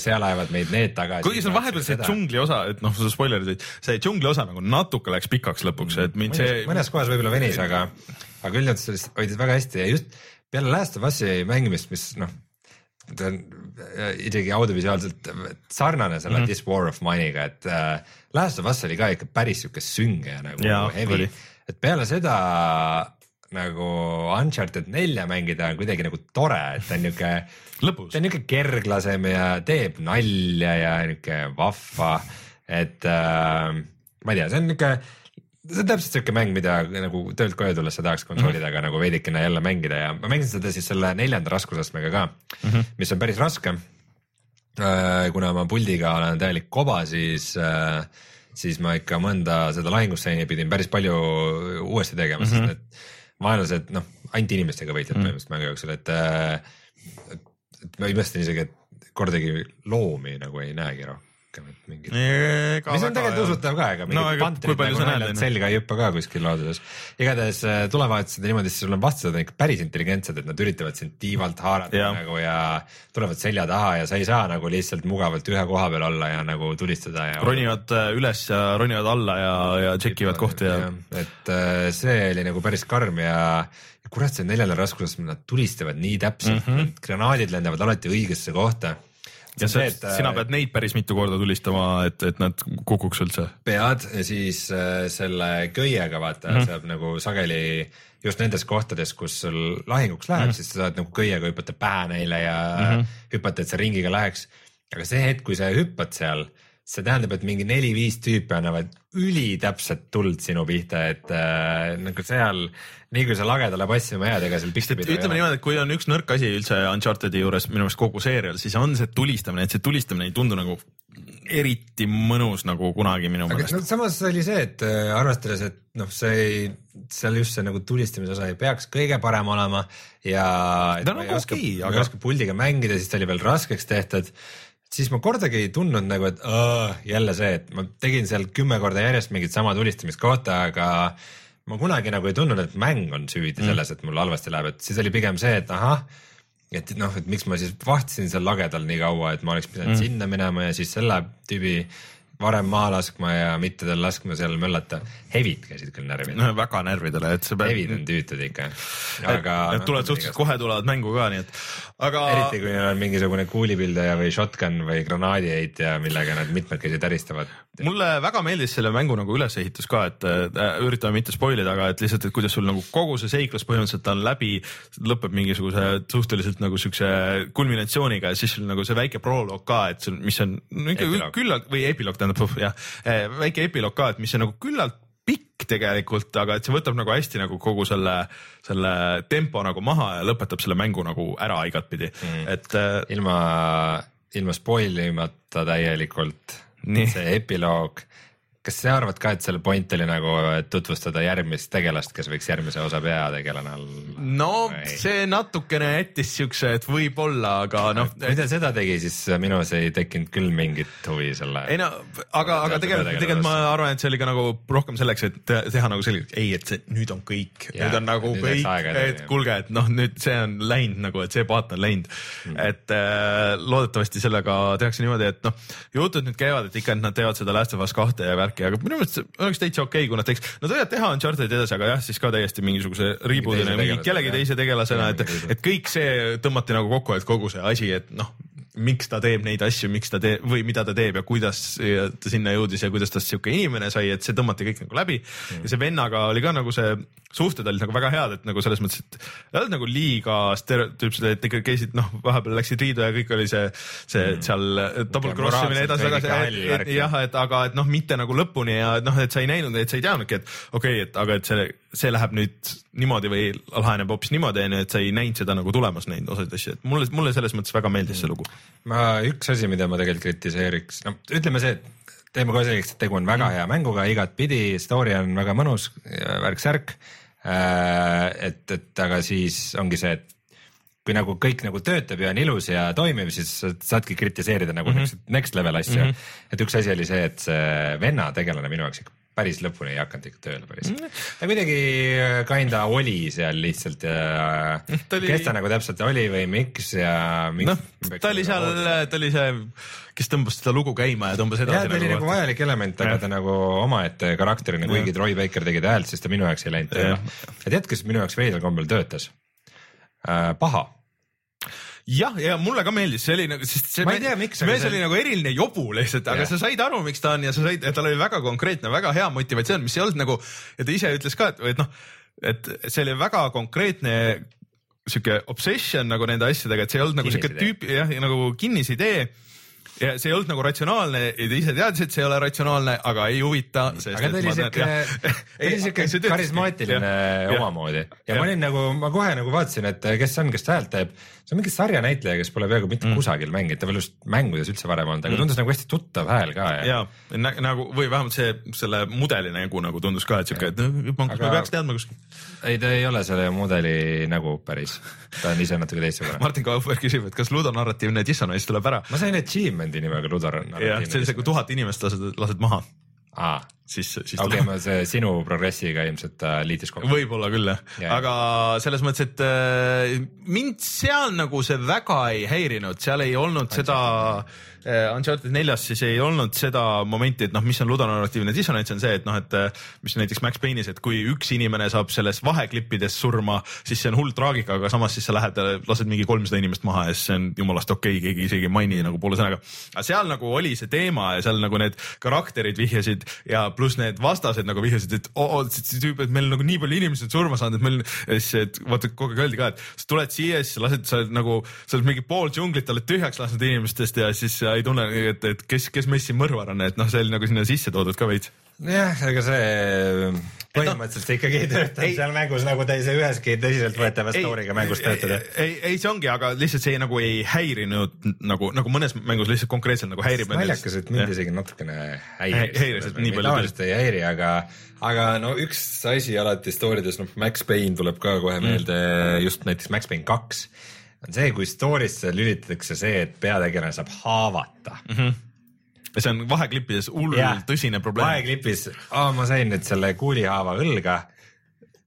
seal ajavad meid need tagasi. kuigi seal vahepeal see džungli osa, et noh, sa spoilerid, et see džungli osa nagu natuke läks pikaks lõpuks, et mind mõnes, see. mõnes kohas võib-olla venis, aga, aga üldiselt sellest hoidis väga hästi ja just peale Last of Us'i mängimist, mis noh, ta on isegi audiovisuaalselt sarnane selle mm -hmm. This War of Mine'iga, et äh, Last of Us oli ka ikka päris sihuke sünge ja nagu ja, heavy, et peale seda nagu Uncharted nelja mängida on kuidagi nagu tore, et ta on niuke ta on niuke kerglasem ja teeb nalja ja niuke vahva, et äh, ma ei tea, see on niuke see on täpselt siuke mäng, mida nagu töölt koju tulles sa tahaks konsooli taga mm -hmm. nagu veidikene jälle mängida ja ma mängisin seda siis selle neljanda raskusastmega ka mm, -hmm. mis on päris raske. kuna ma puldiga olen täielik koba, siis, siis ma ikka mõnda seda lahingustseeni pidin päris palju uuesti tegema mm, -hmm. sest need vaenlased, noh, ainult inimestega võitled mm -hmm. põhimõtteliselt mängu jooksul, et, äh, et ma imestan isegi, et kordagi loomi nagu ei näegi rohkem rohkem, et mingid. mis on tegelikult usutav ka, ega mingid no, pantrid nagu naljalt selga ei hüppa ka kuskil looduses. igatahes äh, tulevahetused niimoodi, siis sul on vastased on ikka päris intelligentsed, et nad üritavad sind tiivalt haarata ja. nagu ja tulevad selja taha ja sa ei saa nagu lihtsalt mugavalt ühe koha peal olla ja nagu tulistada ja. ronivad äh, üles ja ronivad alla ja, ja tšekivad kohti ja, ja.. et äh, see oli nagu päris karm ja kurat, see neljandal raskuses nad tulistavad nii täpselt mm, -hmm. granaadid lendavad alati õigesse kohta ja see, et sina äh, pead neid päris mitu korda tulistama, et, et nad kukuks üldse. pead ja siis äh, selle köiega vaata mm -hmm. saab nagu sageli just nendes kohtades, kus sul lahinguks läheb mm, -hmm. siis sa saad nagu köiega hüpata pähe neile ja mm -hmm. hüpata, et see ringiga läheks. aga see hetk, kui sa hüppad seal see tähendab, et mingi neli-viis tüüpi annavad ülitäpset tuld sinu pihta, et äh, nagu seal, nii kui sa lagedale passima jääd, ega seal pihta ütleme niimoodi, et kui on üks nõrk asi üldse Uncharted'i juures minu meelest kogu seerial, siis on see tulistamine, et see tulistamine ei tundu nagu eriti mõnus nagu kunagi minu meelest. No, samas oli see, et äh, arvestades, et noh, see ei, seal just see nagu tulistamise osa ei peaks kõige parem olema ja. ta on nagu okei, aga. ei oska puldiga mängida, siis ta oli veel raskeks tehtud siis ma kordagi ei tundnud nagu, et õh, jälle see, et ma tegin seal kümme korda järjest mingit sama tulistamiskohta, aga ma kunagi nagu ei tundnud, et mäng on süüdi mm. selles, et mul halvasti läheb, et siis oli pigem see, et ahah, et noh, et miks ma siis vahtisin seal lagedal nii kaua, et ma oleks pidanud mm. sinna minema ja siis selle tüübi varem maha laskma ja mitte tal laskma seal möllata. Hevid käisid küll närvidele no,. väga närvidele, et sa pead. Hevid on tüütud ikka. aga. Need no, tulevad suhteliselt kohe tulevad mängu ka, nii et, aga. eriti kui neil on mingisugune kuulipildaja või shotgun või granaadiheitja, millega nad mitmekesi täristavad. mulle väga meeldis selle mängu nagu ülesehitus ka, et äh, üritame mitte spoil ida, aga et lihtsalt, et kuidas sul nagu kogu see seiklus põhimõtteliselt on läbi, lõpeb mingisuguse suhteliselt nagu siukse kulminatsiooniga ja siis sul nagu see väike proloog ka, et sul, mis on no, ikka küllalt või epiloog tähendab jah, eh, väike epiloog ka, et mis on nagu küllalt pikk tegelikult, aga et see võtab nagu hästi nagu kogu selle, selle tempo nagu maha ja lõpetab selle mängu nagu ära igatpidi mm., et. Eh, ilma, ilma spoil imata täielikult. see epiloog kas sa arvad ka, et selle point oli nagu tutvustada järgmist tegelast, kes võiks järgmise osa peategelane olla? no või? see natukene jättis siukse, et võib-olla, aga noh. kui ta seda tegi, siis minus ei tekkinud küll mingit huvi selle. ei no aga, aga tegelikult, tegelikult ma arvan, et see oli ka nagu rohkem selleks, et teha nagu selgeks, ei, et see nüüd on kõik, nüüd on nagu nüüd kõik, et kuulge, et noh, nüüd see on läinud nagu, et see paat on läinud mm.. et äh, loodetavasti sellega tehakse niimoodi, et noh, jutud nüüd käivad, et ikka, et nad teevad seda Last of Us kahte ja värki värki, aga minu meelest oleks täitsa okei okay,, kui nad teeks, nad võivad teha Uncharted'i edasi, aga jah, siis ka täiesti mingisuguse reboot'ina mingi kellegi teise tegelasena, et, et kõik see tõmmati nagu kokku, et kogu see asi, et noh, miks ta teeb neid asju, miks ta teeb või mida ta teeb ja kuidas ja ta sinna jõudis ja kuidas tast sihuke inimene sai, et see tõmmati kõik nagu läbi mm. ja see vennaga oli ka nagu see, suhted olid nagu väga head, et nagu selles mõttes, et ei olnud nagu liiga stereotüüpsed, et ikka käisid noh, vahepeal läksid riidu ja kõik oli see, see mm. seal double cross imine edasi-tagasi, jah, et aga et noh, mitte nagu lõpuni ja noh, et sa ei näinud, et sa ei teadnudki, et okei okay,, et aga et see, see läheb nüüd niimoodi või laheneb hoopis niimoodi, onju, et sa ei näinud seda nagu tulemas neid osasid asju, et mulle, mulle selles mõttes väga meeldis see lugu ma, üks asi, mida ma tegelikult kritiseeriks, no ütleme see, et teeme kohe selgeks, et tegu on väga mm. hea mänguga igatpidi, story on väga mõnus, värk-särk. Äh, et, et aga siis ongi see, et kui nagu kõik nagu töötab ja on ilus ja toimib, siis saadki kritiseerida nagu mm -hmm. next level asju mm. -hmm. et üks asi oli see, et see venna tegelane minu jaoks ikka päris lõpuni ei hakanud ikka tööle päris mm.. ta kuidagi äh, kinda oli seal lihtsalt ja mm, oli... kes ta nagu täpselt oli või miks ja miks noh, ta oli seal, ta oli see, kes tõmbas seda lugu käima ja tõmbas edasi. jah, ta oli nagu, nagu vajalik element, aga ta nagu omaette karakterina, kuigi Troy Baker tegi ta häält, siis ta minu jaoks ei läinud tööle. ja tead, kes minu jaoks veidral kombel töötas äh,? paha jah, ja mulle ka meeldis, see oli nagu, sest see ma ei tea, miks. mees see... oli nagu eriline jobu lihtsalt, aga ja. sa said aru, miks ta on ja sa said, tal oli väga konkreetne, väga hea motivatsioon, mis ei olnud nagu ja ta ise ütles ka, et, et noh, et see oli väga konkreetne sihuke obsession nagu nende asjadega, et see ei olnud nagu sihuke tüüp jah, nagu kinnisidee ja see ei olnud nagu ratsionaalne ja ta ise teadis, et see ei ole ratsionaalne, aga ei huvita. aga ta oli siuke, ta oli <laughs> siuke karismaatiline omamoodi ja, ja ma olin nagu, ma kohe nagu vaatasin, et kes on, kes häält teeb. See on mingi sarjanäitleja, kes pole peaaegu mitte mm. kusagil mänginud, ta pole just mängudes üldse varem olnud, aga mm. tundus nagu hästi tuttav hääl ka. ja, ja nagu või vähemalt see, selle mudeli nägu nagu tundus ka, et siuke, et ma aga... peaks teadma kuskil. ei, ta ei ole selle mudeli nägu päris, ta on ise natuke teistsugune. Martin Kaupberg küsib, et kas ludonarratiivne dissonants tuleb ära? ma sain achievement'i nimega Ludor. jah, see on see, kui tuhat inimest lased, lased maha aa, siis, siis. okei okay,, see sinu progressiga ilmselt äh, liitis kokku. võib-olla küll jah yeah., aga selles mõttes, et äh, mind seal nagu see väga ei häirinud, seal ei olnud Antsel. seda Äh, Uncharted neljas siis ei olnud seda momenti, et noh, mis on ludonarratiivne dissonants, on see, et noh, et äh, mis näiteks Max Payne'is, et kui üks inimene saab selles vaheklippides surma, siis see on hull traagika, aga samas siis sa lähed, lased mingi kolmsada inimest maha ja siis see on jumalast okei okay,, keegi isegi ei maini nagu poole sõnaga. aga seal nagu oli see teema ja seal nagu need karakterid vihjasid ja pluss need vastased nagu vihjasid, et oo oh, see tüüp, et meil nagu nii palju inimesi on surma saanud, et meil, siis vaata kogu aeg öeldi ka, et sa tuled siia, siis lased, sa oled nagu, sa oled mingi pool džunglit oled tühjaks lasknud inimestest ja siis ei tunne, et, et kes, kes meist siin mõrvar on, et noh, see oli nagu sinna sisse toodud ka veits jah, ega see põhimõtteliselt no, ikkagi ei tööta ei, seal mängus nagu te ei saa üheski tõsiseltvõetava story'ga mängus töötada. ei, ei see ongi, aga lihtsalt see nagu ei häirinud nagu, nagu mõnes mängus lihtsalt konkreetselt nagu häirib. naljakas, et mind isegi natukene häiris. häiris, et nii palju. tavaliselt ei häiri, aga, aga no üks asi alati story des, noh Max Payne tuleb ka kohe mm. meelde mm. just näiteks Max Payne kaks on see, kui story'sse lülitatakse see, et peategelane saab haavata mm. -hmm ja see on vaheklippides hull tõsine probleem. vaheklipis oh,, ma sain nüüd selle kuulihaava õlga.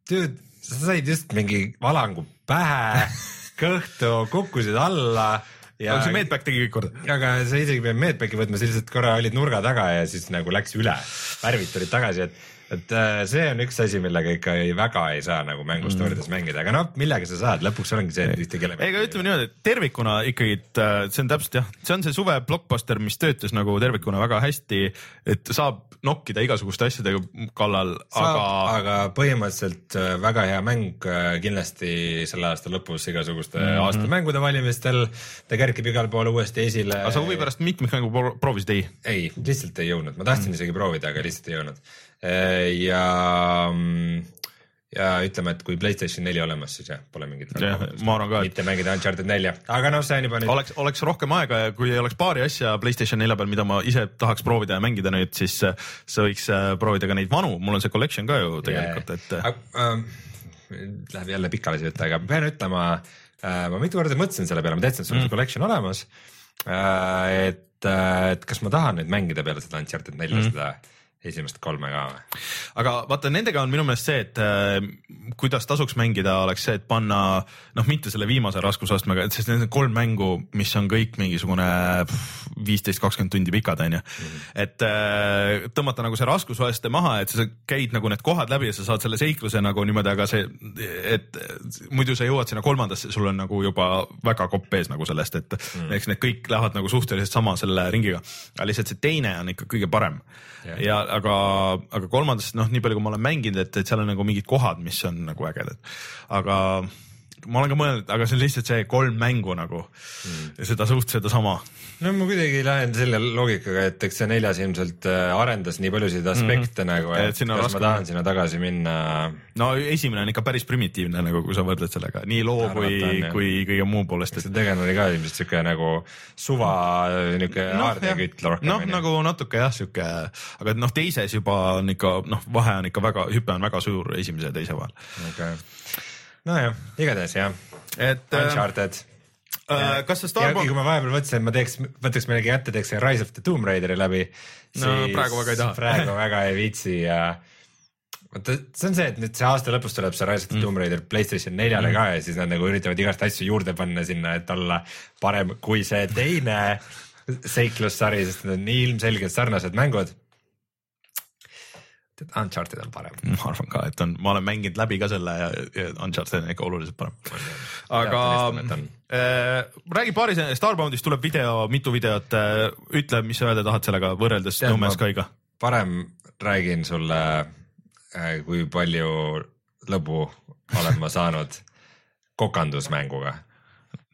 Dude, sa said just mingi valangu pähe <laughs> kõhtu, kukkusid alla ja. aga see Medback tegi kõik korda. aga sa isegi pidanud Medbacki võtma, sa lihtsalt korra olid nurga taga ja siis nagu läks üle. värvid tulid tagasi, et et äh, see on üks asi, millega ikka ei, väga ei saa nagu mängustoorides mm. mängida, aga noh, millega sa saad, lõpuks ongi see, et ühtegi elemente. ega ütleme niimoodi, et tervikuna ikkagi, et äh, see on täpselt jah, see on see suve blockbuster, mis töötas nagu tervikuna väga hästi, et saab nokkida igasuguste asjadega kallal, aga. aga põhimõtteliselt äh, väga hea mäng kindlasti selle aasta lõpus igasuguste mm -hmm. aasta mängude valimistel. ta kerkib igal pool uuesti esile. aga sa huvi pärast mitmikmängu proovisid, ei? ei, lihtsalt ei jõudnud, ma tahtsin mm -hmm. isegi proovida, aga lihtsalt ei jõudnud ja, ja ütleme, et kui Playstation neli olemas, siis jah, pole mingit. ma arvan ka, et. mitte mängida Uncharted nelja, aga noh, see on juba nüüd. oleks, oleks rohkem aega ja kui oleks paari asja Playstation nelja peal, mida ma ise tahaks proovida ja mängida nüüd, siis äh, sa võiks äh, proovida ka neid vanu, mul on see collection ka ju tegelikult et. Ähm, läheb jälle pikale see jutt, aga pean ütlema äh,, ma mitu korda mõtlesin selle peale, ma teadsin, et sul on mm. see collection olemas äh,. et, et kas ma tahan nüüd mängida peale seda Uncharted nelja mm. seda esimest kolme ka või? aga vaata, nendega on minu meelest see, et äh, kuidas tasuks mängida, oleks see, et panna noh, mitte selle viimase raskusastmega, sest need on kolm mängu, mis on kõik mingisugune viisteist, kakskümmend tundi pikad, onju. Mhm. et äh, tõmmata nagu see raskusaste maha, et sa käid nagu need kohad läbi ja sa saad selle seikluse nagu niimoodi, aga see, et muidu sa jõuad sinna kolmandasse, sul on nagu juba väga kopp ees nagu sellest, et mm. eks need kõik lähevad nagu suhteliselt sama selle ringiga. aga lihtsalt see teine on ikka kõige parem ja, ja aga, aga kolmandas noh, nii palju, kui ma olen mänginud, et, et seal on nagu mingid kohad, mis on nagu ägedad, aga ma olen ka mõelnud, aga see on lihtsalt see kolm mängu nagu mm. ja seda suht sedasama. No ma kuidagi lähen selle loogikaga, et eks see neljas ilmselt äh, arendas nii paljusid aspekte mm. nagu, et, et kas raske... ma tahan sinna tagasi minna. no esimene on ikka päris primitiivne nagu, kui sa võrdled sellega nii loo kui, kui kõige muu poolest. see tegelane oli ka ilmselt siuke nagu suva niuke no, aardekütt rohkem. noh, nagu natuke jah, siuke, aga noh, teises juba on ikka noh, vahe on ikka väga, hüpe on väga suur esimese ja teise vahel. okei okay nojah, igatahes jah. et. Äh, Uncharted äh,. Kas sa Starbucks. kui ma vahepeal mõtlesin, et ma teeks, võtaks millegi kätte, teeks Rise of the Tomb Raideri läbi. no praegu väga ei taha. praegu väga ei viitsi ja vaata, see on see, et nüüd see aasta lõpus tuleb see Rise of the mm. Tomb Raider Playstation neljale mm. ka ja siis nad nagu üritavad igast asju juurde panna sinna, et olla parem kui see teine seiklussari, sest need on nii ilmselgelt sarnased mängud tead, Uncharted on parem. ma arvan ka, et on, ma olen mänginud läbi ka selle ja, ja Uncharted on ikka oluliselt parem. Aga äh, räägi paari sõnaga, Starboundist tuleb video, mitu videot äh,, ütle, mis sa öelda tahad sellega võrreldes No Man's Sky'ga. parem räägin sulle äh,, kui palju lõbu olen ma saanud kokandusmänguga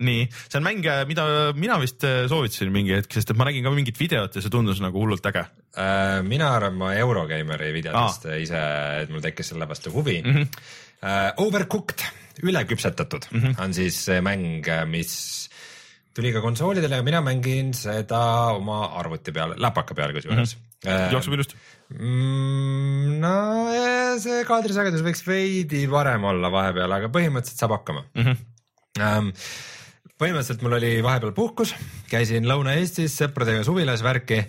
nii, see on mäng, mida mina vist äh, soovitasin mingi hetk, sest et ma nägin ka mingit videot ja see tundus nagu hullult äge Äh, mina arvan, ma Eurogeimeri videotest ah. ise, et mul tekkis selle vastu huvi mm. -hmm. Overcooked, üleküpsetatud mm -hmm. on siis see mäng, mis tuli ka konsoolidele ja mina mängin seda oma arvuti peal, läpaka peal kusjuures mm. -hmm. jookseb ilusti. Mm, no see kaadrisagedus võiks veidi parem olla vahepeal, aga põhimõtteliselt saab hakkama mm. -hmm. põhimõtteliselt mul oli vahepeal puhkus, käisin Lõuna-Eestis sõpradega suvilas värki,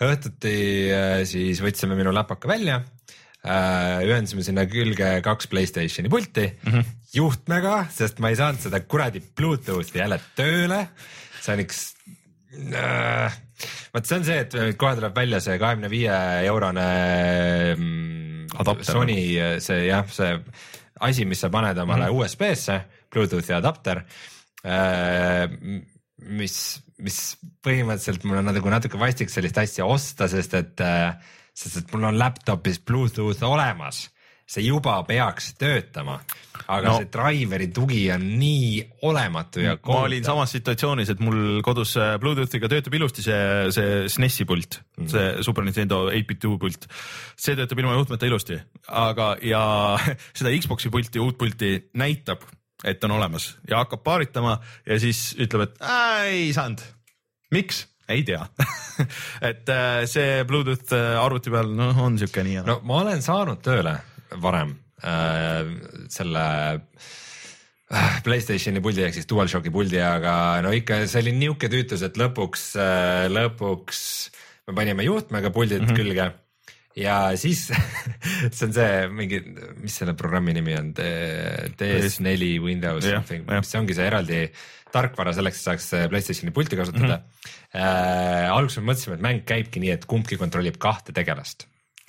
õhtuti eh, siis võtsime minu läpaka välja, ühendasime sinna külge kaks Playstationi pulti mm -hmm. juhtmega, sest ma ei saanud seda kuradi Bluetoothi jälle tööle. see on üks äh, vot see on see, et kohe tuleb välja see kahekümne viie eurone mm, Adapter. Sony see jah, see asi, mis sa paned omale mm -hmm. USB-sse, Bluetoothi adapter äh,. mis, mis põhimõtteliselt mul on nagu natuke vastik sellist asja osta, sest et, sest et mul on laptop'is Bluetooth olemas see juba peaks töötama, aga No. see driveri tugi on nii olematu ja ma olin samas situatsioonis, et mul kodus Bluetoothiga töötab ilusti see, see SNESi pult mm, -hmm. see Super Nintendo 8-bit pult. see töötab ilma juhtmeta ilusti, aga, ja <laughs> seda Xbox'i pulti, uut pulti näitab, et on olemas ja hakkab paaritama ja siis ütleb, et ei saanud. miks? Ei tea <laughs> et äh, see Bluetooth äh, arvuti peal, noh, on siuke nii no ma olen saanud tööle varem äh, selle äh, Playstationi puldi ehk siis DualShocki puldi, aga no ikka see oli niuke tüütus, et lõpuks äh,, lõpuks me panime juhtmega puldid mm -hmm. külge ja siis <laughs> see on see mingi, mis selle programmi nimi on, DS4 Windows something, jah. mis ongi see eraldi tarkvara selleks, et saaks äh, Playstationi pulti kasutada mm. -hmm. äh, alguses me mõtlesime, et mäng käibki nii, et kumbki kontrollib kahte tegelast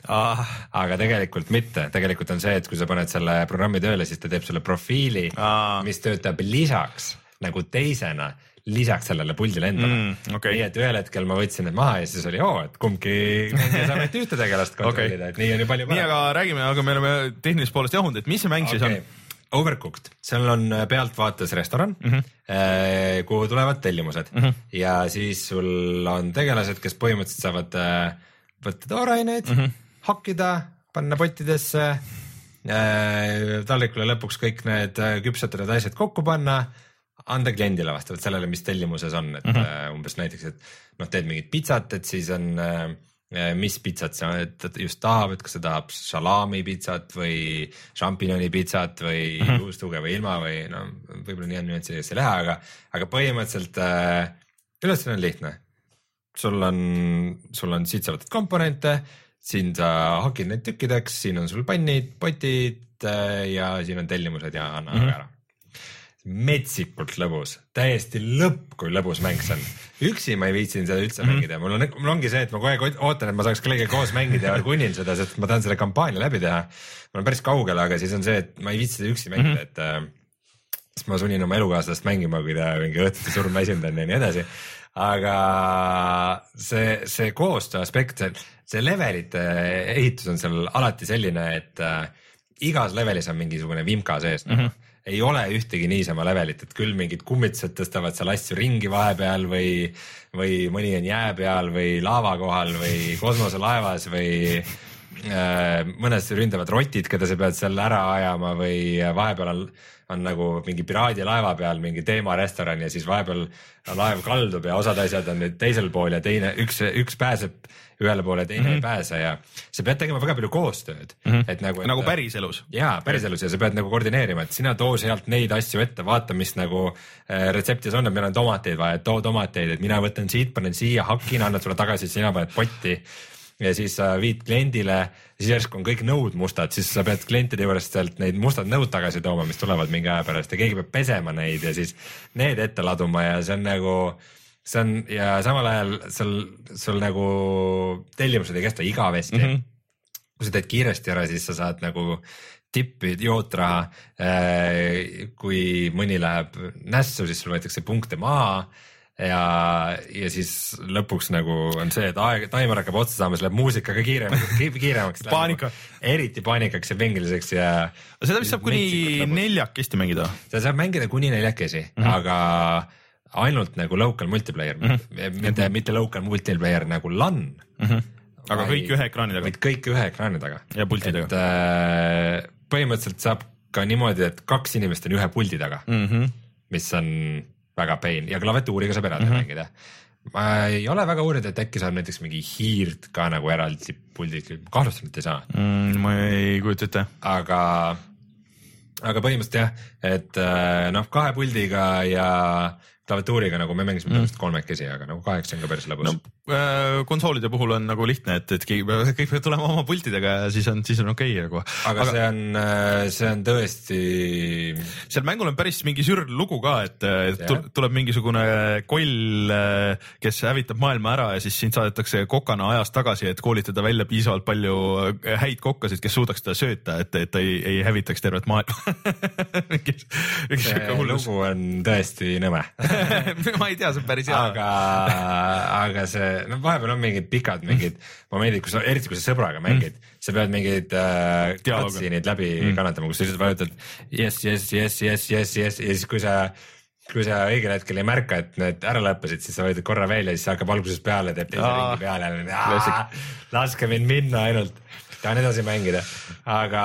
Ah, aga tegelikult mitte, tegelikult on see, et kui sa paned selle programmi tööle, siis ta teeb sulle profiili Aa., mis töötab lisaks nagu teisena lisaks sellele puldile endale Mm, okei. nii et ühel hetkel ma võtsin need maha ja siis oli oo, et kumbki mängija saab ainult ühte tegelast <laughs> kontrollida okay., et nii on ju palju nii, aga räägime, aga me oleme tehnilisest poolest jahunud, et mis see mäng siis on? Overcooked, seal on äh, pealtvaates restoran mm, -hmm. kuhu tulevad tellimused mm. -hmm. ja siis sul on tegelased, kes põhimõtteliselt saavad äh, võtta tooraineid mm. -hmm. hakkida, panna pottidesse taldrikule lõpuks kõik need küpsetatud asjad kokku panna anda kliendile vastavalt sellele, mis tellimuses on, et mm. -hmm. umbes näiteks, et noh, teed mingit pitsat, et siis on äh, mis pitsat sa just tahab, et kas ta tahab salami pitsat või šampinjoni pitsat või mm -hmm. juustuga või ilma või no võib-olla nii on nüanssidesse ei lähe, aga, aga põhimõtteliselt äh, ülesanne on lihtne. sul on, sul on siit sa võtad komponente, siin sa hakid neid tükkideks, siin on sul pannid, potid äh, ja siin on tellimused ja anna mm -hmm. ära metsikult lõbus, täiesti lõpp, kui lõbus mäng see on. üksi ma ei viitsinud seda üldse mm -hmm. mängida, mul on, mul ongi see, et ma kogu aeg ootan, et ma saaks kellegagi koos mängida ja kunnin seda, sest ma tahan selle kampaania läbi teha. ma olen päris kaugel, aga siis on see, et ma ei viitsi seda üksi mängida mm, -hmm. et äh, siis ma sunnin oma elukaaslast mängima, kui ta mingi õhtuti surmväsinud on ja nii edasi. aga see, see koostöö aspekt, see, see levelite ehitus on seal alati selline, et äh, igas levelis on mingisugune vimka sees mm. -hmm ei ole ühtegi niisama levelit, et küll mingid kummitused tõstavad seal asju ringi vahepeal või, või mõni on jää peal või laava kohal või kosmoselaevas või äh, mõnes ründavad rotid, keda sa pead seal ära ajama või vahepeal on, on nagu mingi piraadilaeva peal mingi teemarestoran ja siis vahepeal laev kaldub ja osad asjad on nüüd teisel pool ja teine, üks, üks pääseb ühele poole, teine mm -hmm. ei pääse ja sa pead tegema väga palju koostööd mm, -hmm. et nagu. nagu päriselus. jaa, päriselus ja sa pead nagu koordineerima, et sina too sealt neid asju ette, vaata, mis nagu äh, retseptis on, et meil on tomateid vaja, too tomateid, et mina võtan siit, panen siia, hakin, annan sulle tagasi, sina paned potti. ja siis sa viid kliendile, siis järsku on kõik nõud mustad, siis sa pead klientide juurest sealt neid mustad nõud tagasi tooma, mis tulevad mingi aja pärast ja keegi peab pesema neid ja siis need ette laduma ja see on nagu see on ja samal ajal sul, sul nagu tellimused ei kesta igavesti mm. -hmm. kui sa teed kiiresti ära, siis sa saad nagu tippi jootraha. kui mõni läheb nässu, siis sul võetakse punkte maha. ja, ja siis lõpuks nagu on see, et aeg, taimer hakkab otsa saama, siis läheb muusika ka kiiremaks, kiiremaks. Paanika.. eriti paanikaks ja pingeliseks ja. seda vist saab kuni neljakesti mängida. seda saab mängida kuni neljakesi mm. -hmm. aga ainult nagu local multiplayer mm, -hmm. mitte, mitte local multiplayer nagu LAN mm. Mhm. aga kõik ühe ekraani taga kõik ühe ekraani taga. ja pultidega et. äh, põhimõtteliselt saab ka niimoodi, et kaks inimest on ühe puldi taga Mm -hmm. mis on väga pain ja klaviatuuriga saab eraldi mm -hmm. mängida. ma ei ole väga uurinud, et äkki saab näiteks mingi hiirt ka nagu eraldi puldiga, kahtlustan, et ei saa, mm,. ma ei kujuta ette. aga, aga põhimõtteliselt jah, et äh, noh, kahe puldiga ja klaviatuuriga nagu me mängisime põhimõtteliselt kolmekesi, aga nagu kahekesi on ka päris lõbus. No konsoolide puhul on nagu lihtne, et, et peab, <laughs> kõik peavad tulema oma pultidega ja siis on, siis on okei okay, nagu. aga, see on, see on tõesti, seal mängul on päris mingi sür lugu ka, et et tuleb mingisugune koll, kes hävitab maailma ära ja siis sind saadetakse kokana ajas tagasi, et koolitada välja piisavalt palju äh, häid kokkasid, kes suudaks teda sööta, et, et ta ei, ei hävitaks tervet maailma <laughs> mingi mingi see siuke hullus. lugu on tõesti nõme <laughs> ma ei tea, see on päris hea. aga, aga see, no vahepeal on mingid pikad mingid momendid, kus, eriti kui sa sõbraga mängid mm., sa pead mingeid äh, cutscene'id läbi mm. kannatama, kus sa lihtsalt vajutad yes, yes, yes, yes, yes, yes ja siis, kui sa kui sa õigel hetkel ei märka, et need ära lõppesid, siis sa vajutad korra veel ja siis hakkab algusest peale, teeb teise ringi peale laske mind minna ainult, tahan edasi mängida, aga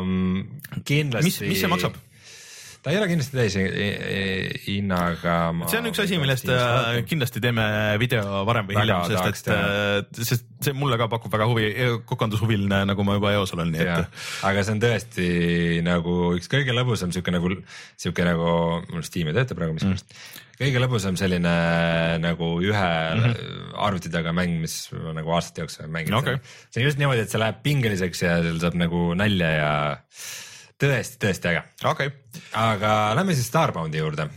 mm, kindlasti. mis, mis see maksab? Ta ei ole kindlasti täis hinnaga. see on üks asi, millest äh, kindlasti teeme video varem või hiljem, sest et, sest see mulle ka pakub väga huvi, kokandushuviline, nagu ma juba eos olen, nii jah et, aga see on tõesti nagu üks kõige lõbusam sihuke nagu, sihuke nagu, mul Steam ei tööta praegu miskipärast mm.. kõige lõbusam selline nagu ühe mm -hmm. arvuti taga mäng, mis nagu aastate jooksul olen mänginud No okei. see on just niimoodi, et see läheb pingeliseks ja seal saab nagu nalja ja tõesti, tõesti äge. okei okay.. aga lähme siis Starboundi juurde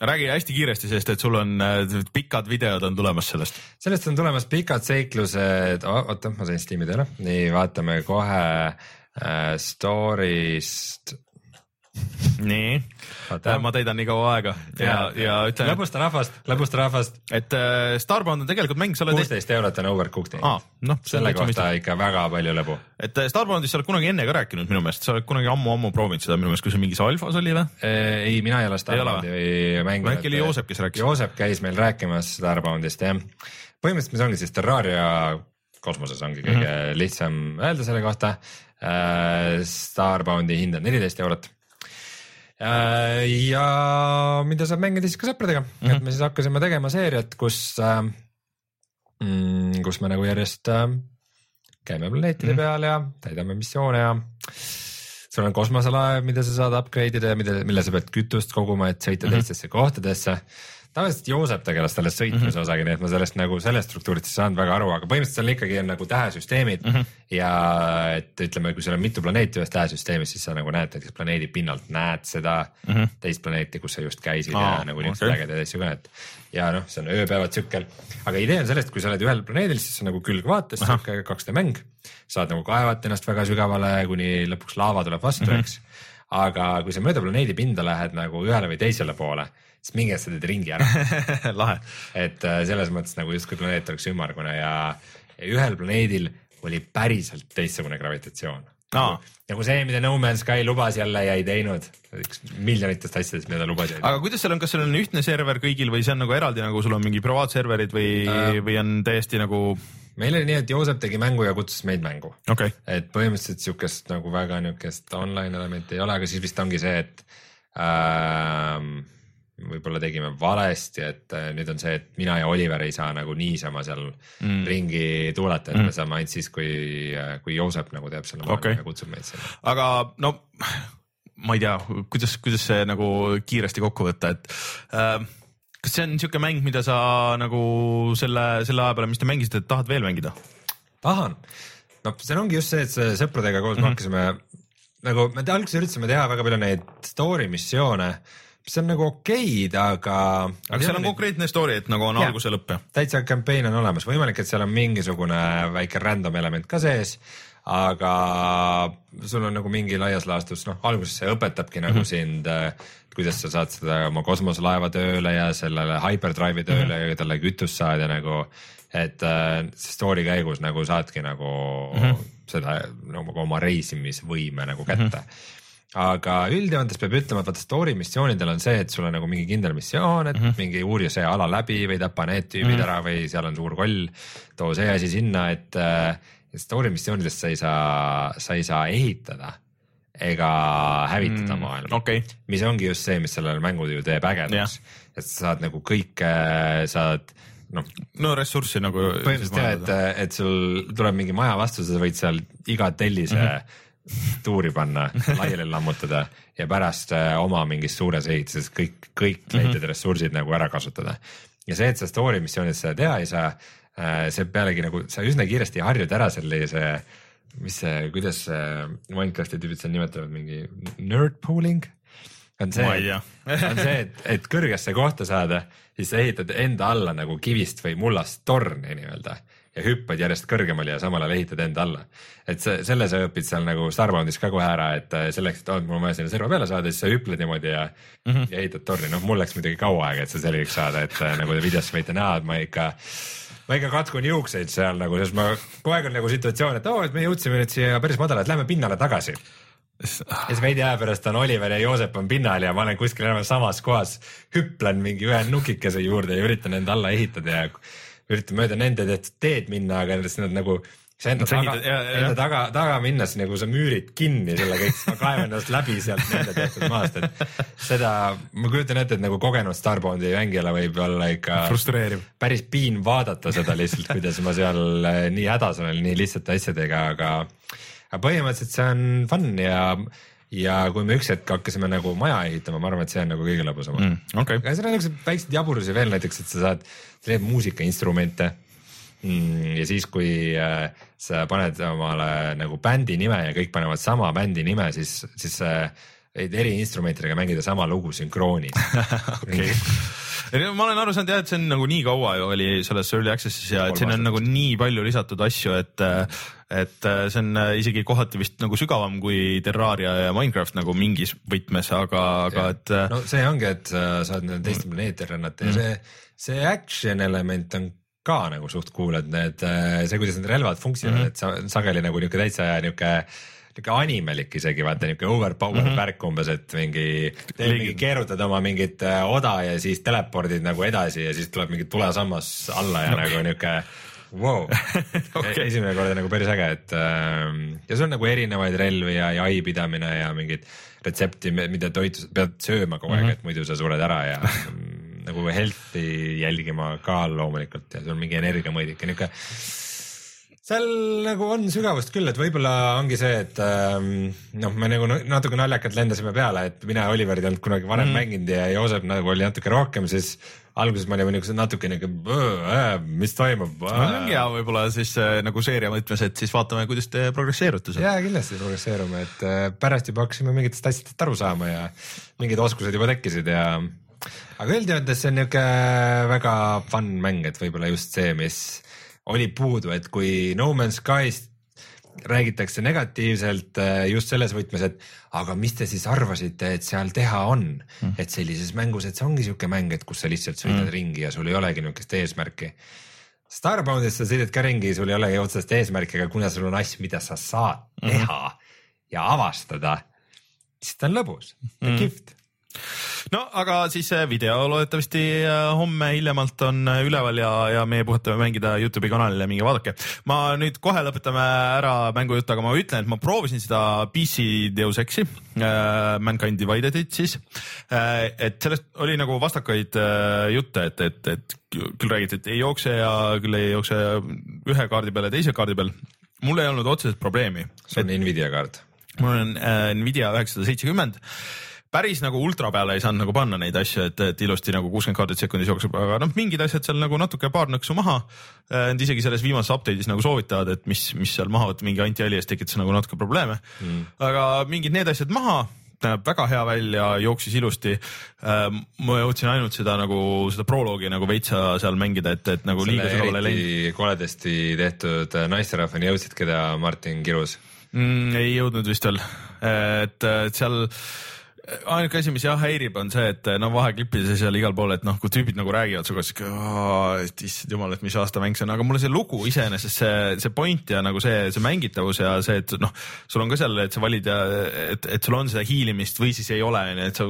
räägi hästi kiiresti, sest et sul on äh, pikad videod on tulemas sellest. sellest on tulemas pikad seiklused oh,, oota, ma sain Steam'i tööle, nii vaatame kohe äh, story'st. nii, ma täidan nii kaua aega ja, ja ütlen, lõbusta rahvast, lõbusta rahvast, et äh, Starbound on tegelikult mäng, sa oled, kuusteist eurot on Overcooked aa, noh, selle kohta ikka väga palju lõbu. et äh, Starboundist sa oled kunagi enne ka rääkinud minu meelest, sa oled kunagi ammu-ammu proovinud seda minu meelest, kui see mingis alfas oli või? ei, mina ei ole Starboundi mänginud. äkki oli Joosep, kes rääkis? Joosep käis meil rääkimas Starboundist jah. põhimõtteliselt mis ongi siis Terraria kosmoses ongi kõige mm -hmm. lihtsam öelda selle kohta. Starboundi hind on neliteist eurot. Ja mida saab mängida siis ka sõpradega mm, -hmm. et me siis hakkasime tegema seeriat, kus äh,, kus me nagu järjest äh, käime planeetide mm -hmm. peal ja täidame missioone ja sul on kosmoselaev, mida sa saad upgrade ida ja mida, mille sa pead kütust koguma, et sõita mm -hmm. teistesse kohtadesse. Tavaliselt Joosep tegeles sellest sõitmise mm -hmm. osaga, nii et ma sellest nagu sellest struktuurist ei saanud väga aru, aga põhimõtteliselt seal ikkagi on nagu tähesüsteemid mm -hmm. ja et ütleme, kui sul on mitu planeeti ühes tähesüsteemis, siis sa nagu näed näiteks planeedi pinnalt näed seda mm -hmm. teist planeeti, kus sa just käisid Aa, Aa, ja nagu niisuguseid okei. ägedaid asju ka, et ja noh, see on ööpäevatsükkel, aga idee on sellest, kui sa oled ühel planeedil, siis on nagu külgvaates sihuke 2D mäng, saad nagu kaevata ennast väga sügavale, kuni lõpuks laava tuleb vastu mm, -hmm. eks. aga kui sa mööda planeedi pinda lähed nagu ühele või teisele poole, siis mingi hetk sa teed ringi ära, <laughs> lahe, et äh, selles mõttes nagu justkui planeet oleks ümmargune ja, ühel planeedil oli päriselt teistsugune gravitatsioon Aa. nagu see, mida No Man's Sky lubas jälle ja ei teinud, üks miljonitest asjadest, mida ta lubas aga kuidas seal on, kas seal on ühtne server kõigil või see on nagu eraldi, nagu sul on mingi privaatserverid või Äh., või on täiesti nagu meil oli nii, et Joosep tegi mängu ja kutsus meid mängu, okei okay., et põhimõtteliselt siukest nagu väga niukest online elementi ei ole, aga siis vist ongi see, et ähm, võib-olla tegime valesti, et äh, nüüd on see, et mina ja Oliver ei saa nagu niisama seal mm. ringi tuulata, et mm. me saame ainult siis, kui, kui Joosep nagu teeb selle okay. ja kutsub meid sinna. aga no ma ei tea, kuidas, kuidas see nagu kiiresti kokku võtta, et äh, kas see on niisugune mäng, mida sa nagu selle, selle aja peale, mis te mängisite, tahad veel mängida? tahan, no see ongi just see, et sõpradega koos mm -hmm. me hakkasime nagu me alguses üritasime teha väga palju neid story missioone, mis on nagu okeid, aga. aga seal on konkreetne story, et nagu on algus ja lõpp ja? täitsa campaign on olemas, võimalik, et seal on mingisugune väike random element ka sees, aga sul on nagu mingi laias laastus, noh, alguses see õpetabki nagu mm -hmm. sind kuidas sa saad seda oma kosmoselaeva tööle ja sellele hyperdrive'i tööle mm -hmm. ja talle kütust saad ja nagu, et äh, story käigus nagu saadki nagu mm -hmm. seda nagu oma reisimisvõime nagu kätte mm. -hmm aga üldjoontes peab ütlema, et vaata story missioonidel on see, et sul on nagu mingi kindel missioon, et mm -hmm. mingi uuri see ala läbi või tapa need tüübid mm -hmm. ära või seal on suur koll, too see asi sinna, et äh, story missioonidest sa ei saa, sa ei saa ehitada ega hävitada mm, maailma okay., mis ongi just see, mis sellele mängule ju teeb ägedaks, et sa saad nagu kõike, saad noh. no ressurssi nagu. põhimõtteliselt jah, et, et sul tuleb mingi maja vastu, sa võid seal iga tellise mm -hmm tuuri panna, laiali lammutada ja pärast äh, oma mingis suures ehituses kõik, kõik mhm. leitud mm -hmm. ressursid nagu ära kasutada. ja see, et sa story missioonides seda teha ei saa, äh, see pealegi nagu sa üsna kiiresti harjud ära sellise, mis see, kuidas Minecrafti tüübid seal nimetavad, mingi nerd pooling on see, on see, et, et kõrgesse kohta saada, siis sa ehitad enda alla nagu kivist või mullast torni nii-öelda ja hüppad järjest kõrgemale ja samal ajal ehitad enda alla. et see, selle sa õpid seal nagu Starboundis ka kohe ära, et äh, selleks, et mul on vaja sinna serva peale saada, siis sa hüpled niimoodi ja mm, -hmm. ja ehitad torni, noh, mul läks muidugi kaua aega, et see selgeks saada, et äh, nagu te videos võite näha, et ma ikka ma ikka katkun juukseid seal nagu, sest ma kogu aeg on nagu situatsioon, et oo oh,, et me jõudsime nüüd siia päris madala, et lähme pinnale tagasi ja siis veidi aja pärast on Oliver ja Joosep on pinnal ja ma olen kuskil enam samas kohas, hüplen mingi ühe nukikese juurde ja üritan enda alla ehitada ja üritan mööda nende teed minna, aga nad nagu sa enda taga, enda taga, taga minnes nagu sa müürid kinni selle kõik, siis ma kaevan ennast läbi sealt nende tehtud maast, et seda, ma kujutan ette, et nagu kogenud Starboundi mängijale võib olla ikka frustreeriv, päris piin vaadata seda lihtsalt, kuidas ma seal eh, nii hädas olen nii lihtsate asjadega, aga, aga põhimõtteliselt see on fun ja ja kui me üks hetk hakkasime nagu maja ehitama, ma arvan, et see on nagu kõige lõbusam mm,. Okay. aga seal on niisuguseid väikseid jaburusi veel näiteks, et sa saad, sa teed muusikainstrumente mm,. ja siis, kui äh, sa paned omale nagu bändi nime ja kõik panevad sama bändi nime, siis, siis äh, võid eri instrumentidega mängida sama lugu sünkroonis <laughs> okay. <laughs> ma olen aru saanud jah, et see on nagu nii kaua ju oli selles early access'is ja et siin on nagu nii palju lisatud asju, et et see on isegi kohati vist nagu sügavam kui Terraria ja Minecraft nagu mingis võtmes, aga, aga et. no see ongi, et sa saad nende teiste mm. planeetidel rännata ja mm. see, see action element on ka nagu suht cool, et need, see, kuidas need relvad funktsioneerivad mm, -hmm. et sa sageli nagu niuke täitsa niuke niuke animelik isegi vaata niuke overpowered mm -hmm. värk umbes, et mingi, mingi keerutad oma mingit äh, oda ja siis telepordid nagu edasi ja siis tuleb mingi tulesammas alla ja okay. nagu niuke wow. <laughs> okay. esimene kord nagu päris äge, et äh, ja sul on nagu erinevaid relvi ja, ja ai pidamine ja mingid retsepti, mida toitu pead sööma kogu aeg mm, -hmm. et muidu sa sured ära ja <laughs> nagu health'i jälgima ka loomulikult ja sul on mingi energiamõõdik ja niuke seal nagu on sügavust küll, et võib-olla ongi see, et ähm, noh, me nagu natuke naljakalt lendasime peale, et mina ja Oliver ei olnud kunagi varem mm. mänginud ja Joosep nagu oli natuke rohkem, siis alguses me olime niisugused natuke niuke, äh, mis toimub. hea võib-olla siis äh, nagu seeria mõtmes, et siis vaatame, kuidas te progresseerute seal. ja kindlasti progresseerume, et äh, pärast juba hakkasime mingitest asjadest aru saama ja mingid oskused juba tekkisid ja aga üldjoontes see on niuke väga fun mäng, et võib-olla just see, mis oli puudu, et kui No Man's Skyst räägitakse negatiivselt äh, just selles võtmes, et aga mis te siis arvasite, et seal teha on mm., et sellises mängus, et see ongi sihuke mäng, et kus sa lihtsalt sõidad mm. ringi ja sul ei olegi niisugust eesmärki. Starboundis sa sõidad ka ringi, sul ei olegi otsest eesmärki, aga kuna sul on asju, mida sa saad mm. teha ja avastada, siis ta on lõbus ja mm. kihvt no aga siis video loodetavasti äh, homme hiljemalt on üleval ja, ja meie puhutame mängida Youtube'i kanalile, minge vaadake. ma nüüd kohe lõpetame ära mängujutu, aga ma ütlen, et ma proovisin seda PC Deus Exi äh,, Mankind Divided'it siis äh,. et sellest oli nagu vastakaid äh, jutte, et, et, et küll räägiti, et ei jookse ja küll ei jookse ühe kaardi peale teise kaardi peal. mul ei olnud otseselt probleemi. sul on Nvidia kaart? mul on äh, Nvidia üheksasada seitsekümmend päris nagu ultra peale ei saanud nagu panna neid asju, et, et ilusti nagu kuuskümmend kaardit sekundis jookseb, aga noh, mingid asjad seal nagu natuke paar nõksu maha. Nad isegi selles viimases update'is nagu soovitavad, et mis, mis seal maha võtta, mingi anti-alias tekitas nagu natuke probleeme mm.. aga mingid need asjad maha näeb väga hea välja, jooksis ilusti. ma jõudsin ainult seda nagu seda proloogi nagu veitsa seal mängida, et, et nagu liiga sügavale ei läinud. koledasti tehtud naisterahvani jõudsid, keda Martin kirus mm,? ei jõudnud vist veel, et, et seal ainuke asi, mis jah häirib, on see, et no vaheklippides seal igal pool, et noh, kui tüübid nagu räägivad sinuga, siis et issand jumal, et mis aasta mäng see on, aga mulle see lugu iseenesest see, see point ja nagu see, see mängitavus ja see, et noh, sul on ka seal, et sa valid ja et, et sul on seda hiilimist või siis ei ole, onju, et sa,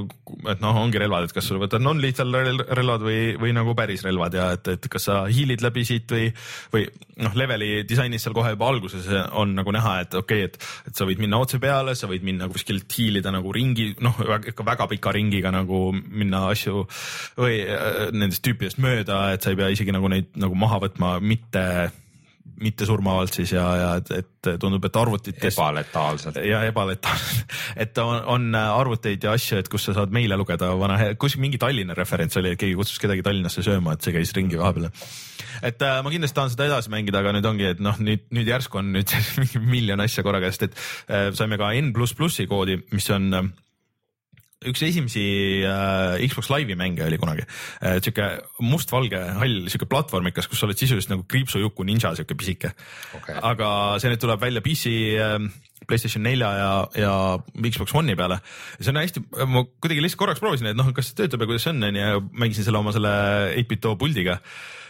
et noh, ongi relvad, et kas sul võtad non-lethal relvad või, või nagu päris relvad ja et, et kas sa hiilid läbi siit või, või noh, leveli disainis seal kohe juba alguses on nagu näha, et okei okay,, et, et sa võid minna otse peale, sa võid minna kuskilt hiilida nagu ringi, noh ikka väga pika ringiga nagu minna asju või äh, nendest tüüpidest mööda, et sa ei pea isegi nagu neid nagu maha võtma, mitte mitte surmavalt siis ja, ja et, et tundub, et arvutites. ebaletaalselt. ja ebaletaalselt, <laughs> et on, on arvuteid ja asju, et kus sa saad meile lugeda vana, kus mingi Tallinna referents oli, et keegi kutsus kedagi Tallinnasse sööma, et see käis ringi vahepeal. et äh, ma kindlasti tahan seda edasi mängida, aga nüüd ongi, et noh, nüüd, nüüd järsku on nüüd <laughs> mingi miljon asja korraga, sest et äh, saime ka N pluss plussi koodi, mis on äh, üks esimesi äh, Xbox Live'i mänge oli kunagi. Äh,, sihuke mustvalge hall, sihuke platvormikas, kus sa oled sisuliselt nagu kriipsujuku ninja, sihuke pisike. Okay.. aga see nüüd tuleb välja PC äh,, Playstation nelja ja, ja Xbox One'i peale. see on hästi, ma kuidagi lihtsalt korraks proovisin, et noh, kas see töötab ja kuidas see on, onju, ja mängisin selle oma selle 8-bit puldiga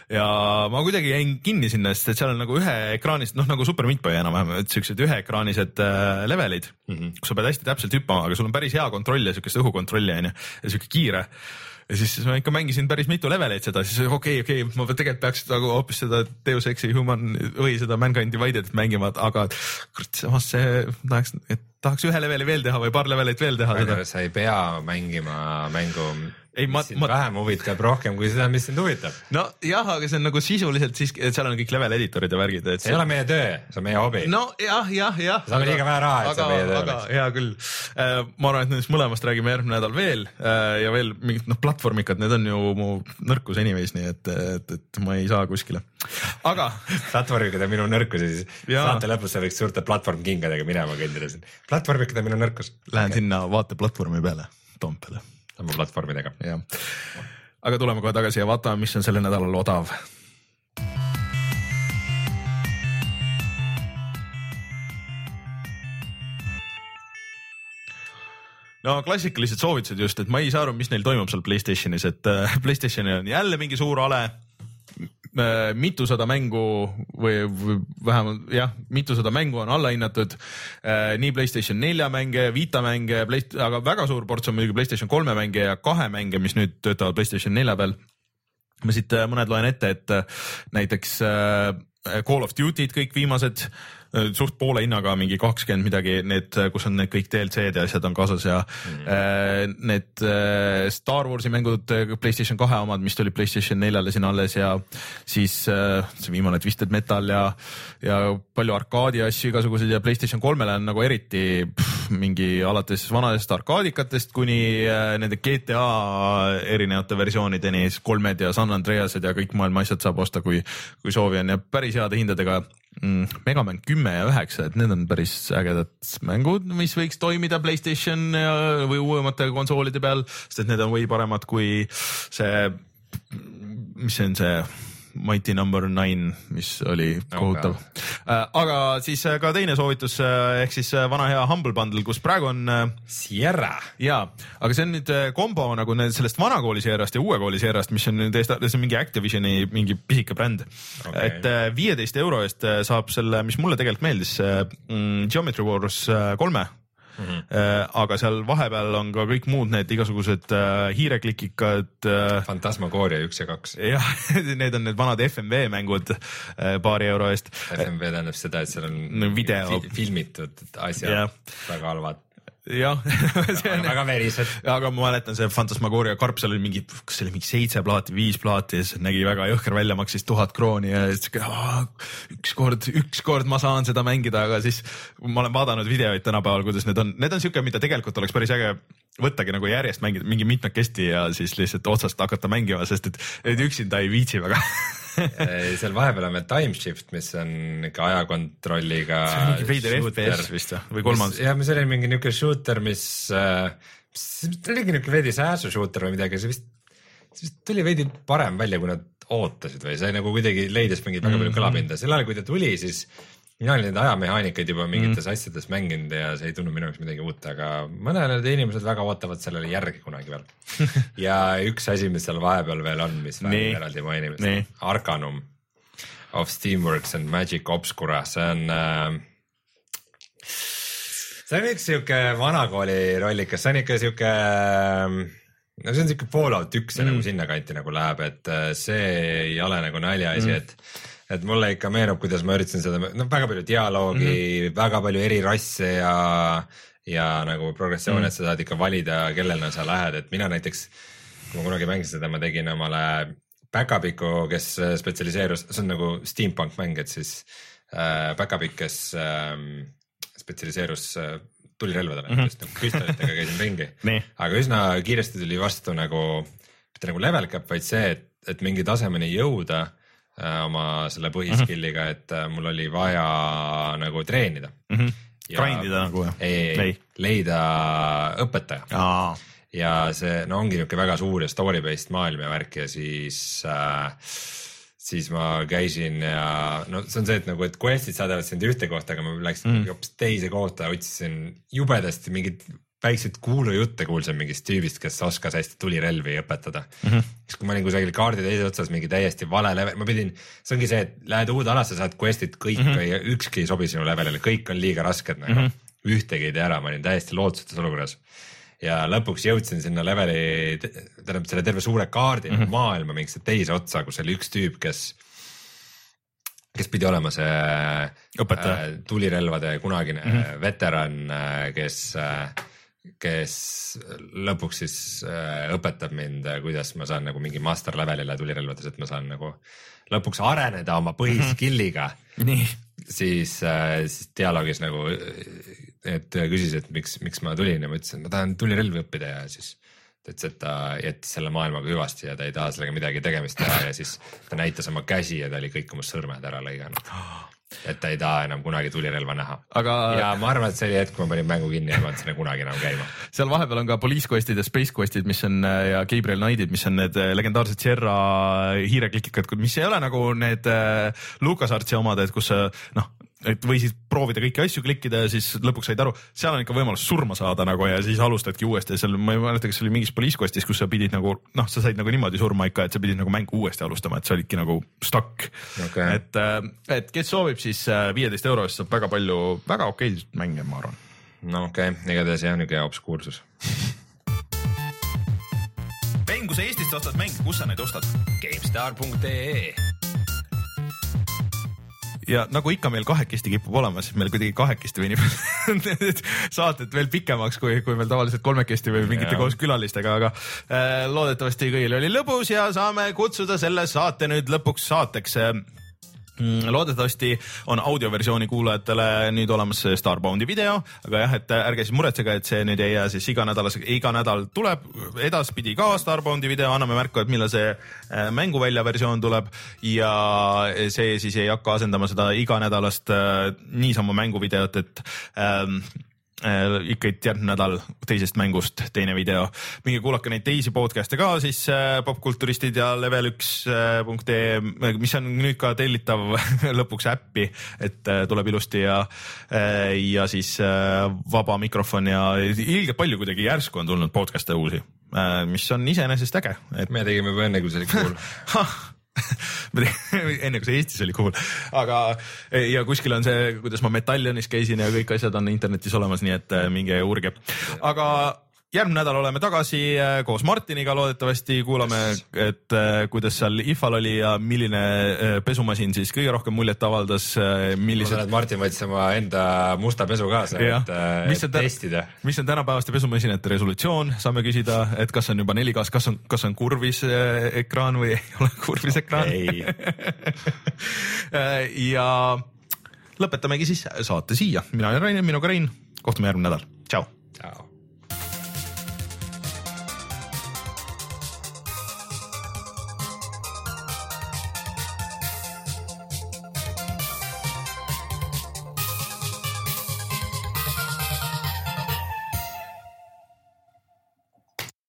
ja ma kuidagi jäin kinni sinna, sest et seal on nagu ühe ekraanist, noh nagu Super Meat Boy enam-vähem, et siuksed üheekraanised äh, levelid mm, -hmm. kus sa pead hästi täpselt hüppama, aga sul on päris hea kontroll ja siukest õhukontrolli onju ja siuke kiire ja siis ma ikka mängisin päris mitu levelit seda, siis okei okay,, okei okay,, ma tegelikult peaks nagu hoopis seda Deus Exi Human või seda Mankind Divided mängima, aga kurat, samas see tahaks, et tahaks ühe leveli veel teha või paar levelit veel teha. sa ei pea mängima mängu ei, ma, ma. vähem huvitab rohkem kui seda, mis sind huvitab. nojah, aga see on nagu sisuliselt siiski, et seal on kõik level editorid ja värgid, et. see ei ole meie töö, see on meie hobi. no jah, jah, jah. saame liiga vähe raha, et aga, see meie töö. aga hea küll. Äh, ma arvan, et nendest mõlemast räägime järgmine nädal veel äh, ja veel mingid noh, platvormikad, need on ju mu nõrkus anyways, nii et, et, et ma ei saa kuskile. Aga. platvormikad on minu nõrkus ja siis saate lõpus sa võiks suurte platvormkingadega minema kõndida siin. platvormikad on minu nõrkus. Lähen okay. sinna vaateplatvormi peale, Toompeale oma platvormidega. jah, aga tuleme kohe tagasi ja vaatame, mis on sellel nädalal odav no klassikalised soovitused just, et ma ei saa aru, mis neil toimub seal Playstationis, et äh, Playstationil on jälle mingi suur ale mitusada mängu või, või vähemalt jah, mitusada mängu on allahinnatud. Äh, nii Playstation nelja mänge, Vita mänge, aga väga suur ports on muidugi Playstation kolme mänge ja kahe mänge, mis nüüd töötavad Playstation nelja peal. ma siit äh, mõned loen ette, et näiteks Call of Duty'd kõik viimased Äh, suht poole hinnaga mingi kakskümmend midagi, need, kus on need kõik DLC-d ja asjad on kaasas ja mm. äh, need äh, Star Warsi mängud, äh, Playstation kahe omad, mis tulid Playstation neljale siin alles ja siis äh, see viimane Twisted Metal ja, ja palju arkaadi asju igasuguseid ja Playstation kolmele on nagu eriti pff, mingi alates vanadest arkaadikatest kuni äh, nende GTA erinevate versioonideni, siis kolmed ja San Andreased ja kõik maailma asjad saab osta, kui, kui soovi on ja päris heade hindadega mm, Megaman kümme ja üheksa, et need on päris ägedad mängud, mis võiks toimida Playstation ja, või uuemate konsoolide peal, sest need on või paremad kui see, mis see on see Mighty Number no. Nine, mis oli kohutav okay.. Äh, aga siis äh, ka teine soovitus äh, ehk siis vana hea Humble Bundle, kus praegu on. Sierra. ja, aga see on nüüd kombo nagu sellest vanakooli Sierrast ja uue kooli Sierrast, mis on nüüd, see on mingi Activisioni mingi pisike bränd okay.. et viieteist euro eest saab selle, mis mulle tegelikult meeldis, mm, Geometry Wars kolme Mm -hmm. aga seal vahepeal on ka kõik muud need igasugused äh, hiireklikikad äh,. Fantasmagooria üks ja kaks. jah, <laughs> need on need vanad FMV mängud paari euro eest. FMV tähendab seda, et seal on video fi filmitud asjad, väga halvad jah <laughs> väga verised. aga ma mäletan see Fantasmagoria karp, seal oli mingi, kas see oli mingi seitse plaati, viis plaati ja siis nägi väga jõhker välja, maksis tuhat krooni ja siis ükskord, ükskord ma saan seda mängida, aga siis ma olen vaadanud videoid tänapäeval, kuidas need on, need on siuke, mida tegelikult oleks päris äge võttagi nagu järjest mängida, mingi mitmekesti ja siis lihtsalt otsast hakata mängima, sest et, et üksinda ei viitsi väga <laughs> seal vahepeal on veel time shift, mis on ikka ajakontrolliga. see on mingi veider FPS vist või kolmas? jah, mis oli mingi niuke shooter, mis äh,, see oligi niuke veidi sääsu shooter või midagi, see vist, see vist tuli veidi parem välja, kui nad ootasid või see nagu kuidagi leidis mingit väga palju Mhm. kõlapinda, sel ajal kui ta tuli, siis mina olin neid ajamehaanikaid juba mingites mm. asjades mänginud ja see ei tundunud minu jaoks midagi uut, aga mõned inimesed väga ootavad sellele järgi kunagi veel. <laughs> ja üks asi, mis seal vahepeal veel on, mis väärib eraldi mainimist Nii., Arcanum of Steamworks and Magic Obscura, see on äh, see on üks sihuke vanakooli rollikas, see on ikka sihuke, no see on sihuke Fallout üks mm. nagu sinnakanti nagu läheb, et äh, see ei ole nagu naljaasi mm., et et mulle ikka meenub, kuidas ma üritasin seda, no väga palju dialoogi mm, -hmm. väga palju eri rasse ja ja nagu progressioone mm, -hmm. et sa saad ikka valida, kellena sa lähed, et mina näiteks, kui ma kunagi mängisin seda, ma tegin omale päkapiku, kes äh, spetsialiseerus, see on nagu steampunk mäng, et siis äh, päkapikk, kes äh, spetsialiseerus äh, tulirelvadele mm, -hmm. nagu püstolitega käisin ringi <laughs> aga üsna kiiresti tuli vastu nagu, mitte nagu level cap, vaid see, et, et mingi tasemeni jõuda oma selle põhiskill'iga, et äh, mul oli vaja nagu treenida mm. -hmm. Ja- Grind ida nagu või? ei, ei Ei., leida õpetaja ja see no ongi niisugune väga suur ja story based maailm ja värk ja siis äh, siis ma käisin ja no see on see, et nagu, et quest'id saadavad sind ühte kohta, aga ma läksin mm. hoopis teise kohta, otsisin jubedasti mingeid väikseid kuulujutte kuulsin mingist tüübist, kes oskas hästi tulirelvi õpetada mm. -hmm. siis kui ma olin kusagil kaardi teises otsas mingi täiesti vale level, ma pidin, see ongi see, et lähed uude alasse, saad quest'id kõik mm -hmm. ja ükski ei sobi sinu levelile, kõik on liiga rasked nagu mm. -hmm. ühtegi ei tee ära, ma olin täiesti lootusetus olukorras ja lõpuks jõudsin sinna leveli, tähendab selle terve suure kaardi mm -hmm. maailma mingisse teise otsa, kus oli üks tüüp, kes, kes pidi olema see Õpetaja. äh, tulirelvade kunagine mm -hmm. veteran, kes, kes lõpuks siis äh, õpetab mind, kuidas ma saan nagu mingi master levelile tulirelvades, et ma saan nagu lõpuks areneda oma põhiskill'iga <laughs> nii, siis äh,, siis dialoogis nagu, et küsis, et miks, miks ma tulin ja ma ütlesin, et ma tahan tulirelvi õppida ja siis ta ütles, et ta jättis selle maailmaga hüvasti ja ta ei taha sellega midagi tegemist teha ja siis ta näitas oma käsi ja ta oli kõik oma sõrmed ära lõiganud. <gasps> et ta ei taha enam kunagi tulirelva näha. aga ja ma arvan, et see oli hetk, kui ma panin mängu kinni ja ei pannud sinna kunagi enam käima. seal vahepeal on ka Police Questid ja Space Questid, mis on ja Gabriel Knightid, mis on need äh, legendaarsed Sierra hiireklikikad, mis ei ole nagu need äh, LucasArtsi omad, et kus sa noh, et võisid proovida kõiki asju klikkida ja siis lõpuks said aru, seal on ikka võimalus surma saada nagu ja siis alustadki uuesti ja seal ma ei mäleta, kas see oli mingis Police Questis, kus sa pidid nagu noh, sa said nagu niimoodi surma ikka, et sa pidid nagu mängu uuesti alustama, et sa olidki nagu stuck Okei. et, et kes soovib, siis äh, viieteist euro eest saab väga palju väga okeisid mänge, ma arvan no okei okay., igatahes jah, niisugune obskuursus. mäng, kui sa Eestist ostad mänge, kus sa neid ostad? GameStar.ee ja nagu ikka meil kahekesti kipub olema, siis meil kuidagi kahekesti venib <laughs> saated veel pikemaks, kui, kui meil tavaliselt kolmekesti või mingite koos külalistega, aga äh, loodetavasti kõigil oli lõbus ja saame kutsuda selle saate nüüd lõpuks saateks loodetavasti on audioversiooni kuulajatele nüüd olemas see Starboundi video, aga jah, et ärge siis muretsege, et see nüüd ei jää siis iganädalaseks, iga nädal tuleb. Edaspidi ka Starboundi video, anname märku, et millal see äh, mänguvälja versioon tuleb. Ja see siis ei hakka asendama seda iganädalast äh, niisama mänguvideot, et ähm, äh, ikka järgmine nädal teisest mängust teine video. minge kuulake neid teisi podcast'e ka siis äh, popkulturistid ja level üks äh, punkt ee, mis on nüüd ka tellitav <laughs> lõpuks äppi, et äh, tuleb ilusti ja äh, ja siis äh, vaba mikrofon ja ilgelt palju kuidagi järsku on tulnud podcast'e uusi äh,, mis on iseenesest äge, et me tegime juba enne, kui see oli cool. <laughs> <laughs> Enne kui see Eestis oli cool, aga ja kuskil on see, kuidas ma Metallionis käisin ja kõik asjad on internetis olemas, nii et äh, minge uurige. aga järgmine nädal oleme tagasi äh, koos Martiniga loodetavasti. Kuulame, et äh, kuidas seal IFA-l oli ja milline äh, pesumasin siis kõige rohkem muljet avaldas, ma tean, millised, et Martin võttis oma enda musta pesu kaasa, et, Mis et on tä- testida. mis on tänapäevaste pesumasinate resolutsioon, saame küsida, et kas on juba 4K-s, kas on, kas on kurvis ekraan või ei ole kurvis ekraan? Ei, <laughs> ja lõpetamegi siis saate siia, mina olen Rain, minuga Rein, kohtume järgmine nädal, tšau. tšau.